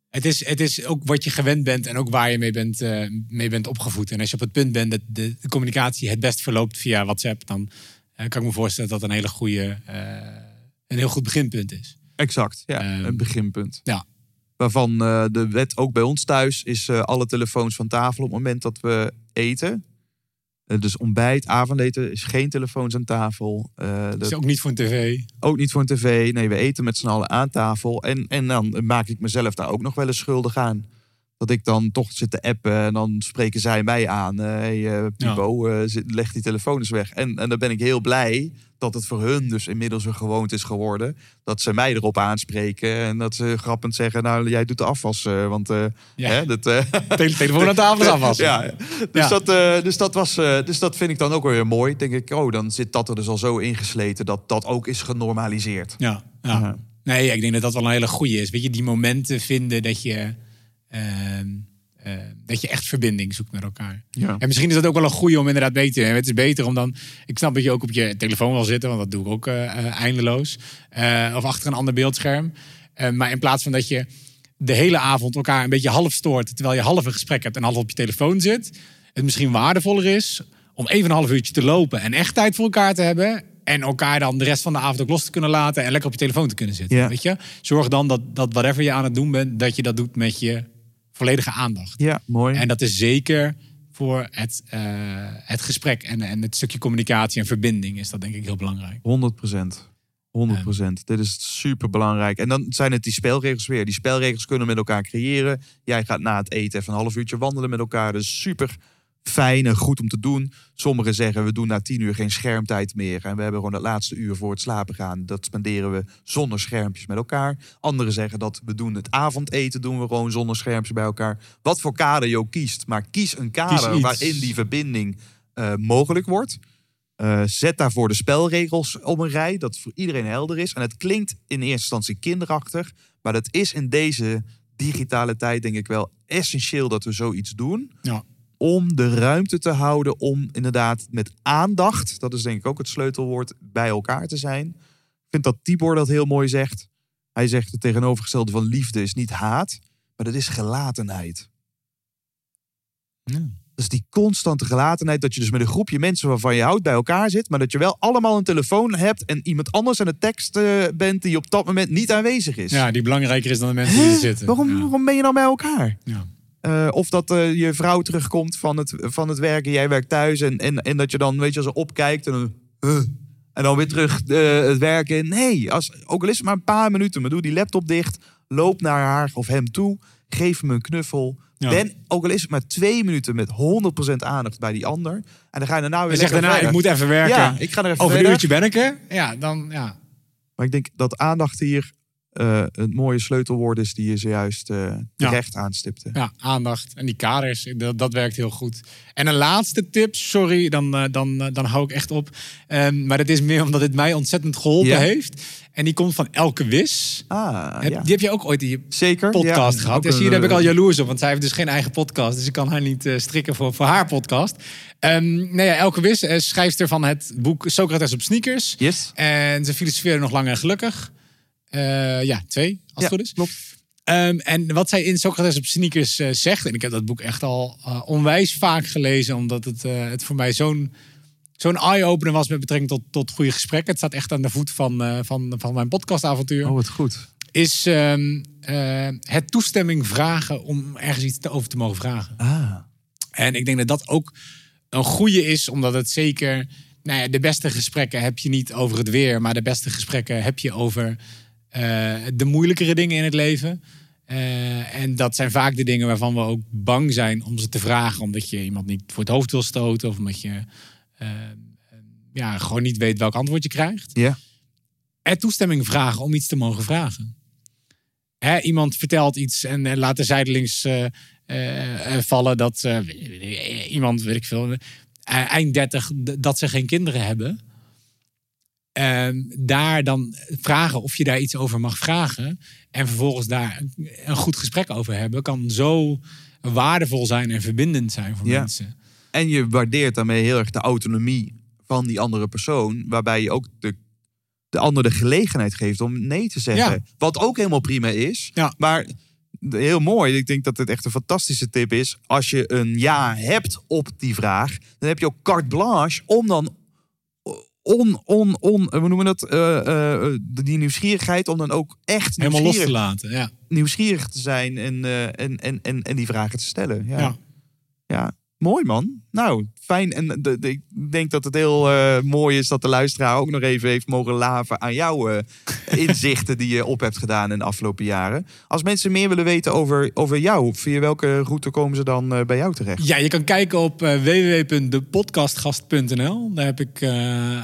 het is. Het is ook wat je gewend bent en ook waar je mee bent, mee bent opgevoed. En als je op het punt bent dat de, de communicatie het best verloopt via WhatsApp, dan kan ik me voorstellen dat dat een hele goede, een heel goed beginpunt is. Exact, ja, Ehm, een beginpunt. ja. Waarvan eh, de wet ook bij ons thuis is eh, alle telefoons van tafel op het moment dat we eten. Eh, dus ontbijt, avondeten is geen telefoons aan tafel. Dat is ook niet voor een tv. Ook niet voor een tv. Nee, we eten met z'n allen aan tafel. En, en dan maak ik mezelf daar ook nog wel eens schuldig aan. Dat ik dan toch zit te appen en dan spreken zij mij aan. Hey, Pipo, zit- leg die telefoon eens weg. En, en dan ben ik heel blij dat het voor hun dus inmiddels een gewoonte is geworden. Dat ze mij erop aanspreken en dat ze grappend zeggen... nou, jij doet de afwas, eh, want eh, Ja. hè, dat... Tele- telefoon aan tafel is afwassen. ja. Dus, Ja. Dat, dus, dat was, dus dat vind ik dan ook weer mooi. Denk ik, oh, dan zit dat er dus al zo ingesleten dat dat ook is genormaliseerd. Ja, ja. Nee, ik denk dat dat wel een hele goede is. Weet je, die momenten vinden dat je, ehm, eh, dat je echt verbinding zoekt met elkaar. Ja. En misschien is dat ook wel een goede om inderdaad beter te Het is beter om dan... Ik snap dat je ook op je telefoon wil zitten, want dat doe ik ook eh, eh, eindeloos. Of achter een ander beeldscherm. Maar in plaats van dat je de hele avond elkaar een beetje half stoort... terwijl je half een gesprek hebt en half op je telefoon zit... het misschien waardevoller is om even een half uurtje te lopen... en echt tijd voor elkaar te hebben... en elkaar dan de rest van de avond ook los te kunnen laten... en lekker op je telefoon te kunnen zitten. Ja. Weet je? Zorg dan dat, dat whatever je aan het doen bent... dat je dat doet met je volledige aandacht. Ja, mooi. En dat is zeker voor het, eh, het gesprek en, en het stukje communicatie en verbinding is dat denk ik heel belangrijk. 100 procent. 100 procent. Dit is super belangrijk. En dan zijn het die spelregels weer. Die spelregels kunnen we met elkaar creëren. Jij gaat na het eten even een half uurtje wandelen met elkaar. Dus super fijn en goed om te doen. Sommigen zeggen we doen na tien uur geen schermtijd meer. En we hebben gewoon het laatste uur voor het slapen gaan. Dat spenderen we zonder schermpjes met elkaar. Anderen zeggen dat we doen het avondeten doen we gewoon zonder schermpjes bij elkaar. Wat voor kader je ook kiest. Maar kies een kader Kies waarin die verbinding eh, mogelijk wordt. Eh, zet daarvoor de spelregels op een rij, dat voor iedereen helder is. En het klinkt in eerste instantie kinderachtig, maar dat is in deze digitale tijd denk ik wel essentieel dat we zoiets doen. Ja. Om de ruimte te houden om inderdaad met aandacht, dat is denk ik ook het sleutelwoord, bij elkaar te zijn. Ik vind dat Tibor dat heel mooi zegt. Hij zegt het tegenovergestelde van liefde is niet haat, maar dat is gelatenheid. Dus die constante gelatenheid, dat je dus met een groepje mensen waarvan je houdt bij elkaar zit, maar dat je wel allemaal een telefoon hebt en iemand anders aan de tekst eh, bent die op dat moment niet aanwezig is. Ja, die belangrijker is dan de mensen die er zitten. Waarom, Ja. waarom ben je dan bij elkaar? Ja. Eh, of dat eh, je vrouw terugkomt van het, van het werken, jij werkt thuis en, en, en dat je dan, weet je, als ze opkijkt en dan. En dan weer terug eh, het werk in. Nee, als, ook al is het maar een paar minuten. Maar doe die laptop dicht. Loop naar haar of hem toe. Geef hem een knuffel. Ja. Ben, ook al is het maar twee minuten met 100% aandacht bij die ander. En dan ga je daarna weer Je zegt daarna, ik moet even werken. Ja, ik ga er even Over een uurtje ben ik er. Ja, dan ja. Maar ik denk dat aandacht hier eh, een mooie sleutelwoord is die je zojuist eh terecht aanstipte. Ja, aandacht. En die kaders, dat, dat werkt heel goed. En een laatste tip, sorry, dan, eh, dan, dan hou ik echt op. Ehm, maar dat is meer omdat het mij ontzettend geholpen Ja. heeft. En die komt van Elke Wis. Ah, Heb- ja. Die heb je ook ooit in je Zeker. podcast ja. gehad. Een, daar ben ik al jaloers op. Want zij heeft dus geen eigen podcast. Dus ik kan haar niet strikken voor, voor haar podcast. Ehm nee, ja, Elke Wis, eh, schrijfster van het boek Socrates op sneakers. Yes. En ze filosofeerde nog lang en gelukkig. Eh, ja, twee, als het goed is. klopt. Ehm, en wat zij in Socrates op Sneakers eh, zegt, en ik heb dat boek echt al eh, onwijs vaak gelezen, omdat het, het voor mij zo'n zo'n eye-opener was met betrekking tot, tot goede gesprekken. Het staat echt aan de voet van, van, van mijn podcastavontuur. Oh, wat goed. Is ehm, eh, het toestemming vragen om ergens iets te, over te mogen vragen. Ah. En ik denk dat dat ook een goede is, omdat het zeker. Nou ja, de beste gesprekken heb je niet over het weer, maar de beste gesprekken heb je over de moeilijkere dingen in het leven. Eh, en dat zijn vaak de dingen waarvan we ook bang zijn om ze te vragen, omdat je iemand niet voor het hoofd wil stoten of omdat je eh, ja, gewoon niet weet welk antwoord je krijgt. Ja. Er toestemming vragen om iets te mogen vragen. Hè, iemand vertelt iets en eh, laat er zijdelings eh, eh, eh, vallen dat eh, iemand, weet ik veel, eh, eind 30, d- dat ze geen kinderen hebben. Ehm, daar dan vragen of je daar iets over mag vragen. En vervolgens daar een goed gesprek over hebben. Kan zo waardevol zijn en verbindend zijn voor Ja. mensen. En je waardeert daarmee heel erg de autonomie van die andere persoon. Waarbij je ook de, de ander de gelegenheid geeft om nee te zeggen. Ja. Wat ook helemaal prima is. Ja. Maar heel mooi. Ik denk dat het echt een fantastische tip is. Als je een ja hebt op die vraag. Dan heb je ook carte blanche om dan on, on, on, noemen we dat? Eh, eh, die nieuwsgierigheid om dan ook echt Helemaal los te nieuwsgierig, laten. Ja. nieuwsgierig te zijn en, eh, en, en, en, en die vragen te stellen. Ja. Ja. Mooi man. Nou, fijn. En de, ik denk dat het heel eh, mooi is dat de luisteraar ook nog even heeft mogen laven aan jouw eh, inzichten die je op hebt gedaan in de afgelopen jaren. Als mensen meer willen weten over, over jou, via welke route komen ze dan eh, bij jou terecht? Ja, je kan kijken op www.depodcastgast.nl. Daar heb ik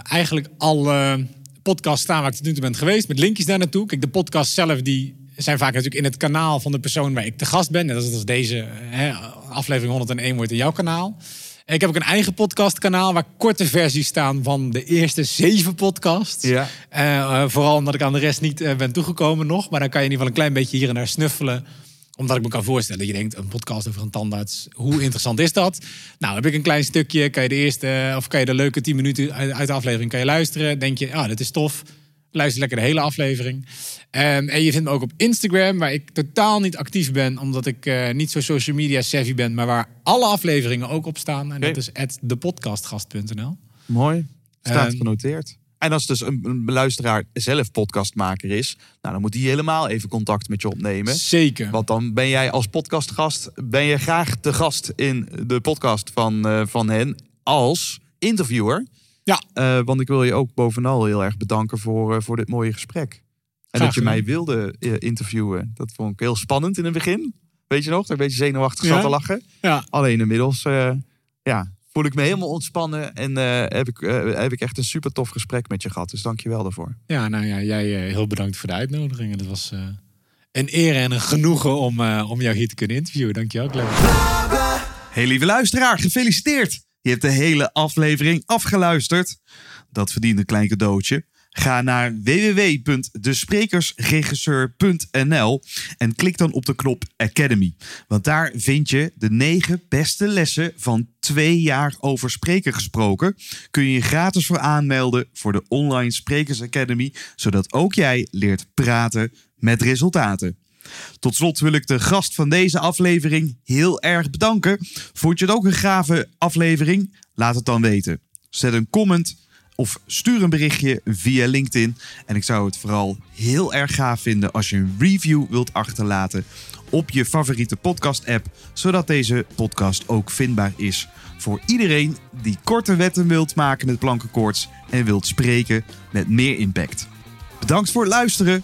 eigenlijk alle podcasts staan waar ik tot nu toe ben geweest. Met linkjes daar naartoe. Kijk, de podcast zelf die zijn vaak natuurlijk in het kanaal van de persoon waar ik te gast ben. Net als als deze hè, aflevering 101 wordt in jouw kanaal. Ik heb ook een eigen podcastkanaal waar korte versies staan van de eerste zeven podcasts. Ja. Eh, eh, vooral omdat ik aan de rest niet eh, ben toegekomen nog. Maar dan kan je in ieder geval een klein beetje hier en daar snuffelen. Omdat ik me kan voorstellen dat je denkt, een podcast over een tandarts. Hoe interessant is dat? Nou, heb ik een klein stukje. Kan je de eerste, of kan je de leuke 10 minuten uit, de aflevering kan je luisteren. Denk je, ah, dit is tof. Luister lekker de hele aflevering. Ehm, en je vindt me ook op Instagram, waar ik totaal niet actief ben, omdat ik eh, niet zo social media savvy ben, maar waar alle afleveringen ook op staan. En dat is at thepodcastgast.nl. Mooi. Staat Ehm, genoteerd. En als dus een, een luisteraar zelf podcastmaker is, nou, dan moet hij helemaal even contact met je opnemen. Zeker. Want dan ben jij als podcastgast, ben je graag te gast in de podcast van, eh, van hen als interviewer. Ja. Eh, want ik wil je ook bovenal heel erg bedanken voor, eh, voor dit mooie gesprek. En dat je mij wilde eh, interviewen. Dat vond ik heel spannend in het begin. Weet je nog? Dat ik een beetje zenuwachtig Ja. zat te lachen. Ja. Alleen inmiddels eh, ja, voel ik me helemaal ontspannen. En eh, heb, ik, eh, heb ik echt een super tof gesprek met je gehad. Dus dank je wel daarvoor. Ja, nou ja, jij eh, heel bedankt voor de uitnodiging. En Het was eh, een eer en een genoegen om, eh, om jou hier te kunnen interviewen. Dankjewel, Clem. Hey lieve luisteraar, gefeliciteerd! Je hebt de hele aflevering afgeluisterd. Dat verdient een klein cadeautje. Ga naar www.desprekersregisseur.nl en klik dan op de knop Academy. Want daar vind je de negen beste lessen van twee jaar over spreken gesproken. Kun je je gratis voor aanmelden voor de Online Sprekers Academy, zodat ook jij leert praten met resultaten. Tot slot wil ik de gast van deze aflevering heel erg bedanken. Vond je het ook een gave aflevering? Laat het dan weten. Zet een comment of stuur een berichtje via LinkedIn. En ik zou het vooral heel erg gaaf vinden als je een review wilt achterlaten op je favoriete podcast-app, zodat deze podcast ook vindbaar is voor iedereen die korte wetten wilt maken met plankenkoorts en wilt spreken met meer impact. Bedankt voor het luisteren